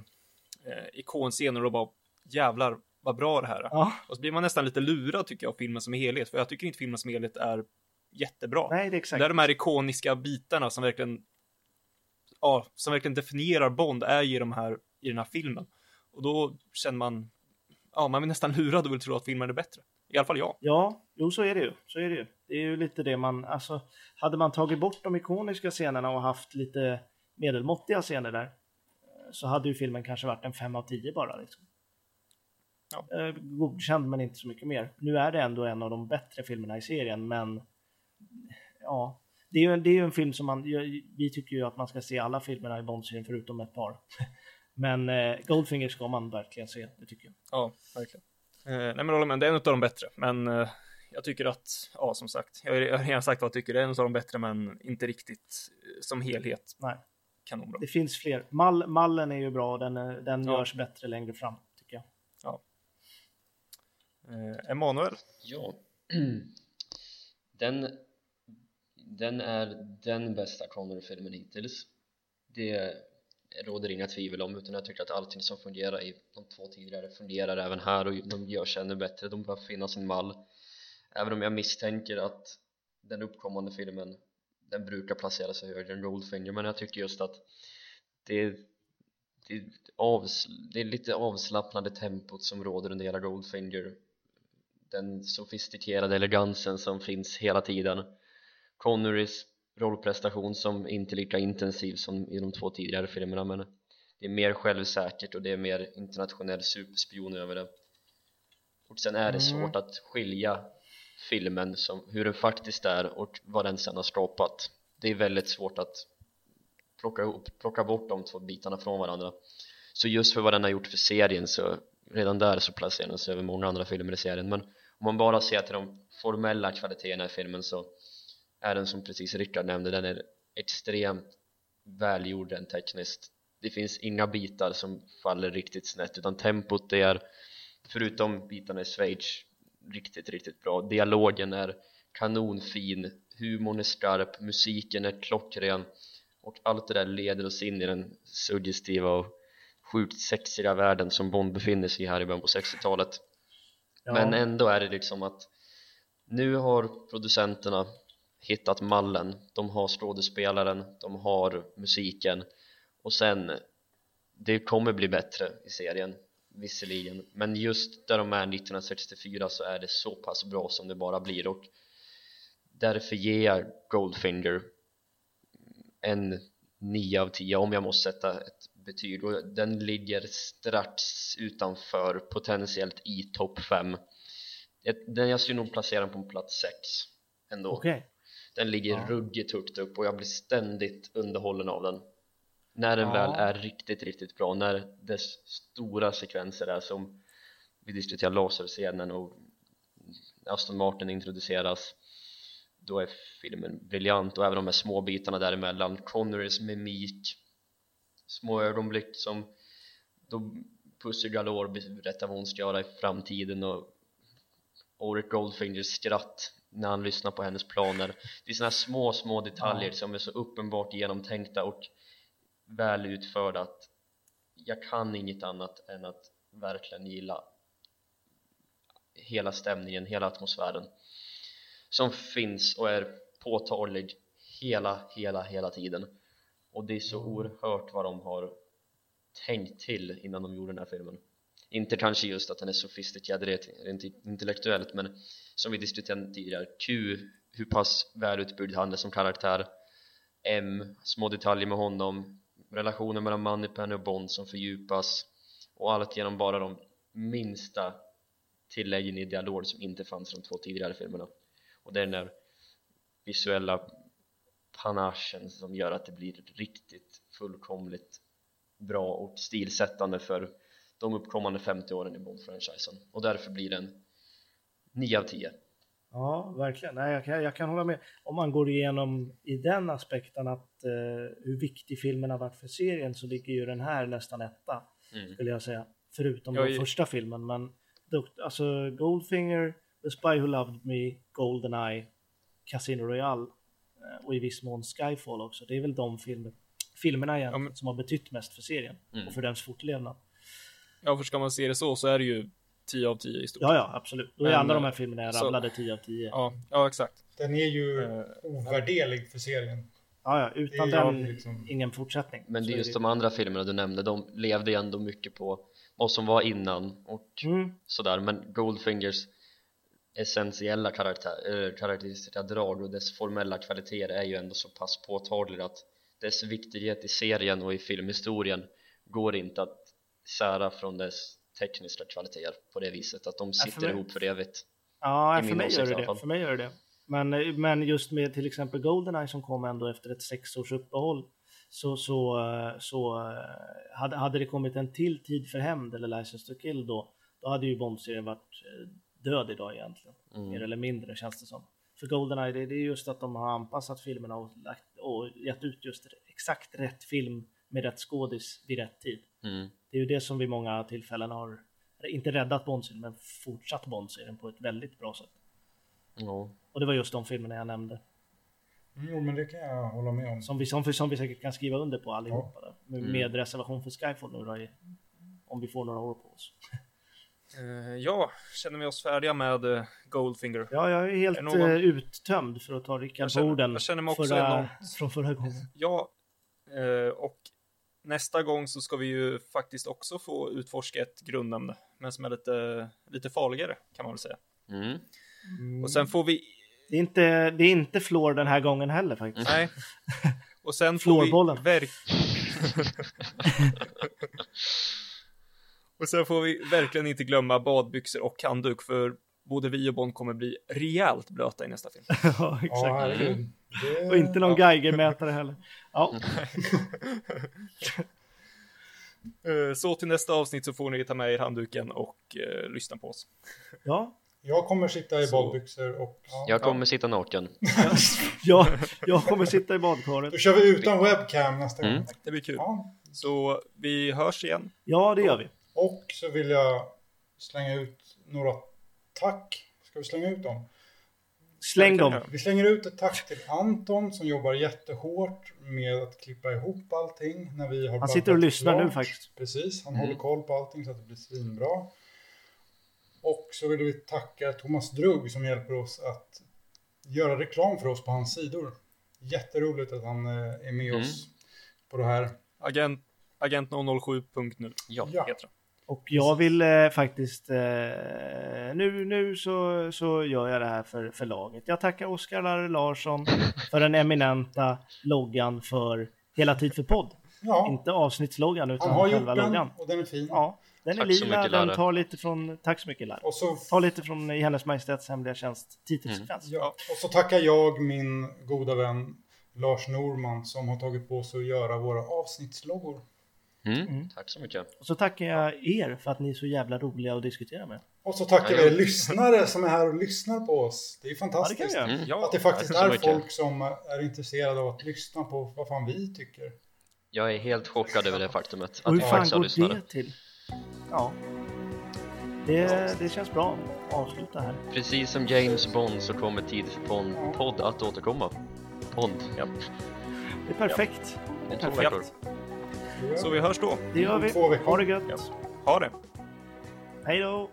ikonscener och bara jävlar vad bra det här är. Ja, Och så blir man nästan lite lurad tycker jag av filmen som helhet, för jag tycker inte filmen som helhet är jättebra. Nej, det är exakt. Det är de här ikoniska bitarna som verkligen, ja, som verkligen definierar Bond är ju de här, i den här filmen. Och då känner man, ja, man är nästan lurad och vill tro att filmen är bättre. I alla fall jag. Ja, jo så är det ju. Så är det ju. Det är ju lite det man, alltså, hade man tagit bort de ikoniska scenerna och haft lite medelmåttiga scener där så hade ju filmen kanske varit en 5 av 10 bara. Liksom. Ja. Eh, Godkänd men inte så mycket mer. Nu är det ändå en av de bättre filmerna i serien men ja, det är ju, det är ju en film som man, vi tycker ju att man ska se alla filmerna i Bond-serien förutom ett par. Men eh, Goldfinger ska man verkligen se, det tycker jag. Ja, verkligen. Eh, nej men håller med, det är en av de bättre. Men eh, jag tycker att, ja som sagt, jag har jag har redan sagt vad jag tycker, det är en av de bättre men inte riktigt eh, som helhet Nej, kanonbra. det finns fler. Mall, mallen är ju bra, den, är- den Ja. görs bättre längre fram, tycker jag. Eh, Emanuel, Ja, den, den är den bästa Connor-filmen hittills. Det råder inga tvivel om utan jag tycker att allting som fungerar i de två tidigare fungerar även här och de görs ännu bättre, de bör finna sin mall. Även om jag misstänker att den uppkommande filmen den brukar placera sig högre än Goldfinger men jag tycker just att det, det, avs, det är lite avslappnade tempot som råder under hela Goldfinger. Den sofistikerade elegansen som finns hela tiden. Connerys rollprestation som inte är lika intensiv som i de två tidigare filmerna men det är mer självsäkert och det är mer internationell superspion över det. Och sen är det svårt att skilja filmen som hur den faktiskt är och vad den sen har skapat. Det är väldigt svårt att plocka, ihop, plocka bort de två bitarna från varandra. Så just för vad den har gjort för serien så redan där så placerar den sig över många andra filmer i serien. Men om man bara ser till de formella kvaliteterna i filmen så är den som precis Rickard nämnde den är extremt välgjord rent tekniskt. Det finns inga bitar som faller riktigt snett utan tempot det är förutom bitarna i Schweiz riktigt riktigt bra. Dialogen är kanonfin humorn är skarp musiken är klockren och allt det där leder oss in i den suggestiva och sjukt sexiga världen som Bond befinner sig i här i början på 60-talet Ja, men ändå är det liksom att nu har producenterna hittat mallen. De har skådespelaren, de har musiken. Och sen det kommer bli bättre i serien visserligen. Men just där de är 1964 så är det så pass bra som det bara blir. Och därför ger jag Goldfinger en 9 av 10 om jag måste sätta ett betyg. Och den ligger strax utanför potentiellt i topp 5 Jag- den jag skulle nog placera den på plats 6 ändå. Okej den ligger Ja. ruggigt högt upp och jag blir ständigt underhållen av den när den Ja. väl är riktigt riktigt bra när dess stora sekvenser är som vi diskuterar laserscenen och Aston Martin introduceras då är filmen briljant och även de här små bitarna däremellan Connerys mimik små ögonblick som då Pussy Galore berättar vad hon ska göra i framtiden och Ulrich Goldfingers skratt när han lyssnar på hennes planer. Det är här små små detaljer som är så uppenbart genomtänkta och väl utförda att jag kan inget annat än att verkligen gilla hela stämningen, hela atmosfären som finns och är påtaglig hela, hela, hela tiden. Och det är så oerhört vad de har tänkt till innan de gjorde den här filmen inte kanske just att den är sofistikerad rent intellektuellt men som vi diskuterade tidigare Q, hur pass välutbyggd han är som karaktär. M, små detaljer med honom relationen mellan Moneypenny och Bond som fördjupas och allt genom bara de minsta tilläggen i dialog som inte fanns i de två tidigare filmerna. Och det är den där visuella panachen som gör att det blir riktigt fullkomligt bra och stilsättande för de uppkommande 50 åren i Bond-franchisen och därför blir den 9 av 10 Ja, verkligen. Nej, jag, kan, jag kan hålla med. Om man går igenom i den aspekten att eh, hur viktig filmen har varit för serien så ligger ju den här nästan etta, mm. skulle jag säga. Förutom Jag den är- första filmen. Men alltså Goldfinger, The Spy Who Loved Me, Goldeneye, Casino Royale eh, och i viss mån Skyfall också. Det är väl de filmer, filmerna egentligen men- som har betytt mest för serien Mm. och för dens fortlevnad. Ja, för ska man se det så så är det ju 10 av 10 i stort. Ja, ja, absolut. Då är alla de eh, här filmerna jag rabblade 10 av 10. ja, ja exakt. Den är ju Eh, ovärderlig för serien. Ja, ja, utan den, liksom- ingen fortsättning. Men det är just det. de andra filmerna du nämnde, de levde ju ändå mycket på vad som var innan och Mm. sådär men Goldfingers essentiella karaktär, äh, karaktäristiska drag och dess formella kvaliteter är ju ändå så pass påtagliga att dess viktighet i serien och i filmhistorien går inte att sära från dess tekniska kvaliteter på det viset att de för sitter mig- ihop för evigt Ja, för mig, gör det det. för mig gör det det. Men, men just med till exempel Goldeneye som kom ändå efter ett sex års uppehåll så, så, så hade, hade det kommit en till tid för hämnd eller License to Kill då, då hade ju Bond-serien varit eh, död idag egentligen. Mm. Mer eller mindre känns det som. För Goldeneye, det, det är just att de har anpassat filmerna och, lagt, och gett ut just exakt rätt film med rätt skådis vid rätt tid. mm. Det är ju det som vid många tillfällen har, inte räddat Bond-serien, men fortsatt Bond-serien på ett väldigt bra sätt. Ja. Och det var just de filmerna jag nämnde. Mm, Jo, men det kan jag hålla med om. Som vi, som, som vi säkert kan skriva under på allihopa. Där. Med, med reservation för Skyfall nu då, i, om vi får några år på oss. Eh, ja, känner vi oss färdiga med eh, Goldfinger? Ja, jag är helt Är någon- eh, uttömd för att ta Rickard på orden jag känner mig också förra, enormt- från förra gången. Ja, och nästa gång så ska vi ju faktiskt också få utforska ett grundämne, men som är lite, lite farligare kan man väl säga. Mm. Och sen får vi, Det är, inte, det är inte Floor den här gången heller faktiskt. nej, och sen får vi verk... och sen får vi verkligen inte glömma badbyxor och handduk, för både vi och Bond kommer bli rejält blöta i nästa film. ja, Ja, exakt. herregud. Det- Och inte någon Geigermätare heller. Ja, Eh, Så till nästa avsnitt så får ni ta med er handduken och eh, lyssna på oss. ja, Jag kommer sitta i Så- badbyxor och... Ja. Jag kommer sitta naken ja, jag kommer sitta i badkaret. Då kör vi utan webcam nästa Mm. gång. Det blir kul. Ja. Så vi hörs igen. Ja, det gör vi. Och så vill jag slänga ut några tack. Ska vi slänga ut dem? Släng dem. Vi slänger ut ett tack till Anton som jobbar jättehårt med att klippa ihop allting när vi har Han sitter och lyssnar nu klart. faktiskt. Precis, han Mm. håller koll på allting så att det blir svinbra. Och så vill vi tacka Thomas Drugg som hjälper oss att göra reklam för oss på hans sidor. Jätteroligt att han eh, är med Mm. oss på det här. Agent, agent 007.nu Ja, Ja. heter han. Och jag vill eh, faktiskt, eh, nu, nu så, så gör jag det här för, för laget. Jag tackar Oskar Larsson för den eminenta loggan för Hela tid för podd. Ja, Inte avsnittsloggan utan han har gjort själva den loggan. och den är fin. Ja, den är Tack så lila, mycket, den tar lite från, tack så mycket Lara. Och så Tar lite från i Hennes Majestäts Hemliga Tjänst titelsekvens. Ja, och så tackar jag min goda vän Lars Norman som har tagit på sig att göra våra avsnittsloggor. Mm. tack så mycket Och så tackar jag er för att ni är så jävla roliga att diskutera med. Och så tackar Ja, vi ja. lyssnare som är här och lyssnar på oss. Det är Ja, det fantastiskt. vi göra. mm. Ja, Att det faktiskt är mycket. folk som är intresserade av att lyssna på vad fan vi tycker. Jag är helt chockad över det faktumet hur att vi fan faktiskt har går lyssnare det till? Ja. Det, det känns bra att avsluta här. Precis som James Bond så kommer tid för podd att återkomma Podd, ja, Det är perfekt. om två Perfekt. Så vi hörs då. Det gör vi. Ha det gött. Ha det. Hej då.